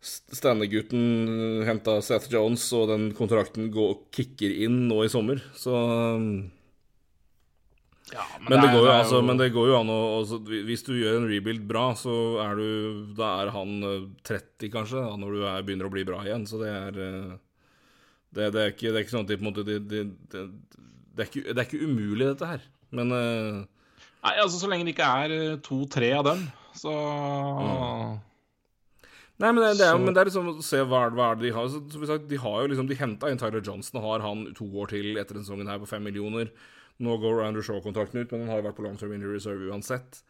Stanley-gutten henta Seth Jones, og den kontrakten går, kicker inn nå i sommer. Så um, Ja, men, det det går jo, altså, men det går jo an å altså, Hvis du gjør en rebuild bra, så er du Da er han eh, 30, kanskje, da, når du er, begynner å bli bra igjen. Så det er eh, Det, det, er, ikke, det er ikke sånn at de på en måte Det, det, det, det, er, ikke, det er ikke umulig, dette her. Men eh, Nei, altså Så lenge det ikke er eh, to-tre av dem, så Nei, men det, det, er, men det er liksom å se hva, hva er det de har. Så, som sagt, de har jo liksom De henta inn Tyler Johnson og har han to år til etter denne sesongen her på fem millioner. Nå går Andrew Shaw-kontrakten ut, men han har jo vært på long term injury reserve uansett.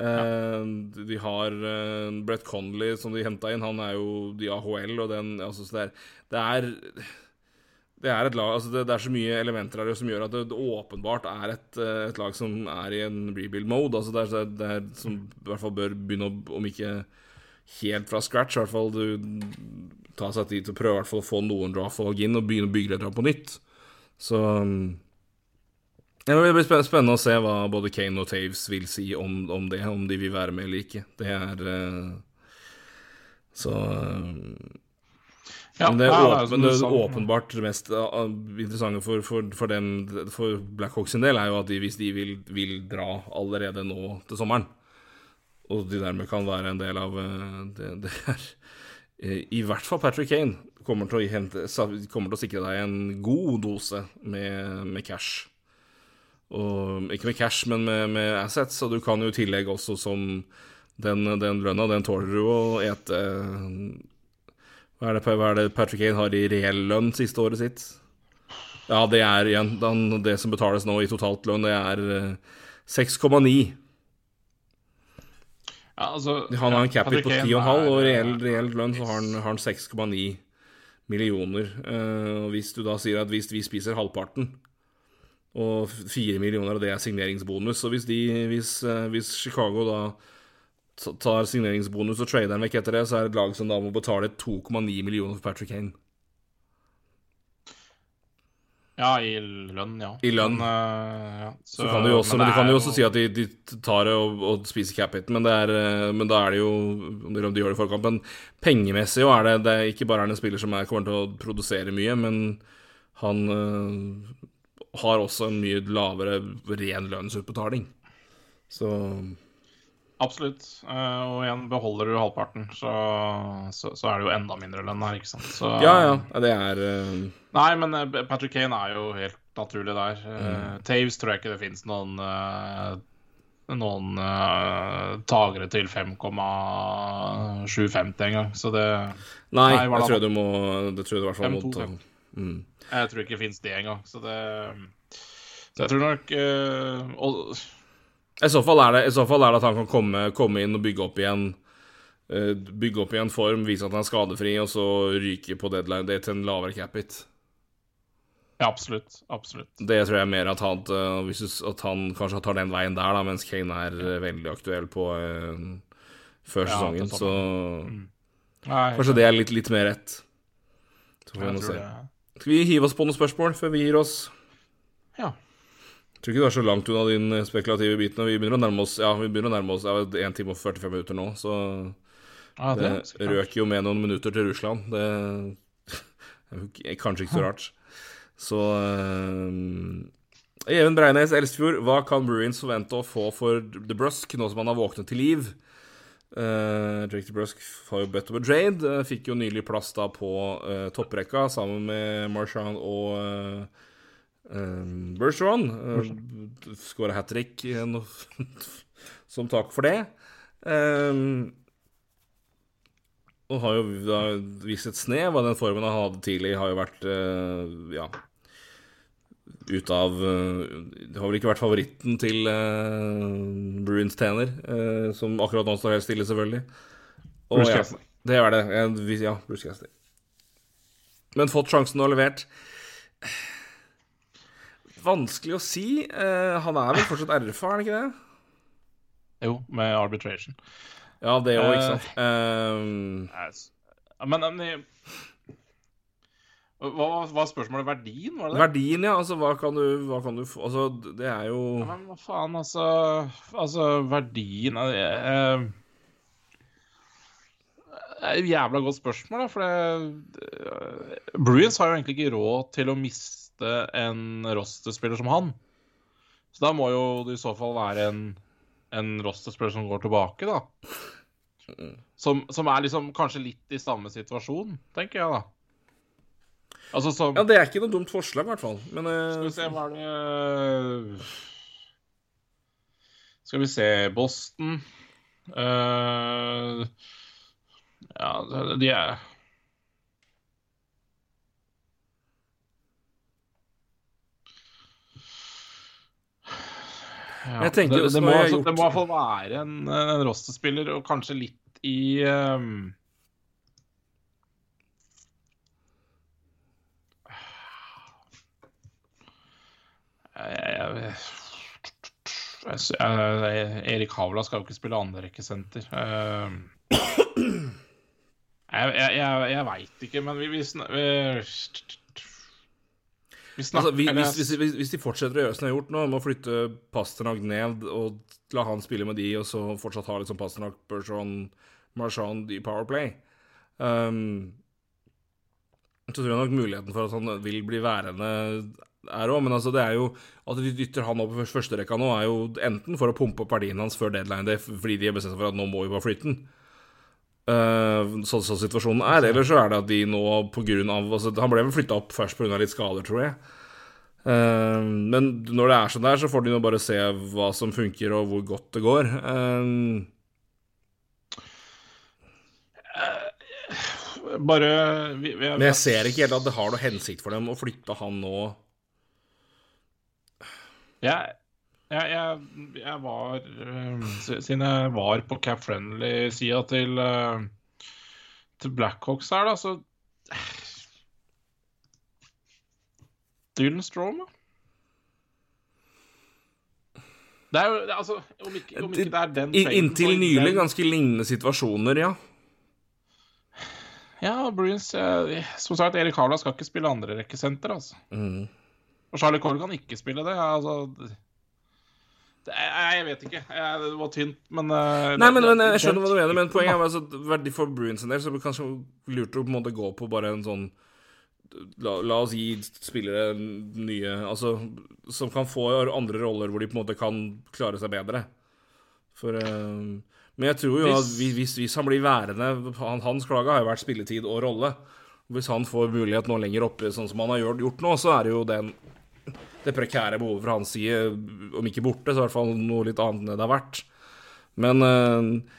Eh, de har uh, Brett Conley, som de henta inn. Han er jo de AHL, og den altså, så det, er, det er det er et lag, altså det, er så mye elementer her som gjør at det, åpenbart er et, eh, et lag som er i en rebuild-mode. Altså det, er, det er som i hvert fall bør begynne å, om ikke helt fra scratch, i hvert fall du tar seg tid til å prøve å få noen draftvalg inn og begynne å bygge litt på nytt. Så um, ja, Det blir spennende å se hva både Kane og Taves vil si om, om det, om de vil være med eller ikke. Det er eh, Så um, ja, men det er, åpen, det er åpenbart mest uh, interessante for, for, for, dem, for Blackhawks sin del er jo at de, hvis de vil, vil dra allerede nå til sommeren, og de dermed kan være en del av uh, det, det er eh, I hvert fall Patrick Kane kommer til hente, kommer til å sikre deg en god dose med, med cash. Og, ikke med cash, men med, med assets, og du kan jo i tillegg også som den, den lønna, den tåler du å ete hva er, det, hva er det Patrick Kane har i reell lønn siste året sitt? Ja, det er igjen Det som betales nå i totalt lønn, det er eh, 6,9. Ja, altså, Han har en cap på Patrick 10,5, Kane og reell, eh, reell lønn så har han, han 6,9 millioner. Uh, hvis du da sier at hvis vi spiser halvparten Og fire millioner av det er signeringsbonus. Så hvis, de, hvis, uh, hvis Chicago da tar signeringsbonus og trader den vekk etter det, så er det et lag som da må betale 2,9 millioner for Patrick Kane. Ja, i lønn, ja. I lønn. Men, uh, ja. Så, kan du jo også, men men du kan jo også si at de, de tar det og, og spiser cap hit, men, det er, eh, men da er det jo Om de gjør det i forkant. Men pengemessig jo er det, det er ikke bare er en spiller som er, kommer til å produsere mye, men han uh, har også en mye lavere ren lønnsutbetaling. Så Absolutt. Eh, og igjen, beholder du halvparten, så, så, så er det jo enda mindre lønn her, ikke sant. Så, ja, ja. Det er uh... Nei, men eh, Patrick Kane er jo helt naturlig der. Mm. Taves tror jeg ikke det fins noen noen uh, tagere til 5,750 engang, så det Nei, Nei, jeg tror du må Det tror jeg du i hvert fall må 5-2, ta. Mm. Jeg tror ikke det fins det engang, så det Så jeg tror nok uh, og, I så fall er det, i så fall er det at han kan komme, komme inn og bygge opp igjen eh, Bygge opp igjen form, vise at han er skadefri, og så ryke på deadline day til en lavere cap-hit. Ja, absolutt. Absolutt. Det tror jeg er mer at han, eh, at han kanskje tar den veien der, da, mens Kane er eh, veldig aktuell på før sesongen. Så Nei, kanskje det er litt, litt mer rett. Skal vi hive oss på noen spørsmål før vi gir oss? Ja. Jeg tror ikke du er så langt unna din eh, spekulative bit. når Vi begynner å nærme oss Ja, vi begynner å nærme oss ja, 1 time og 45 minutter nå, så Ja, det det, røk jo med noen minutter til Russland. Det er kanskje ikke så rart. Så uh, Even Breines Elstfjord, hva kan Bruins forvente å få for The Brusk nå som han har våknet til liv? Uh, Jake The Brusk har jo bedt om en trade. fikk jo nylig plass da på uh, topprekka sammen med Marchand og uh, Bergeron. Uh, Skåra hat trick som takk for det. Um, og har jo da vist et snev av den formen han hadde tidlig, har jo vært uh, ja ut av Det har vel ikke vært favoritten til uh, Bruins tjener, uh, som akkurat nå står helt stille, selvfølgelig. Og, ja, det er det. Ja, Bruce Cassidy. Men fått sjansen og levert. Vanskelig å si. Eh, han er vel fortsatt RFA, er han ikke det? Jo, med arbitration. Ja, det òg, ikke sant. sant. Um, Men, men hva var- er? spørsmålet? Verdien, var det det? Verdien, ja. Altså, hva kan du, hva kan du få Altså, det er jo Ja, Men hva faen, altså Altså, verdien er eh, Det er et jævla godt spørsmål, da, for det Bruins har jo egentlig ikke råd til å miste en rosterspiller som han. Så da må jo det i så fall være en, en rosterspiller som går tilbake, da. Som, som er liksom kanskje litt i samme situasjon, tenker jeg, da. Altså som Ja, det er ikke noe dumt forslag, i hvert fall. Men Skal vi eh, se, hva er det Skal vi se Boston uh, Ja, de er ja, Jeg tenker det, det, må, jeg altså, gjort- det må i hvert fall være en, en rosterspiller, og kanskje litt i um... jeg, jeg, jeg, jeg, Erik Havla skal jo ikke spille andrerekkesenter. Uh, jeg jeg, jeg, jeg veit ikke, men vi, vi, vi, vi snakker altså, vi, eller- hvis, hvis, hvis, de fortsetter å gjøre som de har gjort nå, med å flytte Pasternak ned og la han spille med de, og så fortsatt ha sånn Pasternak, Bergeron, Marchand i Powerplay um, Så tror jeg nok muligheten for at han vil bli værende er òg, men altså det er jo at de dytter han opp i førsterekka nå, er jo enten for å pumpe opp verdien hans før deadline day, fordi de har bestemt seg for at nå må vi bare flytte den. Uh, sånn som situasjonen er. Eller så er det at de nå av altså, Han ble vel flytta opp først pga. litt skader, tror jeg. Uh, men når det er sånn der, så får de nå bare se hva som funker, og hvor godt det går. Uh, Bare vi, vi, men jeg ser ikke helt at det har noe hensikt for dem å flytte han nå. Jeg, jeg, jeg, jeg var eh, Siden jeg var på Cap Friendly-sida til, eh, til Blackhawks her, da, så Dylan Strome? Det er jo det, altså, om ikke, om ikke det er den traden, inntil nylig ganske lignende situasjoner, ja. Ja, Bruins eh, Som sagt, Erik Harla skal ikke spille andrerekkesenter, altså. Mm. Og Charlie Cole kan ikke spille det. Altså jeg, jeg vet ikke. Jeg, det var tynt, men uh, Nei, men, men jeg skjønner hva du mener, men poenget er at verdi for Bruins en del, så det kanskje lurt å på en måte gå på bare en sånn La, la oss gi spillere nye Altså, som kan få andre roller hvor de på en måte kan klare seg bedre. For uh, Men jeg tror jo Hvis- at hvis, hvis han blir værende han, Hans klage har jo vært spilletid og rolle. Hvis han får mulighet nå lenger oppe, sånn som han har gjort, gjort nå, så er det jo den det prekære behovet fra hans side, om ikke borte, så i hvert fall noe litt annet enn det det har vært. Men, eh,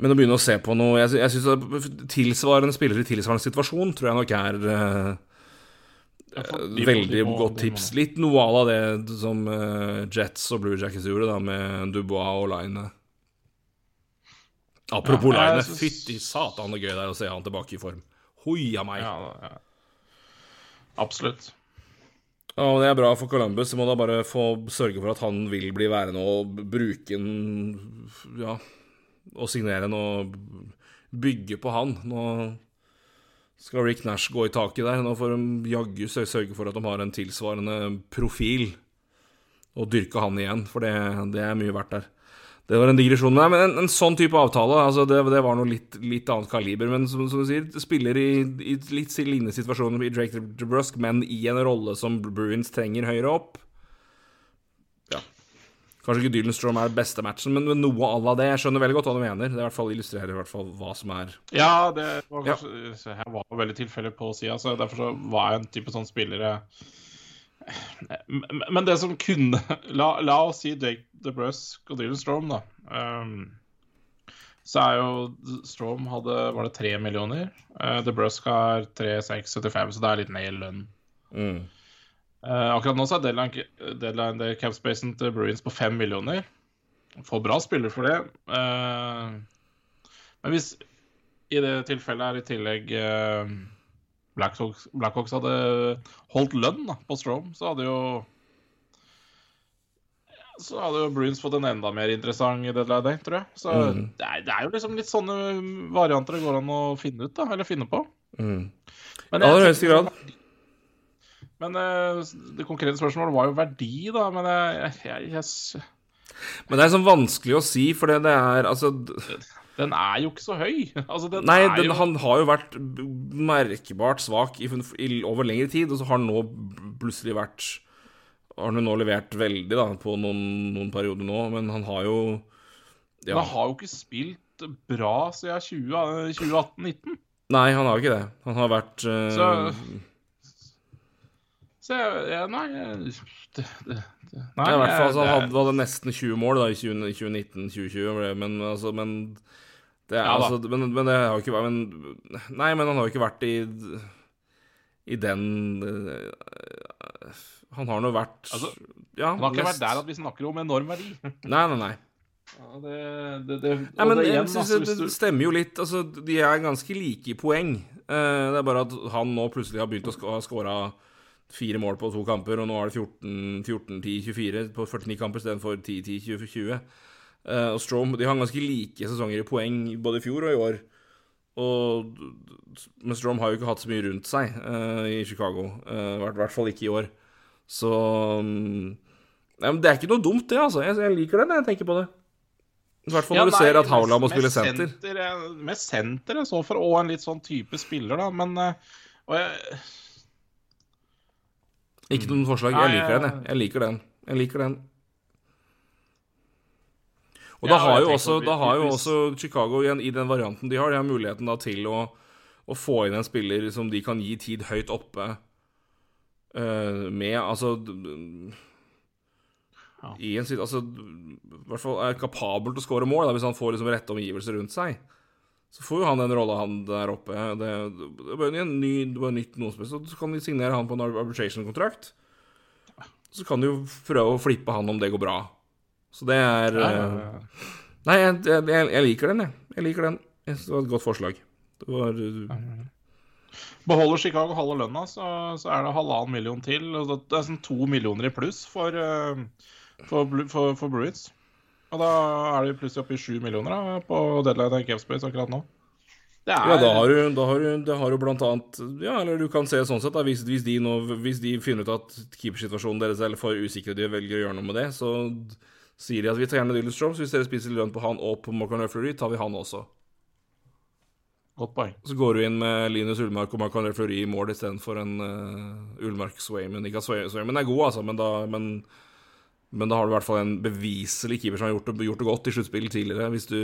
men å begynne å se på noe Jeg, jeg syns tilsvarende spillere i tilsvarende situasjon tror jeg nok er eh, veldig godt tips. Litt noe à la det som eh, Jets og Blue Jackets gjorde, da, med Dubois og Line. Apropos Ja, Line, synes- fytti satan så gøy det er å se han tilbake i form. Hoia meg. Ja, ja. Absolutt. Og det er bra for Columbus. Så må da bare få sørge for at han vil bli værende og bruke en Ja, og signere en og bygge på han. Nå skal Rick Nash gå i taket der. Nå får de jaggu sørge for at de har en tilsvarende profil, og dyrke han igjen, for det, det er mye verdt der. Det var en digresjon. Nei, men en, en sånn type avtale, altså det, det var noe litt, litt annet kaliber. Men som, som du sier, spiller i, i litt lignende situasjoner i Drake DeBrusk, men i en rolle som Bruins trenger høyere opp. Ja. Kanskje ikke Dylan Strom er beste matchen, men, men noe à la det. Jeg skjønner veldig godt hva du mener. Det i hvert fall illustrerer i hvert fall hva som er Ja, det var kanskje ja. jeg var veldig tilfeldig på sida, så derfor så var jeg en type sånn spillere Men men det som kunne La, la oss si Jake DeBrusk og Dylan Strom, da. Um, så er jo Strom hadde Var det tre millioner? Uh, DeBrusk har 3675, så det er litt ned i lønn. mm. Uh, akkurat nå så er deadline, deadline det capspacen til Bruins på fem millioner. Får bra spiller for det. Uh, men hvis i det tilfellet er i tillegg uh, Blackhawks, Blackhawks hadde holdt lønn da, på Strom, så hadde jo så hadde jo Bruins fått en enda mer interessant deadline day, tror jeg. Så Mm. det, er, det er jo liksom litt sånne varianter det går an å finne ut, da. Eller finne på. Mm. Men aller jeg høyeste grad. Men eh, det konkrete spørsmålet var jo verdi, da. Men jeg, jeg, jeg, jeg Men det er sånn vanskelig å si, for det, det er altså den er jo ikke så høy. Altså, den Nei, den, jo han har jo vært merkebart merkbart svak i, i, over lengre tid, og så har han nå plutselig vært Har han jo nå levert veldig da, på noen, noen perioder nå, men han har jo ja. han har jo ikke spilt bra siden 20 2018-19. Nei, han har ikke det. Han har vært uh... Så- Så jeg, jeg Nei. Jeg, det, det, nei i hvert fall så han hadde, hadde nesten 20 mål da, i 2019-2020, men altså Men det, er, Ja altså, men, men det har ikke vært men, Nei, men han har ikke vært i i den uh, Han har nå vært Altså, ja, Han har ikke vært der at vi snakker om enorm verdi. Nei, nei, nei. Ja, det, det, det, Nei, men det igjen, altså, det, stemmer jo litt. Altså, de er ganske like i poeng. Uh, det er bare at han nå plutselig har begynt å sk ha skåra fire mål på to kamper, og nå er det 14-10-24 på 49 kamper istedenfor 10-10-20. Uh, og Strom de har ganske like sesonger i poeng både i fjor og i år. Og, men Strom har jo ikke hatt så mye rundt seg uh, i Chicago. eh, I uh, hvert fall ikke i år. Så um, ja, men Det er ikke noe dumt, det. altså Jeg, jeg liker det når jeg tenker på det. I hvert fall Ja, når du ser at Haula må spille senter. senter. jeg- Med senter jeg så for, og en litt sånn type spiller, da, men eh, jeg, Ikke noen forslag. Nei, Jeg liker den, jeg. jeg- Jeg liker den. Jeg liker den. Og da har også, da har jo også Chicago igjen, i den varianten de har, de har muligheten da til å, å få inn en spiller som de kan gi tid høyt oppe uh, med Altså Ja. I en Altså i hvert fall er kapabel til å skåre mål, da, hvis han får liksom rette omgivelser rundt seg. Så får jo han den rolla, han der oppe. Det, det bare en ny, det var nytt noe. Så kan de signere han på en arbitration-kontrakt. Så kan de jo prøve å flippe han om det går bra. Så det er ja, eh, ja, ja. Nei, jeg, jeg, jeg liker den, jeg. Jeg liker den. Jeg synes det var et godt forslag. Det var eh, Beholder Chicago halve lønna, så, så er det halvannen million til. og Det det er sånn to millioner i pluss for, eh, for, for, for Bruins. Og da er de plutselig oppe i sju millioner da, på deadline av Capspace akkurat nå. Det er Ja, da har du, da har du, det har du blant annet Ja, eller du kan se sånn sett, da. Hvis, hvis, de, nå, hvis de finner ut at keepersituasjonen deres er for usikker, og de velger å gjøre noe med det, så sier de at vi tar gjerne Dylan Strome, så hvis dere spiser lønn på han og på Marcan Fleury, tar vi han også. Godt poeng. Så går du inn med Linus Ullmark og Marcan Fleury i mål istedenfor en uh, Ullmark Swayman. Ikke at Swayman er god, altså, men da, men, men da har du i hvert fall en beviselig keeper som har gjort det, gjort det godt i sluttspill tidligere. Hvis du,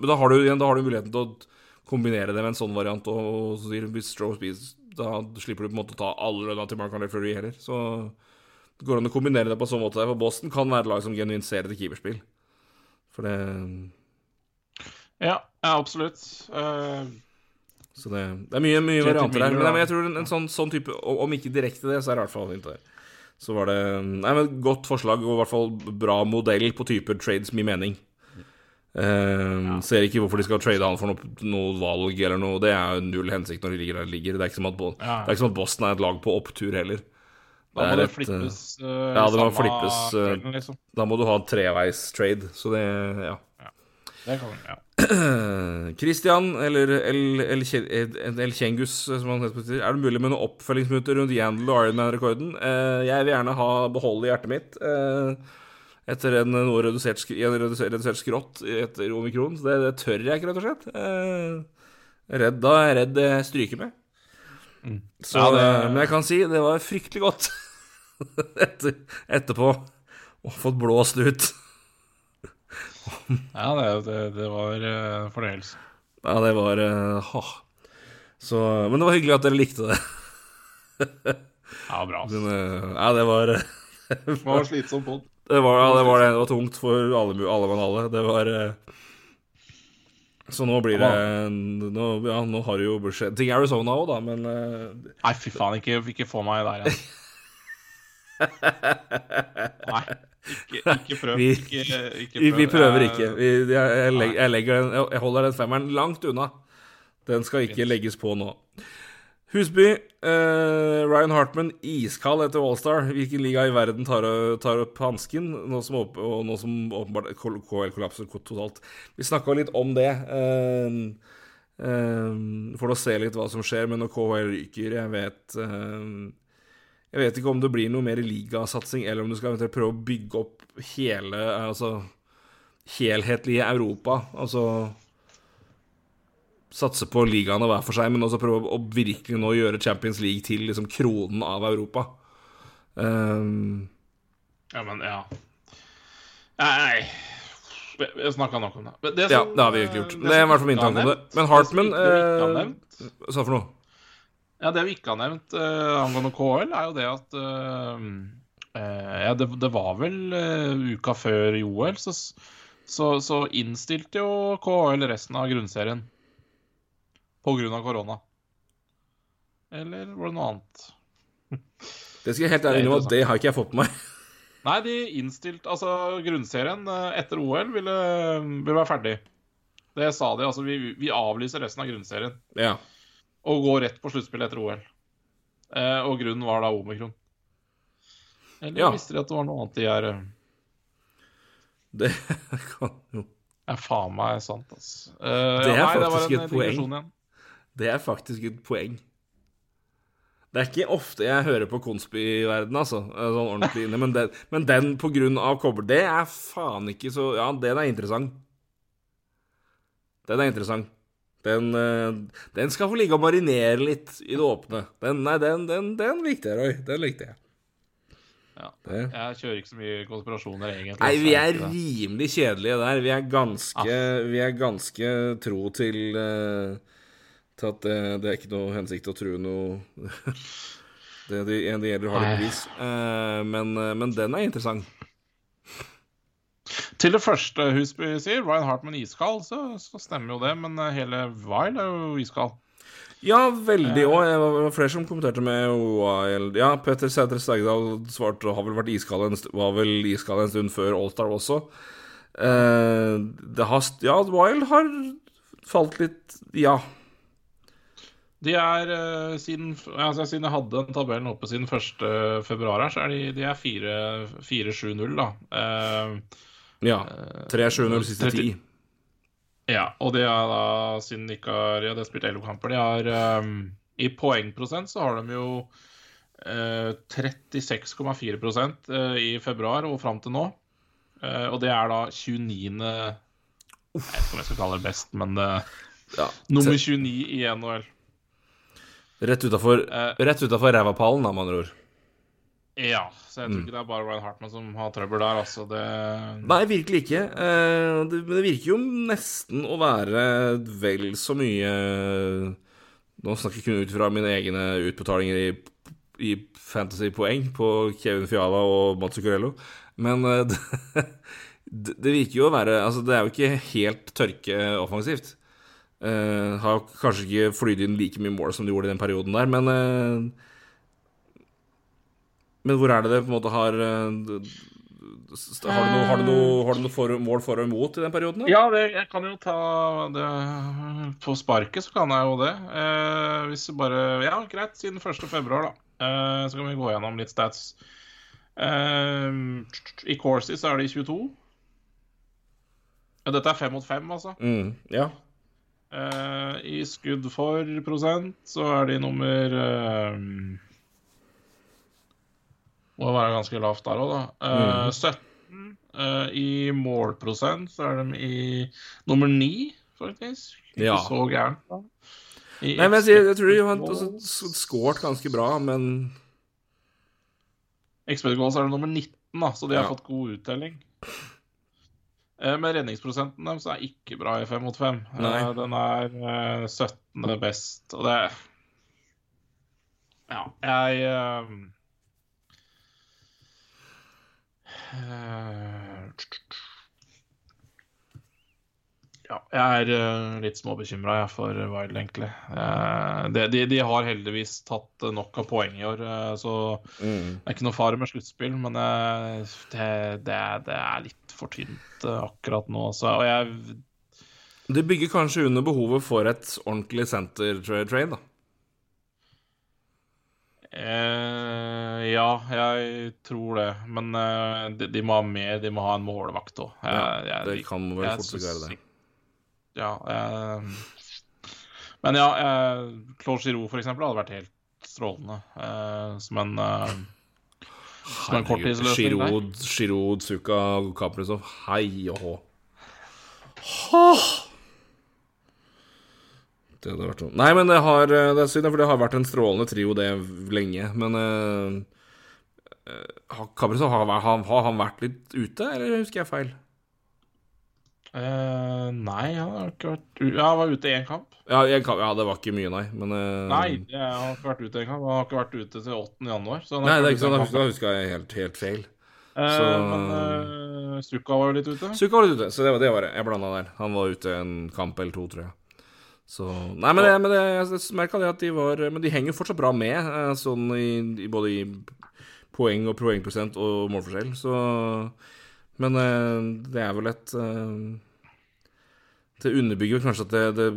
da har du igjen da har du muligheten til å kombinere det med en sånn variant, og, og så sier hvis Strome spiser, da slipper du på en måte å ta alle lønna til Marcan Fleury heller. Så det går an å kombinere det på sånn måte. For Boston kan være et lag som genuint ser etter keeperspill. For det Ja, ja absolutt. Uh... Så det, det er mye, mye varianter der. Men, jeg tror en, en sånn, sånn type Om ikke direkte det, så er det i hvert fall fint der. Så var det Nei, men Godt forslag, og i hvert fall bra modell på type trades med mening. Eh, Ser ikke hvorfor de skal trade han for noe, noe valg eller noe. Det er jo null hensikt når de ligger der de ligger. Det er ikke som at, Bo- Ja. det er ikke som at Boston er et lag på opptur heller. Da må det et, flippes uh, ja, det må samme flippes, uh, kvelden, liksom. Da må du ha en treveis trade. Så det Ja. Det kan ja. Christian, eller El, El, El, El Kjengus, som han heter. Er det mulig med noen oppfølgingsminutter rundt Yandel og Ironman-rekorden? Uh, jeg vil gjerne ha beholde hjertet mitt Uh, etter en noe redusert, en redusert, redusert skrått etter omikron. Så det, det tør jeg ikke, rett og slett. Eh, redd, da er jeg redd det stryker med. Så, Ja, det- men jeg kan si det var fryktelig godt etter, etterpå og fått blåst ut. ja, det, det, det var uh, fornøyelse. Ja, det var ha. Så, Men det var hyggelig at dere likte det. Ja, bra. Men, eh, ja, det var Det var slitsom pod. Det var, ja, det var, det. Det var tungt for alle, alle mann alle. Det var Så nå blir det nå, Ja, nå har det jo budsjett ting i Arizona òg, da, men Nei, fy faen, ikke, ikke få meg der igjen. Nei, ikke, ikke prøv. Vi- ikke, ikke prøv. vi prøver ikke. Vi, jeg, jeg, legger, jeg, legger jeg holder den femmeren langt unna. Den skal ikke legges på nå. Husby. eh, Ryan Hartman iskald etter Wallstar. Hvilken liga i verden tar, tar opp hansken, nå som, åp- og nå som åpenbart KL kollapser totalt? Vi snakka litt om det. eh, eh, for å se litt hva som skjer, men når KL ryker Jeg vet eh, Jeg vet ikke om det blir noe mer ligasatsing, eller om du skal eventuelt prøve å bygge opp hele Altså helhetlige Europa. Altså Satse på ligaene hver for seg, men også prøve å virkelig nå gjøre Champions League til liksom kronen av Europa. Um, Ja, men ja. Nei Vi har snakka nok om det. Det ja, det har vi ikke gjort. eh, Det er i hvert fall min tanke om det. Men Hartmann som eh, sa for noe? Ja, Det vi ikke har nevnt uh, angående KL, er jo det at uh, Ja, det, det var vel uka før OL, så, så, så innstilte jo KL resten av grunnserien. På grunn av korona. Eller var det noe annet? Det skal jeg helt ærlig innrømme at det har ikke jeg fått med meg. Nei, de innstilte Altså, grunnserien etter OL ville, ville være ferdig. Det sa de. Altså, vi, vi avlyser resten av grunnserien Ja. Og gå rett på sluttspill etter OL. Eh, og grunnen var da omikron. Eller Ja. visste de at det var noe annet de er eh, Det kan jo er faen meg sant, altså. Eh, Det er ja, nei, faktisk det et poeng. Det er faktisk et poeng. Det er ikke ofte jeg hører på konspi i verden, altså. eh, Sånn ordentlig inne. Men den, men den på grunn av kobber, det er faen ikke så Ja, den er interessant. Den er interessant. Den, eh, den skal få ligge og marinere litt i det åpne. Den, nei, den, den, den likte jeg, Roy. Den likte jeg. Ja. Det. Jeg kjører ikke så mye konspirasjoner, egentlig. Nei, vi er rimelig kjedelige der. Vi er ganske, vi er ganske tro til eh, Til at det, det er ikke noe hensikt å true noe Det, det, det gjelder å ha litt bevis. Eh, men, men den er interessant. Til det første Husby sier, Ryan Hartman iskald, så, så stemmer jo det. Men eh, hele Vile er jo iskald. Ja, veldig òg. Det var flere som kommenterte med Wild. Ja, Petter Sætre Stegdal svarte har vel vært iskald en, var vel iskald en stund før Allstar også. Eh, det har Ja, Wild har falt litt Ja. De er uh, siden, altså, siden jeg hadde den tabellen oppe siden 1. februar her, så er de, de er 4-7-0, da. Uh, ja. 3-7-0 siste ti. Ja, og de er da, siden de ikke har ja, de har spilt 11 kamper De har um, I poengprosent så har de jo uh, 36,4 uh, i februar og fram til nå. Uh, og det er da 29. Jeg vet ikke om jeg skal kalle det best, men ja, nummer 29 i NHL. Rett utafor uh, rævapallen, da, med andre ord. Ja, så jeg tror mm. ikke det er bare Ryan Hartman som har trøbbel der, altså. Det Nei, virkelig ikke. Eh, det, det virker jo nesten å være vel så mye Nå snakker jeg kun ut fra mine egne utbetalinger i, i fantasy-poeng på Kevin Fiala og Mats Zuccarello, men eh, det, det, virker jo å være Altså, det er jo ikke helt tørke offensivt. Uh, har kanskje ikke flydd inn like mye mål som de gjorde i den perioden der, men uh, Men hvor er det det på en måte har uh, Har du noe, har du noe, har du noe for, mål for og imot i den perioden? Da? Ja, det, jeg kan jo ta det På sparket så kan jeg jo det. hvis du bare Ja, greit, siden 1. februar, da. så kan vi gå gjennom litt stats. I Corsi så er det 22. Ja, dette er fem mot fem, altså. Mm, ja. Uh, I skudd for prosent så er de nummer Må være ganske lavt der òg, da. Uh, mm. 17. I målprosent så er de i nummer 9, faktisk. Ikke ja. så gærent, da. I Nei, men jeg, jeg tror de har altså, skåret ganske bra, men Expected goals er det nummer 19, da, så de har fått god uttelling. Eh, men redningsprosenten deres er ikke bra i fem mot fem. Eh, den er 17. Eh, best, og det Ja, jeg ja, jeg er litt småbekymra for Wild, egentlig. De, de, de, har heldigvis tatt nok av poeng i år, så mm. det er ikke noe fare med sluttspill. Men det, det, det er litt for tynt eh, akkurat nå. Så, og jeg Det bygger kanskje under behovet for et ordentlig senter-trade, da? Eh, ja, jeg tror det. Men eh, de, de, må ha mer. De må ha en målvakt òg. Ja, det kan vel fort være det. Ja. Eh, men ja, Claude Giroux for eksempel hadde vært helt strålende eh, som en eh, som en korttidsløsning Giroud, Giroud, Suka, Kaprizov. Hei og hå. Det hadde vært sånn Nei, men det, har, det er synd, for det har vært en strålende trio, det, lenge. Men uh, Kaprizov, har, har, har, han vært litt ute, eller husker jeg feil? Uh, nei, han har ikke vært Ja, han var ute i én kamp. Ja, kamp. ja, det var ikke mye, nei. Men, uh... Nei, han har ikke vært ute i en kamp. Han har ikke vært ute til 8. januar. nei, det er ikke sånn, da huska jeg helt, helt feil. Uh, så... Men Sukka var jo litt ute. Sukka var litt ute, så det var det. Var. Jeg blanda der. Han var ute en kamp eller to, tror jeg. Så Nei, men, det, men det, jeg merka det at de var Men de henger fortsatt bra med, sånn i, i både i poeng og poengprosent og målforskjell, så Men det er vel et det underbygger kanskje at det, det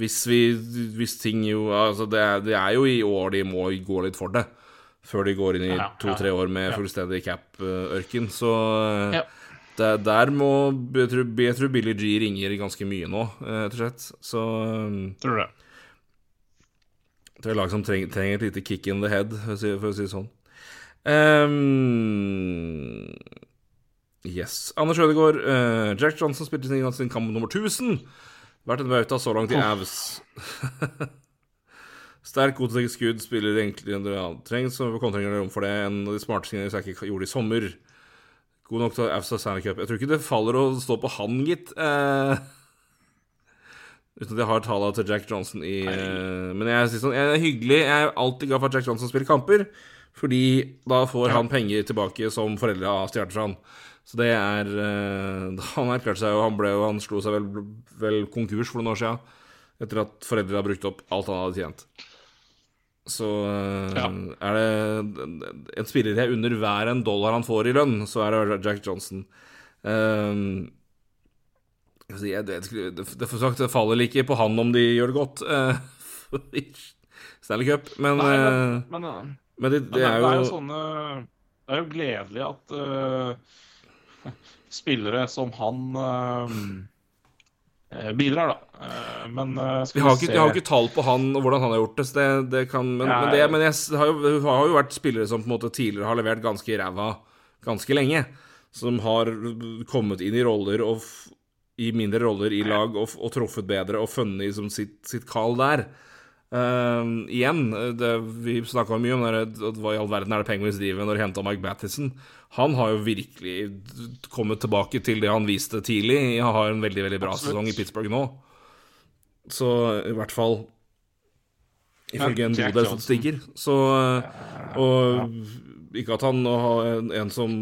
hvis, vi, hvis ting jo altså det, er, det, er, jo i år de må gå litt for det. Før de går inn i to-tre år med fullstendig cap-ørken. Så ja. Det, der må jeg tror, jeg tror Billy G ringer ganske mye nå, rett og slett. Så Tror du det? Det er lag som trenger, trenger, et lite kick in the head, for å si, for å si det sånn. Um, Yes. Anders Ødegaard, uh, Jack Johnson spilte sin, sin kamp nummer 1000. Vært en bauta så langt i Avs. Sterk, god til skudd, spiller egentlig en ja, trengs og kontringer rom for det. En av de smarte tingene jeg ikke gjorde i sommer. God nok til og Stanley Cup. Jeg tror ikke det faller å stå på han, gitt. Uh, uten at jeg har talla til Jack Johnson i uh, Men jeg, sånn, jeg er hyggelig. Jeg er alltid glad for at Jack Johnson spiller kamper. Fordi da får han penger tilbake som foreldre har stjålet fra han. Så det er uh, Han erklærte seg jo Han, ble, han slo seg vel, vel, konkurs for noen år siden. Etter at foreldre har brukt opp alt han hadde tjent. Så uh, ja. er det en spiller jeg under hver en dollar han får i lønn, så er det Jack Johnson. Uh, Altså, jeg, det, det, det, sagt, det faller ikke på han om de gjør det godt. Uh, Stanley Cup, men Nei, men, eh, men, eh, men det, det er jo sånne Det er jo gledelig at uh, spillere som han eh, bidrar, da. Eh, men eh, skal Vi har, ikke, se jeg har ikke tall på han og hvordan han har gjort det, det, det kan, men, ja, men, det, men jeg har jo, har jo vært spillere som på en måte tidligere har levert ganske ræva ganske lenge. Som har kommet inn i roller og i mindre roller i lag og, og truffet bedre og funnet liksom sitt, sitt kall der. Uh, igjen, det, vi snakka mye om det, at hva i all verden er det Penguins driver når de henta Mike Battison. Han har jo virkelig kommet tilbake til det han viste tidlig. Han har en veldig veldig bra Absolutt. sesong i Pittsburgh nå. Så i hvert fall Ifølge en god del statistikker. Så Og ikke at han har en, en som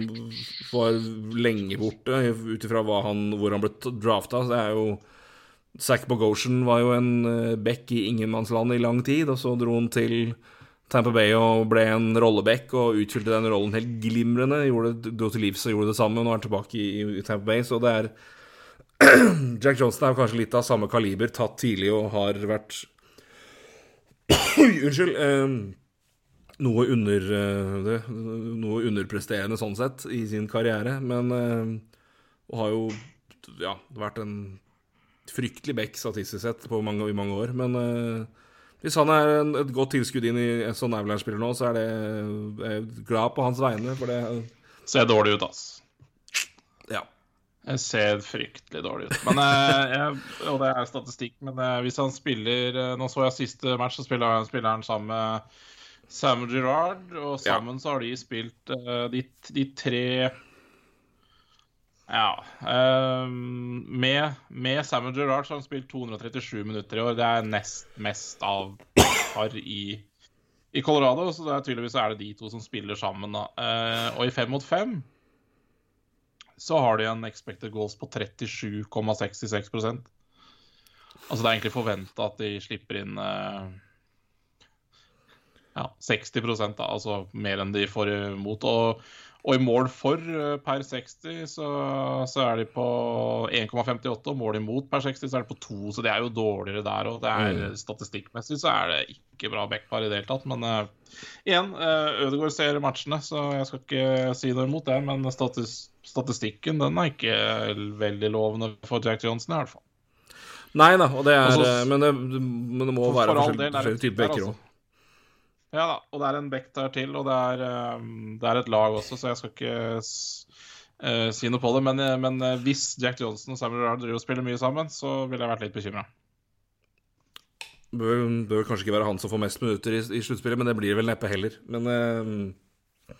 var lenge borte, ut ifra hvor han ble drafta. Det er jo Zack Bogosian var jo en bekk back i ingenmannsland i lang tid, og så dro han til Tampa Bay og ble en rolleback og utfylte den rollen helt glimrende. Gjorde, dro til livs og gjorde det samme, og nå er tilbake i, i Tampa Bay, så det er Jack Johnson er kanskje litt av samme kaliber, tatt tidlig og har vært unnskyld. Eh, noe under eh, det, Noe underpresterende sånn sett i sin karriere, men eh, Og har jo ja, vært en fryktelig back statistisk sett på mange, i mange år. Men eh, hvis han er en, et godt tilskudd inn i en sånn Avalanche-spiller nå, så er det jeg er glad på hans vegne, for det Ser dårlig ut, ass. Ja. Jeg ser fryktelig dårlig ut. Men, eh, jeg, og det er statistikk, men eh, hvis han spiller eh, Nå så jeg siste match, så spiller han, spilleren sammen med Sam Girard, og Ja. sammen så har de spilt eh, de, de tre Ja. Um, med, med Sam Gerrard som har spilt 237 minutter i år. Det er nest mest av par i, i Colorado, så det er tydeligvis er det de to som spiller sammen. Da. Uh, og i fem mot fem så har de en expected goals på 37,66% Altså det er egentlig forventa at de slipper inn uh, ja, 60 da, altså mer enn de får imot. Og, og i mål for eh, per 60 så, så er de på 1,58, og mål imot per 60 så er de på 2, så det er jo dårligere der òg. Mm. Statistikkmessig så er det ikke bra backpar i det hele tatt, men uh, igjen, uh, Ødegaard ser matchene, så jeg skal ikke si noe imot det, men statis statistikken den er ikke veldig lovende for Jack Johnson i hvert fall. Nei da, og det er Altså, eh, men, det, men det må for- være forskjellige er typer backer altså. òg. Ja da, og det er en back der til, og det er, eh, det er et lag også, så jeg skal ikke eh, si noe på det. Men, eh, men eh, hvis Jack Johnson og Samuel Gerrard driver og spiller mye sammen, så ville jeg vært litt bekymra. Bør, bør kanskje ikke være han som får mest minutter i, i sluttspillet, men det blir vel neppe heller. Men uh,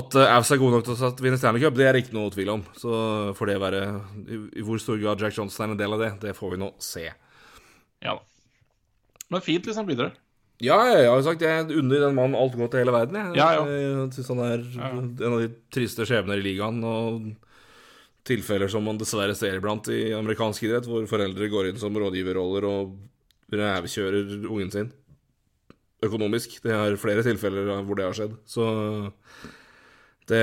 at Avs er god nok til å vinne Stanley Cup, det er ikke noe tvil om. Så får det være i, I hvor stor grad Jack Johnson er en del av det, det får vi nå se. Ja da. Men fint liksom, videre. Ja, jeg har jo sagt jeg unner den mannen alt godt i hele verden. Jeg, Ja, ja. jeg syns han er en av de triste skjebner i ligaen. Og tilfeller som man dessverre ser iblant i amerikansk idrett, hvor foreldre går inn som rådgiverroller og rævkjører ungen sin økonomisk. Det er flere tilfeller hvor det har skjedd. Så det,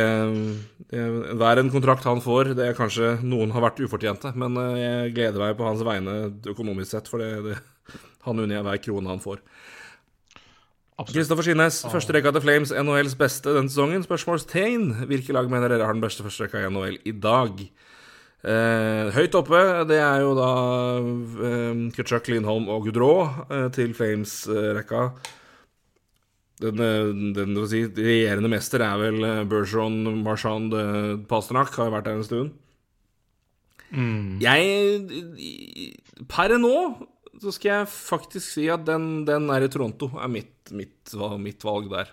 det Hver en kontrakt han får, det er kanskje noen har vært ufortjente, men eh, jeg gleder meg på hans vegne økonomisk sett, for det, det, han unner jeg hver krone han får. Kristoffer Skinnes, første rekka til Flames, NHLs beste denne sesongen. Spørsmålstegn. Hvilke lag mener dere har den beste første rekka i NHL i dag? Eh, høyt oppe, det er jo da eh, Kutchuk, Lindholm og Gudraa eh, til Flames-rekka. Den, eh, den si, regjerende mester er vel eh, Bergeron, Marchand, eh, Pasternak, har jo vært der en stund. Jeg Per nå så skal jeg faktisk si at den, den er i Toronto, er mitt, mitt, mitt valg der.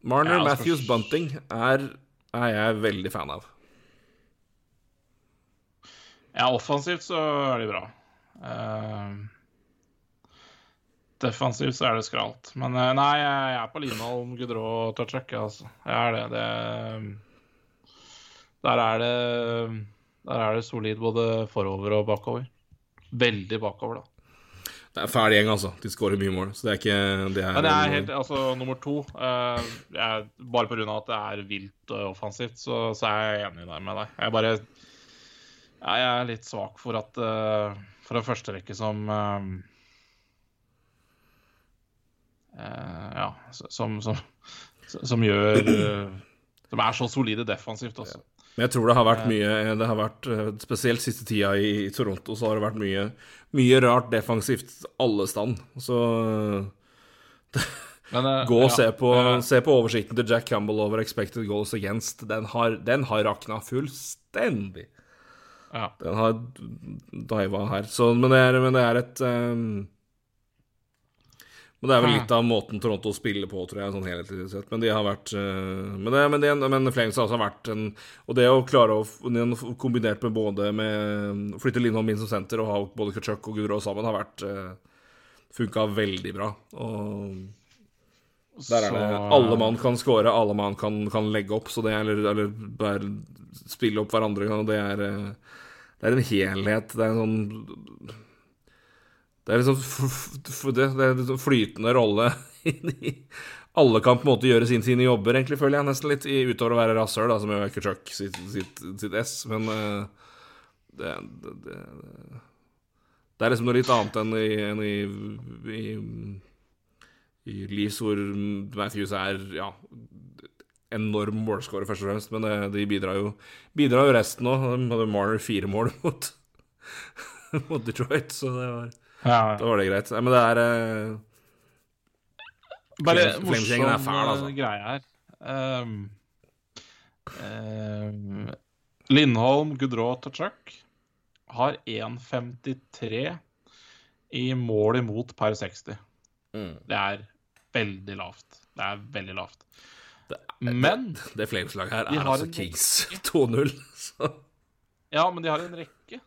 Marner, Ja, altså, Matthews, Bunting er, er jeg veldig fan av. Ja, offensivt så er de bra. Uh, defensivt så er det skralt. Men uh, nei, jeg er på Linholm, Gudrå og Tachak, altså. Jeg er det. det. Der er det Der er det solid både forover og bakover. Veldig bakover, da. Det er en fæl gjeng, altså. De skårer mye mål. Så det er ikke det er, Men det er helt, altså nummer to uh, jeg, Bare pga. at det er vilt og offensivt, så, så er jeg enig der med deg. Jeg bare ja, Jeg er litt svak for at uh, For en førsterekke som Ja, som, som, som gjør eh, Som er så solide defensivt også. Men jeg tror det har vært mye Det har vært, eh, Spesielt siste tida i, i Toronto, så har det vært mye, mye rart defensivt alle stand. Så Men, eh, gå og ja, se, på, eh, se på oversikten til Jack Campbell over expected goals against. Den har, den har rakna fullstendig. ja. Den har diva her. Så, men, det er, men det er et ehm, Men det er vel litt av måten Toronto spiller på, tror jeg, sånn helhetlig sett. Men de har vært eh, Men, det, men, det, men Flames har også vært en Og det å klare å Kombinert med både med Flytte Lindholm inn som senter og ha både Kachuk og Gudrå sammen, har vært uh, Funka veldig bra. Og der er det Alle mann kan score, alle mann kan, kan legge opp, så det er, eller, eller bare spille opp hverandre. Og det er, eh, det er en helhet. Det er en sånn Det er liksom en sånn flytende rolle inni Alle kan på en måte gjøre sin, sine jobber, egentlig, føler jeg nesten litt, utover å være rasshøl, som er Kutchuk sitt, sitt, sitt S, men eh, det, det, det det er liksom noe litt annet enn i, enn i, i, i Leeds, hvor Matthews er ja, enorm målscorer, først og fremst. Men de bidrar jo, bidrar jo resten òg. De hadde Marner fire mål mot, mot Detroit, så det var, ja. da var det greit. Men det er uh, Bare morsom er fæl, altså. eh, greie her. Um, um, Lindholm, Gudrå og Chuck har 1,53 i mål imot per 60. Mm. Det er veldig lavt. Det er veldig lavt. Men Det Flames-laget her er altså Kings 2-0. Ja, men de har en rekke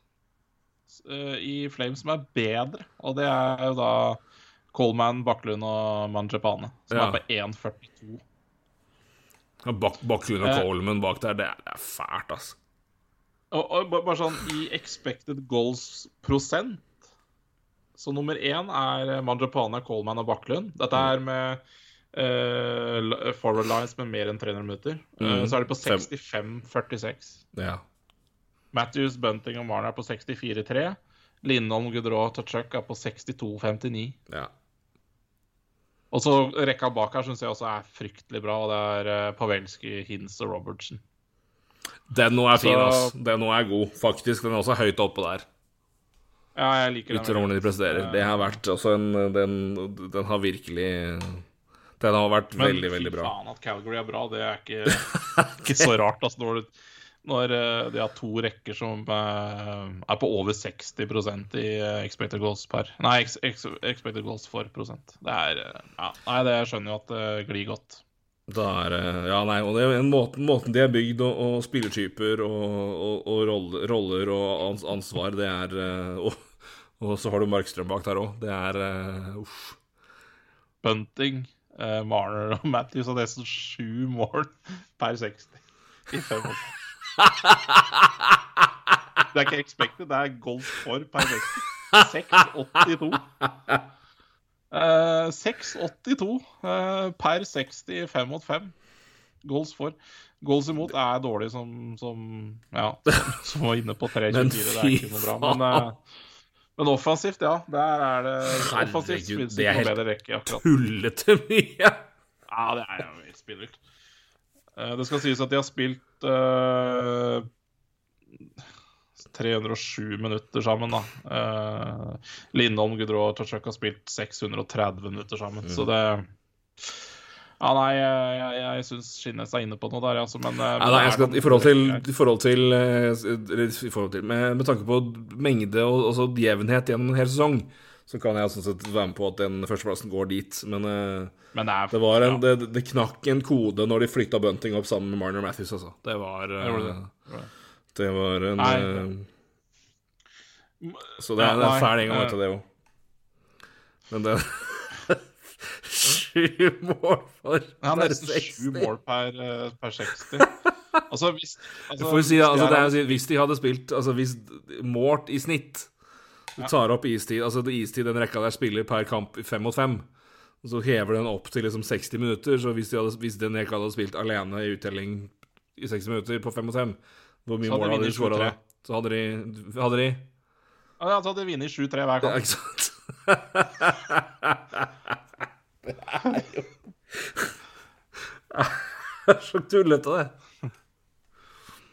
eh, i Flames som er bedre, og det er jo da Coleman, Baklund og Manjapane, som Ja. er på 1,42. Ja, Bak, Baklund og Eh. Coleman bak der, det er, det er fælt, altså. Og, og bare sånn i expected goals prosent Så nummer én er Manjapane, Coleman og Baklund. Dette er med uh, forward lines med mer enn 300 minutter. Mm. så er de på Fem. 65-46. Ja. Matthews, Bunting og Marner er på 64-3. Lindholm, Gudrå og Tachuk er på 62-59. ja. Og så rekka bak her syns jeg også er fryktelig bra. Og det er uh, Pavelski, Hins og Robertsen. Den nå er fin, ass. Den nå er god, faktisk. Den er også høyt oppe der. Ja, jeg liker den. Hvordan de presterer. Det har vært også en Den, den har virkelig Den har vært Men veldig, veldig fy faen at Calgary er bra, det er ikke, ikke så rart. Altså, når du- når eh, de har to rekker som eh, er på over 60% i eh, expected goals per Nei, ex, ex, expected goals for prosent. Det er ja, Nei, det skjønner jo at det glir godt. Da er Ja, nei, og det er en måten, måten de er bygd, og, og spillertyper og, og, og roller, og ansvar, det er og, og så har du Markstrøm bak der òg. Det er Uff. Bunting, eh, Marner og Matthews har nesten sju mål per 60 i fem år. Det er ikke expected, det er goals for per 60. 6,82. Eh, 6,82 eh, per 60 5 mot 5. Goals for. Goals imot er dårlig som, som Ja, som, var inne på 3,24. Men Det er ikke noe bra. Men, eh, men offensivt, ja. Der er det Offensivt Herregud, spilles det er helt rekke. Tullete mye! Ja, det er jo helt spinnvilt. Eh, Det skal sies at de har spilt uh, 307 minutter sammen, da. Uh, Lindholm, Gudrå og Tachuk har spilt 630 minutter sammen, så det Ja, nei, jeg, jeg, jeg syns Skinnes er inne på noe der, altså, men, eh, Nei, jeg skal, I forhold til, i forhold til, eh, i forhold til med, med tanke på mengde og jevnhet gjennom en hel sesong, så kan jeg sånn sett være med på at den førsteplassen går dit. Men eh, Men det er det, var en, ja, det, det knakk en kode når de flytta Bunting opp sammen med Marner Matthews, altså. Det var eh, det det. Var en Nei, eh, Så det er, det er fæl gjeng å eh. det òg. Men det Sju mål for Ja, nesten 60. sju mål per, per 60. Altså, hvis altså, si, altså, hvis de hadde spilt altså, hvis, Målt i snitt Du tar opp istid. Altså istid den rekka der spiller per kamp fem mot fem. Og så hever den opp til liksom 60 minutter. Så hvis, de hadde, hvis den rekka hadde spilt alene i uttelling i 60 minutter på fem mot fem, hvor mye mål hadde de skåra da? Så hadde de, hadde de Ja, så hadde vunnet 7-3 hver Ja, ikke sant? Det er så tullete, det.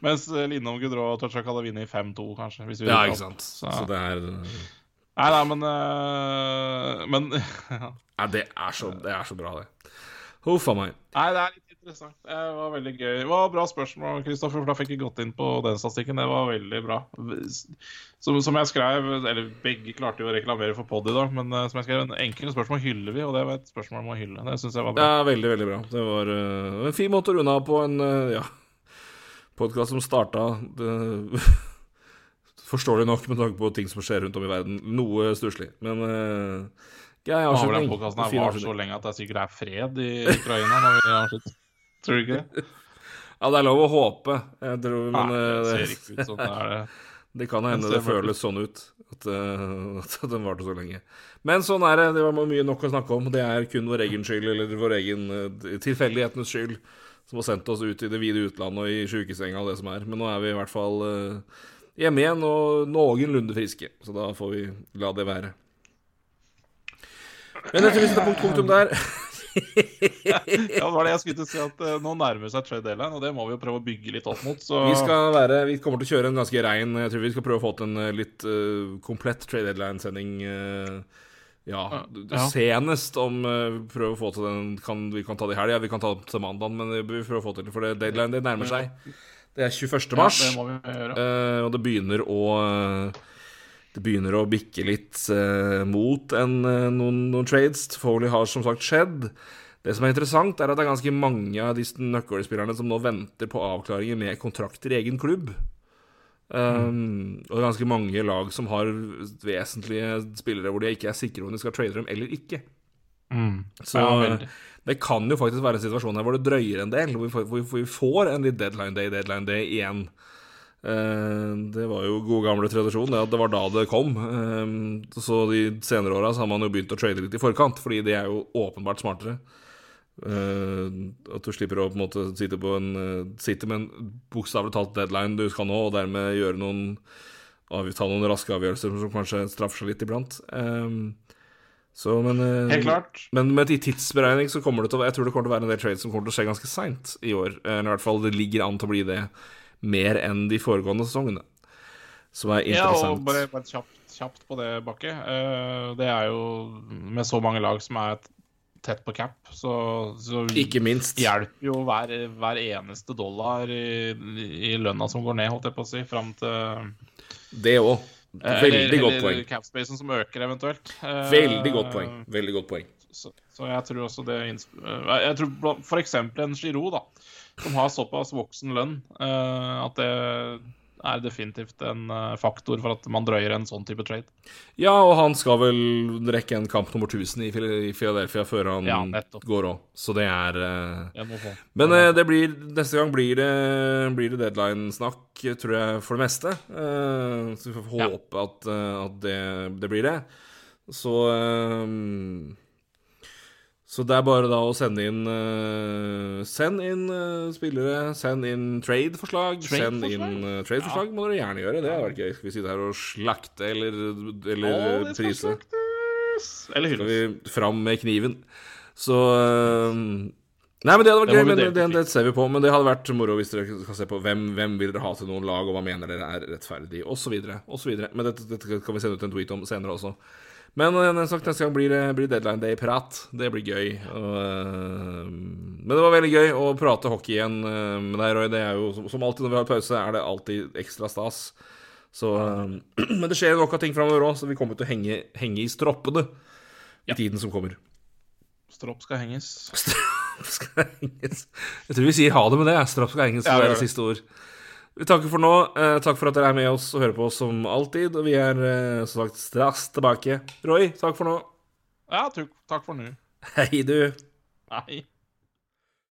Mens Linnom Lindholm, Gudrå og hadde vunnet 5-2, kanskje. Ja, ikke sant. Så, Så det er Nei, nei, men uh, Men Nei, det er så, det er så bra, det. Huff a meg. Nei, det er litt interessant. Det var veldig gøy. Det var bra spørsmål, Kristoffer, for da fikk vi gått inn på den statistikken. Det var veldig bra. Som, som jeg skrev, eller begge klarte jo å reklamere for pod i dag, men eh, som jeg skrev, en enkelt spørsmål hyller vi, og det var et spørsmål om å hylle. Det syns jeg var bra. Ja, veldig, veldig bra. Det var uh, en fin måte å runde av på en uh, ja, podkast som starta det, Forståelig nok med tanke på ting som skjer rundt om i verden. Noe stusslig. Men uh, grei har avslutning. den podkasten her var så lenge at det sikkert er fred i Ukraina når vi avslutter. Tror du ikke det? Ja, det er lov å håpe, jeg tror, Nei, men eh, det det, ser ikke ut sånn. det er det. det kan hende Det føles sånn ut. At, uh, at den varte så lenge. Men sånn er det. Det var mye nok å snakke om. Det er kun vår egen skyld, eller vår egen uh, tilfeldighetens skyld, som har sendt oss ut i det vide utlandet og i sjukesenga og det som er. Men nå er vi i hvert fall uh, hjemme igjen og noenlunde friske, så da får vi la det være. Men jeg tror vi setter punkt punktum der. Ja, det var det jeg skulle til å si, at eh, nå nærmer seg trade deadline, og det må vi jo prøve å bygge litt opp mot. Så Vi skal være, vi kommer til å kjøre en ganske rein Jeg tror vi skal prøve å få til en eh, litt uh, komplett trade deadline-sending. eh, ja, Ja. senest om uh, Prøve å få til den kan, Vi kan ta det i helga, vi kan ta det til mandag, men vi prøver å få til det, for det deadline det nærmer seg. Det er 21. ja, mars, vi gjøre. eh, og det begynner å uh, det begynner å bikke litt uh, mot en, noen, noen trades. Foley har som sagt skjedd. Det som er interessant, er at det er ganske mange av de nøkkelspillerne som nå venter på avklaringer med kontrakter i egen klubb. Um, og ganske mange lag som har vesentlige spillere hvor de ikke er sikre om de skal trade dem eller ikke. Så Ja, det kan jo faktisk være en situasjon her hvor det drøyer en del, hvor vi får, hvor vi får en litt deadline day, deadline day igjen. Eh, det var jo god gamle tradisjon, det at det var da det kom. Eh, så de senere åra har man jo begynt å trade litt i forkant, fordi det er jo åpenbart smartere. Eh, at du slipper å på en måte sitte, på en, uh, sitte med en bokstavelig talt deadline du skal nå, og dermed gjøre noen ta noen raske avgjørelser som kanskje straffer seg litt iblant. Eh, så, men, uh, Helt klart. men med i tidsberegning så kommer det til å Jeg tror det kommer til å være en del trades som kommer til å skje ganske seint i år. Eller i hvert fall det ligger an til å bli det mer enn de foregående sesongene. Som er Ja, og bare, bare kjapt, kjapt på det, Bakke. Det er jo med så mange lag som er tett på cap, så, så Ikke minst. hjelper jo hver, hver eneste dollar i, i lønna som går ned, holdt jeg på å si, fram til Det òg. eh, Veldig eller, godt eller poeng. capspacen som øker eventuelt. Eh, Veldig godt poeng. Veldig godt poeng. Så, så jeg tror også det eh, Jeg tror f.eks. en Giroud, da, som har såpass voksen lønn, eh, at det er definitivt en eh, faktor for at man drøyer en sånn type trade. Ja, og han skal vel rekke en kamp nummer 1000 i Philadelphia før han Ja, går òg. Så det er eh. Men eh, det blir, neste gang blir det, blir det deadline-snakk, tror jeg, for det meste. Så vi får Ja. håpe at, eh, at det, det blir det. Så eh, Så det er bare da å sende inn uh, Send inn uh, spillere, send inn trade-forslag. Trade send inn uh, trade-forslag må dere gjerne gjøre. Det hadde vært gøy. Skal vi sitte her og slakte eller, eller Å, det skal prise? slaktes! Eller Skal hylles. vi fram med kniven. Så Nei, men det hadde vært Det gøy, men det, det ser vi på. Men det hadde vært moro hvis dere kan se på hvem, hvem vil dere ha til noen lag, og hva mener dere er rettferdig, osv. osv. Men dette, dette kan vi sende ut en tweet om senere også. Men øh, sagt, neste gang blir det blir deadline day-prat. Det blir gøy. Og, uh, men det var veldig gøy å prate hockey igjen uh, med deg, Roy. Det er jo som, alltid når vi har pause, er det alltid ekstra stas. Så, uh, men det skjer nok av ting framover òg, så vi kommer til å henge, henge i stroppene i tiden som kommer. Stropp skal henges. Stropp skal henges. Jeg tror vi sier ha det med det. Stropp skal henges. Ja, det er det. siste ord. Vi takker for nå. Eh, takk for at dere er med oss og hører på oss som alltid. Og vi er eh, som sagt straks tilbake. Roy, takk for nå. Ja, takk for nå. Hei, du. Hei.